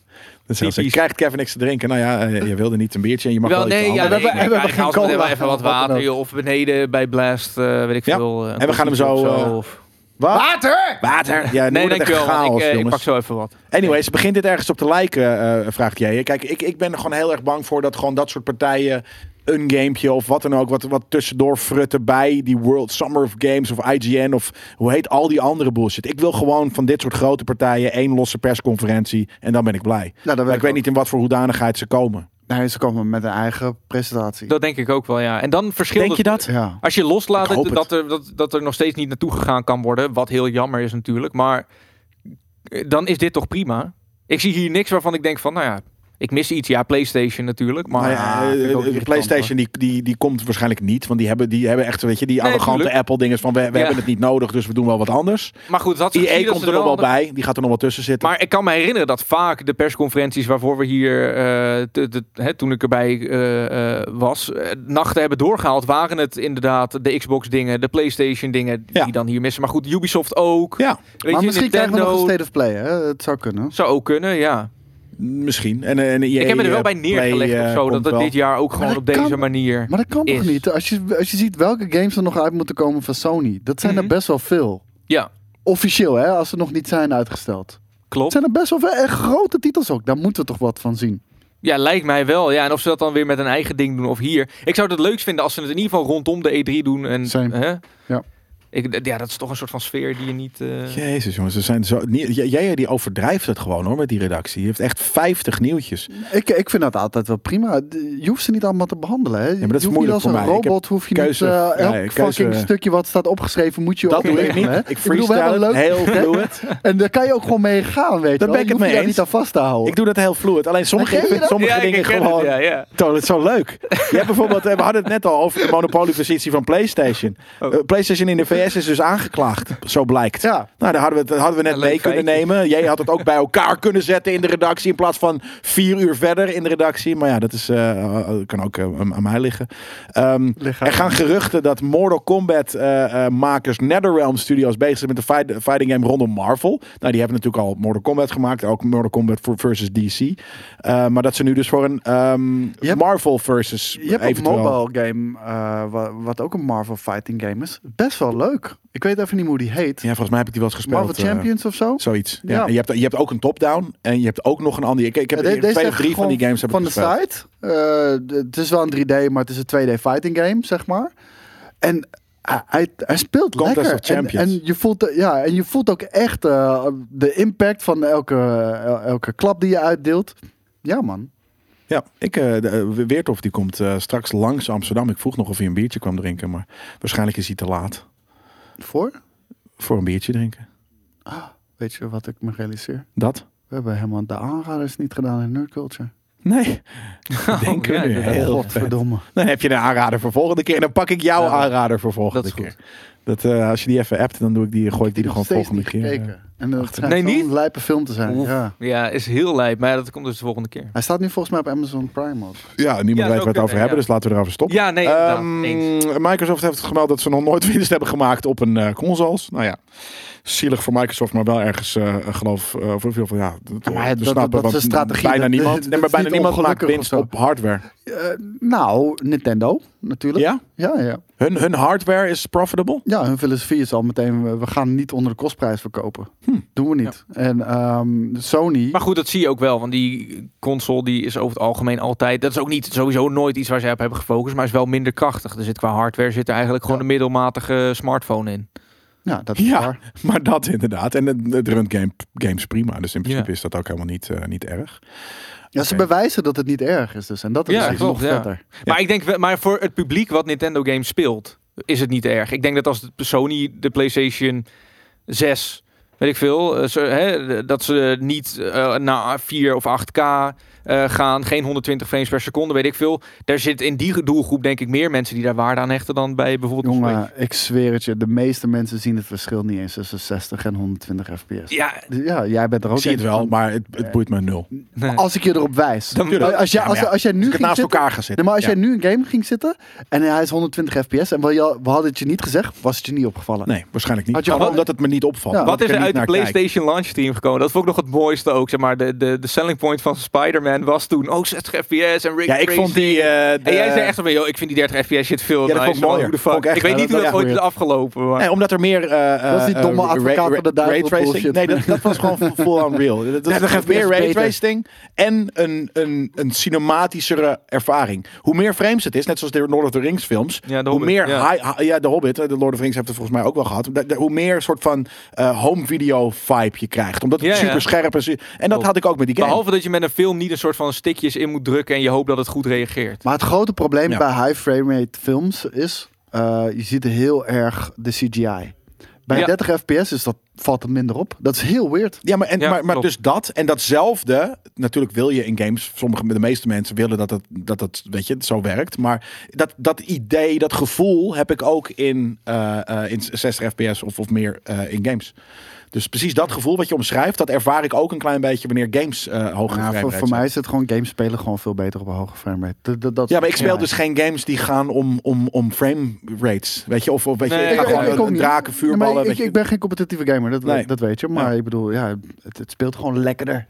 sick. Krijgt Kevin niks te drinken? Nou ja, eh, je wilde niet een biertje en je mag Wel, wel iets nee, ja, we we ik, hebben geen cola even wat water, of beneden bij Blast, eh, weet ik Ja. veel. eh, En we gaan hem zo, of-? Water! Water. Ja, Nee, dankjewel. chaos, ik, ik pak zo even wat. Anyways, begint dit ergens op te lijken, eh, vraagt jij. Kijk, ik, ik ben er gewoon heel erg bang voor dat gewoon dat soort partijen een gamepje of wat dan ook, wat, wat tussendoor frutten bij die World Summer of Games of IGN of hoe heet al die andere bullshit. Ik wil gewoon van dit soort grote partijen één losse persconferentie en dan ben ik blij. Maar weet ik weet niet in wat voor hoedanigheid ze komen. Nee, ze komen met een eigen presentatie. Dat denk ik ook wel, ja. En dan verschilt Denk je dat? ja. Als je loslaat dat, er, dat, dat er nog steeds niet naartoe gegaan kan worden, wat heel jammer is natuurlijk, maar eh, dan is dit toch prima. Ik zie hier niks waarvan ik denk van, nou ja, ik mis iets. Ja, PlayStation natuurlijk, maar Maar ja, ik ook eh, de PlayStation die, die, die komt waarschijnlijk niet. Want die hebben, die hebben echt, weet je, die Nee, arrogante tuurlijk. Apple dingen van we, we Ja. hebben het niet nodig, dus we doen wel wat anders. maar goed, dat is EA komt er nog wel bij. Die gaat er nog wel tussen zitten. Maar ik kan me herinneren dat vaak de persconferenties waarvoor we hier, eh, hè, toen ik erbij eh, eh, was, eh, nachten hebben doorgehaald, waren het inderdaad de Xbox dingen, de PlayStation dingen Ja. die dan hier missen. Maar goed, Ubisoft ook. ja, Weet maar je, misschien krijgen we nog Nintendo een State of Play, hè? Het zou kunnen. zou ook kunnen, ja. Misschien. En, en EA, ik heb me er wel eh, bij neergelegd Play, of eh, zo, dat het wel. dit jaar ook gewoon op deze manier. Maar dat kan toch Is. niet? Als je, als je ziet welke games er nog uit moeten komen van Sony. Dat zijn Mhm. er best wel veel. Ja, Officieel, hè? Als ze nog niet zijn uitgesteld. Het klopt. zijn er best wel veel grote titels ook. Daar moeten we toch wat van zien. Ja, lijkt mij wel. Ja, en of ze dat dan weer met een eigen ding doen of hier. Ik zou het leuk vinden als ze het in ieder geval rondom de E3 doen. En, Same. Hè? Ja. Ik, ja, dat is toch een soort van sfeer die je niet... eh, Jezus jongens, ze zijn zo... Jij die overdrijft het gewoon hoor met die redactie. Die heeft echt 50 nieuwtjes. Ik, ik vind dat altijd wel prima. Je hoeft ze niet allemaal te behandelen. Hè? maar dat is je hoeft moeilijk voor als een mij. Ik robot, hoef je keuze- niet... eh, elk ja, keuze- fucking stukje wat staat opgeschreven moet je Dat ook doe ik niet. hè? Ik freestyle het, leuk- heel fluid. En daar kan je ook gewoon mee gaan, weet je wel. ben ik Je het hoeft mee je daar eens. niet aan vast te houden. Ik doe dat heel fluid. Alleen sommige, ik je sommige Ja, ik dingen herken het, gewoon... ja, ja. Toon, het is zo leuk. Je hebt bijvoorbeeld, eh, we hadden het net al over de monopoliepositie van PlayStation. Oh. Eh, PlayStation in de VS Is dus aangeklaagd, zo blijkt. Ja. Nou, daar hadden we, het- dat hadden we net mee kunnen nemen. Jij had het ook bij elkaar kunnen zetten in de redactie in plaats van vier uur verder in de redactie. Maar ja, dat is, eh, kan ook eh, aan, mij liggen. Ehm, Liggen. er gaan geruchten dat Mortal Kombat eh, eh, makers NetherRealm Studios bezig zijn met de fight, fighting game rondom Marvel. Nou, die hebben natuurlijk al Mortal Kombat gemaakt, ook Mortal Kombat voor- versus DC. Eh, maar dat ze nu dus voor een ehm, Marvel versus Je hebt een eventueel. mobile game, eh, wa- wat ook een Marvel fighting game is. Best wel leuk. Ik weet even niet hoe die heet. Ja, volgens mij heb ik die wel eens gespeeld. Marvel eh, Champions of zo? Zoiets. Ja. Ja. En je, hebt, je hebt ook een top-down en je hebt ook nog een andere. Ik, ik heb Ja, de- twee of drie van die games heb van ik de site. Eh, het is wel een 3D, maar het is een 2D fighting game, zeg maar. En hij, hij, hij speelt Contest lekker. of Champions. En, en je voelt, eh, ja, en je voelt ook echt eh, de impact van elke, el- elke klap die je uitdeelt. Ja, man. Ja, ik, eh eh, Weertof die komt eh, straks langs Amsterdam. Ik vroeg nog of hij een biertje kwam drinken, maar waarschijnlijk is hij te laat Voor? voor een biertje drinken. Weet je wat ik me realiseer? Dat? We hebben helemaal de aanraders niet gedaan in Nerd Culture. Nee. Denk ja, er nu heel vet. Godverdomme. Dan heb je een aanrader voor volgende keer. En dan pak ik jouw Ja, aanrader voor volgende dat is keer. Dat, eh, als je die even appt, dan doe ik die, gooi ik die er gewoon volgende keer. En dat schijnt Nee, niet? lijpe film te zijn. Oef. Ja. Ja, is heel lijp. Maar dat komt dus de volgende keer. Hij staat nu volgens mij op Amazon Prime ook. Ja, niemand Ja, weet waar we het over hebben, ja. dus laten we erover stoppen. Ja, nee. Ehm. Microsoft heeft gemeld dat ze nog nooit winst hebben gemaakt op een eh, consoles. Nou ja, zielig voor Microsoft, maar wel ergens eh geloof eh, voor veel van ja. Dat, maar dat- snappen, dat is want een strategie. Bijna Dat- niemand, dat nee, maar bijna niemand maakt winst op hardware. Eh, nou, Nintendo natuurlijk. Ja, Ja, ja. hun, hun hardware is profitable. Ja, hun filosofie is al meteen, we- gaan niet onder de kostprijs verkopen. Doen we niet. En ehm, Sony... Maar goed, dat zie je ook wel. Want die console die is over het algemeen altijd... Dat is ook niet sowieso nooit iets waar ze op hebben gefocust. Maar is wel minder krachtig. Er zit qua hardware zit er eigenlijk gewoon Ja. een middelmatige smartphone in. ja, dat is Ja, waar. maar dat inderdaad. En het, het runt game, games prima, dus in principe Ja. is dat ook helemaal niet, eh, niet erg. Ja, ze bewijzen dat het niet erg is dus. En dat is Ja, klopt, nog vetter. Maar ik denk, maar voor het publiek wat Nintendo games speelt, is het niet erg. Ik denk dat als Sony de PlayStation 6, weet ik veel, eh, ze, hè, dat ze niet eh, naar 4 of 8K eh, gaan, geen 120 frames per seconde, weet ik veel. Daar zit in die doelgroep denk ik meer mensen die daar waarde aan hechten dan bij bijvoorbeeld. Jongen, ik zweer het je. De meeste mensen zien het verschil niet eens tussen 60 en 120 fps. Ja, Ja, jij bent er ook Ik zie het wel, van. maar het, het boeit me nul. nee. Als ik je erop wijs. Dan- als, jij, Ja, als, maar ja, als jij nu Als ging naast zitten, elkaar zitten. Nee, maar als Ja. jij nu een game ging zitten en hij is 120 fps en we, hadden het je niet gezegd, was het je niet opgevallen. Nee, waarschijnlijk niet. Had je omdat het me niet opvalt. Ja. Wat is er uit de. PlayStation launch team gekomen? Dat vond ik nog het mooiste ook. Zeg maar, de, de, de selling point van Spider-Man was toen ook 60 fps en Rick Ja, ik vond die... eh, En de- jij zei echt van, joh, ik vind die 30 fps shit veel Ja, dat vond ik fuck? Vond ik echt- ik weet ja, niet dat hoe dat ooit is afgelopen. Maar... Nee, omdat er meer... eh, Dat is die domme advocaat van de duivel. Nee, dat, dat was gewoon full unreal. Dat, dat 30 geeft meer raytracing en een, een, een cinematischere ervaring. Hoe meer frames het is, net zoals de Lord of the Rings films, Ja, de hoe Hobbit, meer... ja. high- hi- ja, de Hobbit, eh, de Lord of the Rings heeft het volgens mij ook wel gehad. De- de- hoe meer soort van eh, home video vibe je krijgt. Omdat het Ja, ja. super scherp is. En dat Klopt. had ik ook met die game. Behalve dat je met een film niet een soort van stickjes in moet drukken en je hoopt dat het goed reageert. Maar het grote probleem Ja. bij high frame rate films is, eh, je ziet heel erg de CGI. Bij Ja. 30 fps is dat, valt het minder op. Dat is heel weird. Ja, maar, en, Ja, maar, maar klopt. dus dat en datzelfde. Natuurlijk wil je in games, sommige, de meeste mensen willen dat het, dat het weet je, zo werkt. Maar dat, dat idee, dat gevoel heb ik ook in, eh, eh, in 60 fps of, of meer eh, in games. Dus precies dat gevoel wat je omschrijft, dat ervaar ik ook een klein beetje wanneer games eh hoge Ja, frame voor, voor mij is het gewoon games spelen gewoon veel beter op een hoge frame rate. Dat, dat, dat- Ja, maar ik speel ja. dus geen games die gaan om, om, om frame rates. Weet je, of, of weet je, Nee, ik ga ik- gewoon ik draken, Ja, vuurballen. ik, je. ik ben geen competitieve gamer, dat, Nee. dat weet je. Maar Ja. ik bedoel, ja, het, het speelt gewoon lekkerder.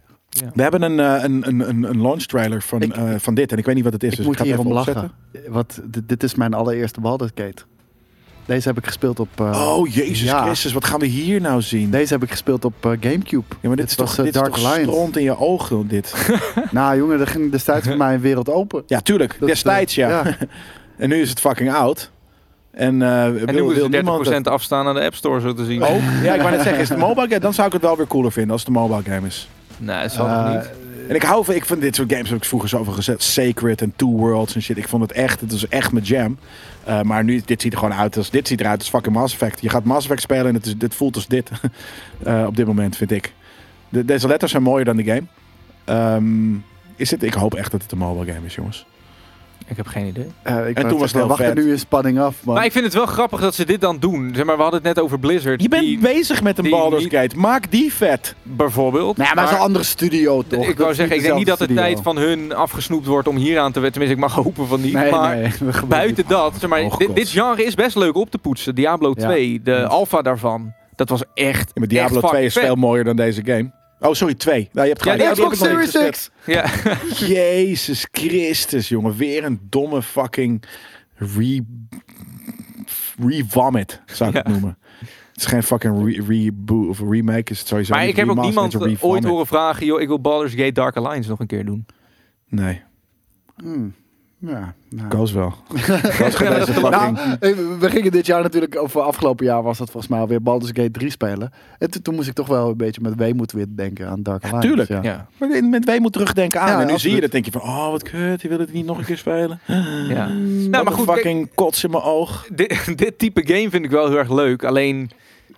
We hebben een, eh, een, een, een, launch trailer van, Ik- eh, van dit en ik weet niet wat het is. Ik dus moet ik ga hierom lachen. opzetten. Want dit, dit is mijn allereerste Baldur's Gate. Deze heb ik gespeeld op... eh, Oh, Jezus ja. Christus, wat gaan we hier nou zien? Deze heb ik gespeeld op eh, Gamecube. Ja, maar dit, is toch, eh, dit Dark is toch stront in je ogen, dit. Nou jongen, er ging destijds voor mij een wereld open. Ja, tuurlijk. Dat, Destijds, ja. En nu is het fucking oud. En, eh En wil, nu moeten niemand ze 30% het afstaan aan de App Store, zo te zien. ook? Ja, ik wou net zeggen, is het mobile game? Dan zou ik het wel weer cooler vinden als het een mobile game is. Nee, dat zal nog niet. En ik hou van, ik vind dit soort games heb ik vroeger zoveel gezet. Sacred en Two Worlds en shit. Ik vond het echt, het is echt mijn jam. Eh, maar nu, dit ziet er gewoon uit als, dit ziet eruit als fucking Mass Effect. Je gaat Mass Effect spelen en het, is, dit voelt als dit. Eh, op dit moment, vind ik. De, deze letters zijn mooier dan de game. Ehm, is het, ik hoop echt dat het een mobile game is, jongens. Ik heb geen idee. Eh, ik En toen was het wachten vet. nu in spanning af. Man. Maar ik vind het wel grappig dat ze dit dan doen. Zeg maar, we hadden het net over Blizzard. Je bent die- bezig met een Baldur's niet- Gate. Maak die vet. bijvoorbeeld. Nou ja, maar het is een andere studio toch? ik Dat wou zeggen, ik denk niet dat de tijd van hun afgesnoept wordt om hier aan te werken. Tenminste, ik mag hopen van niet. Nee, maar nee, buiten niet. dat, zeg maar, Oh, dit, genre is best leuk op te poetsen. Diablo Ja. 2, de alpha daarvan. Dat was echt. Ja, maar Diablo echt 2 is veel mooier dan deze game. Oh, sorry, 2. Nou, je hebt Ja, gelijk. Xbox Series. X. Ja, Jezus Christus, jongen. Weer een domme fucking re... Re-vomit, zou ik het noemen. Het is geen fucking re- reboot of remake, is het sowieso maar ik heb ook niemand eh, ooit horen vragen: joh, ik wil Baldur's Gate Dark Alliance nog een keer doen. Nee, Hmm. Ja, nou. koos wel. Nou, eh, we gingen dit jaar natuurlijk, of afgelopen jaar was dat volgens mij alweer Baldur's Gate 3 spelen. En toen, toen moest ik toch wel een beetje met weemoed weer denken aan Dark Alliance. tuurlijk. Ja. Ja. Maar met wij moet terugdenken aan. Ja, en nu absoluut. zie je dat, denk je van, oh wat kut, je wil het niet nog een keer spelen. ja. Nou, maar maar goed, kijk- fucking kots in mijn oog. dit, dit type game vind ik wel heel erg leuk. Alleen,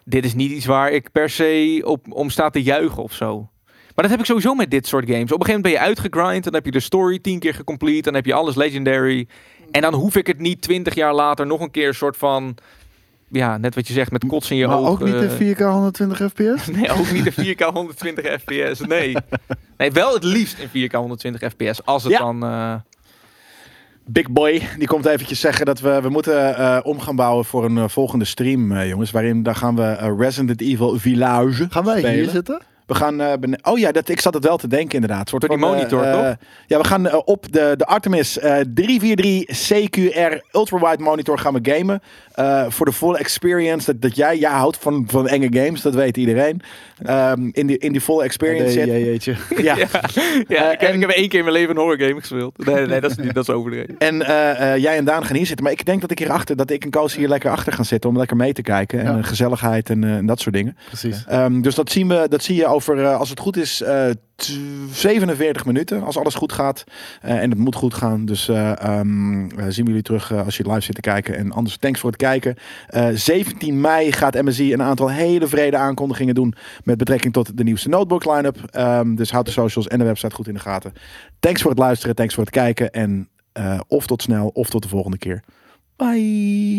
dit is niet iets waar ik per se op, om sta te juichen of zo. Maar dat heb ik sowieso met dit soort games. Op een gegeven moment ben je uitgegrind. Dan heb je de story tien keer gecomplete. Dan heb je alles legendary. En dan hoef ik het niet twintig jaar later nog een keer een soort van... Ja, net wat je zegt, met kots in je Maar ook niet in 4K 120 fps? Nee, ook niet in 4K 120 fps. Nee. nee, wel het liefst in 4K 120 fps. Als het Ja. dan... eh, Big Boy, die komt eventjes zeggen dat we, we moeten eh, om gaan bouwen voor een eh, volgende stream, eh, jongens. Waarin daar gaan we Resident Evil Village Gaan wij spelen. hier zitten? We gaan, eh, oh ja, dat, ik zat het wel te denken inderdaad. Soort Door die van, eh, monitor, eh, toch? Ja, we gaan eh, op de, de Artemis eh 343 CQR ultrawide monitor gaan we gamen. Eh, voor de full experience. Dat, dat jij, jij houdt van, van enge games, dat weet iedereen. Ehm, in, die, in die full experience Nee, zit. jeetje. Ja. ja, Eh, ik, heb, en- ik heb één keer in mijn leven een horror game gespeeld. Nee, nee, dat is, niet, dat is overdreven. En eh, eh, jij en Daan gaan hier zitten. Maar ik denk dat ik hierachter, dat ik en Koos hier lekker achter gaan zitten. Om lekker mee te kijken. En Ja. gezelligheid en, eh, en dat soort dingen. Precies. Ehm, dus dat, zien we, dat zie je over, als het goed is, eh, 47 minuten. Als alles goed gaat. Eh, en het moet goed gaan. Dus eh, ehm, eh, zien we jullie terug als je live zit te kijken. En anders, thanks voor het kijken. Eh, 17 mei gaat MSI een aantal hele vrede aankondigingen doen. Met betrekking tot de nieuwste notebook line-up. Ehm, dus houd de socials en de website goed in de gaten. Thanks voor het luisteren. Thanks voor het kijken. En of tot snel of tot de volgende keer. Bye.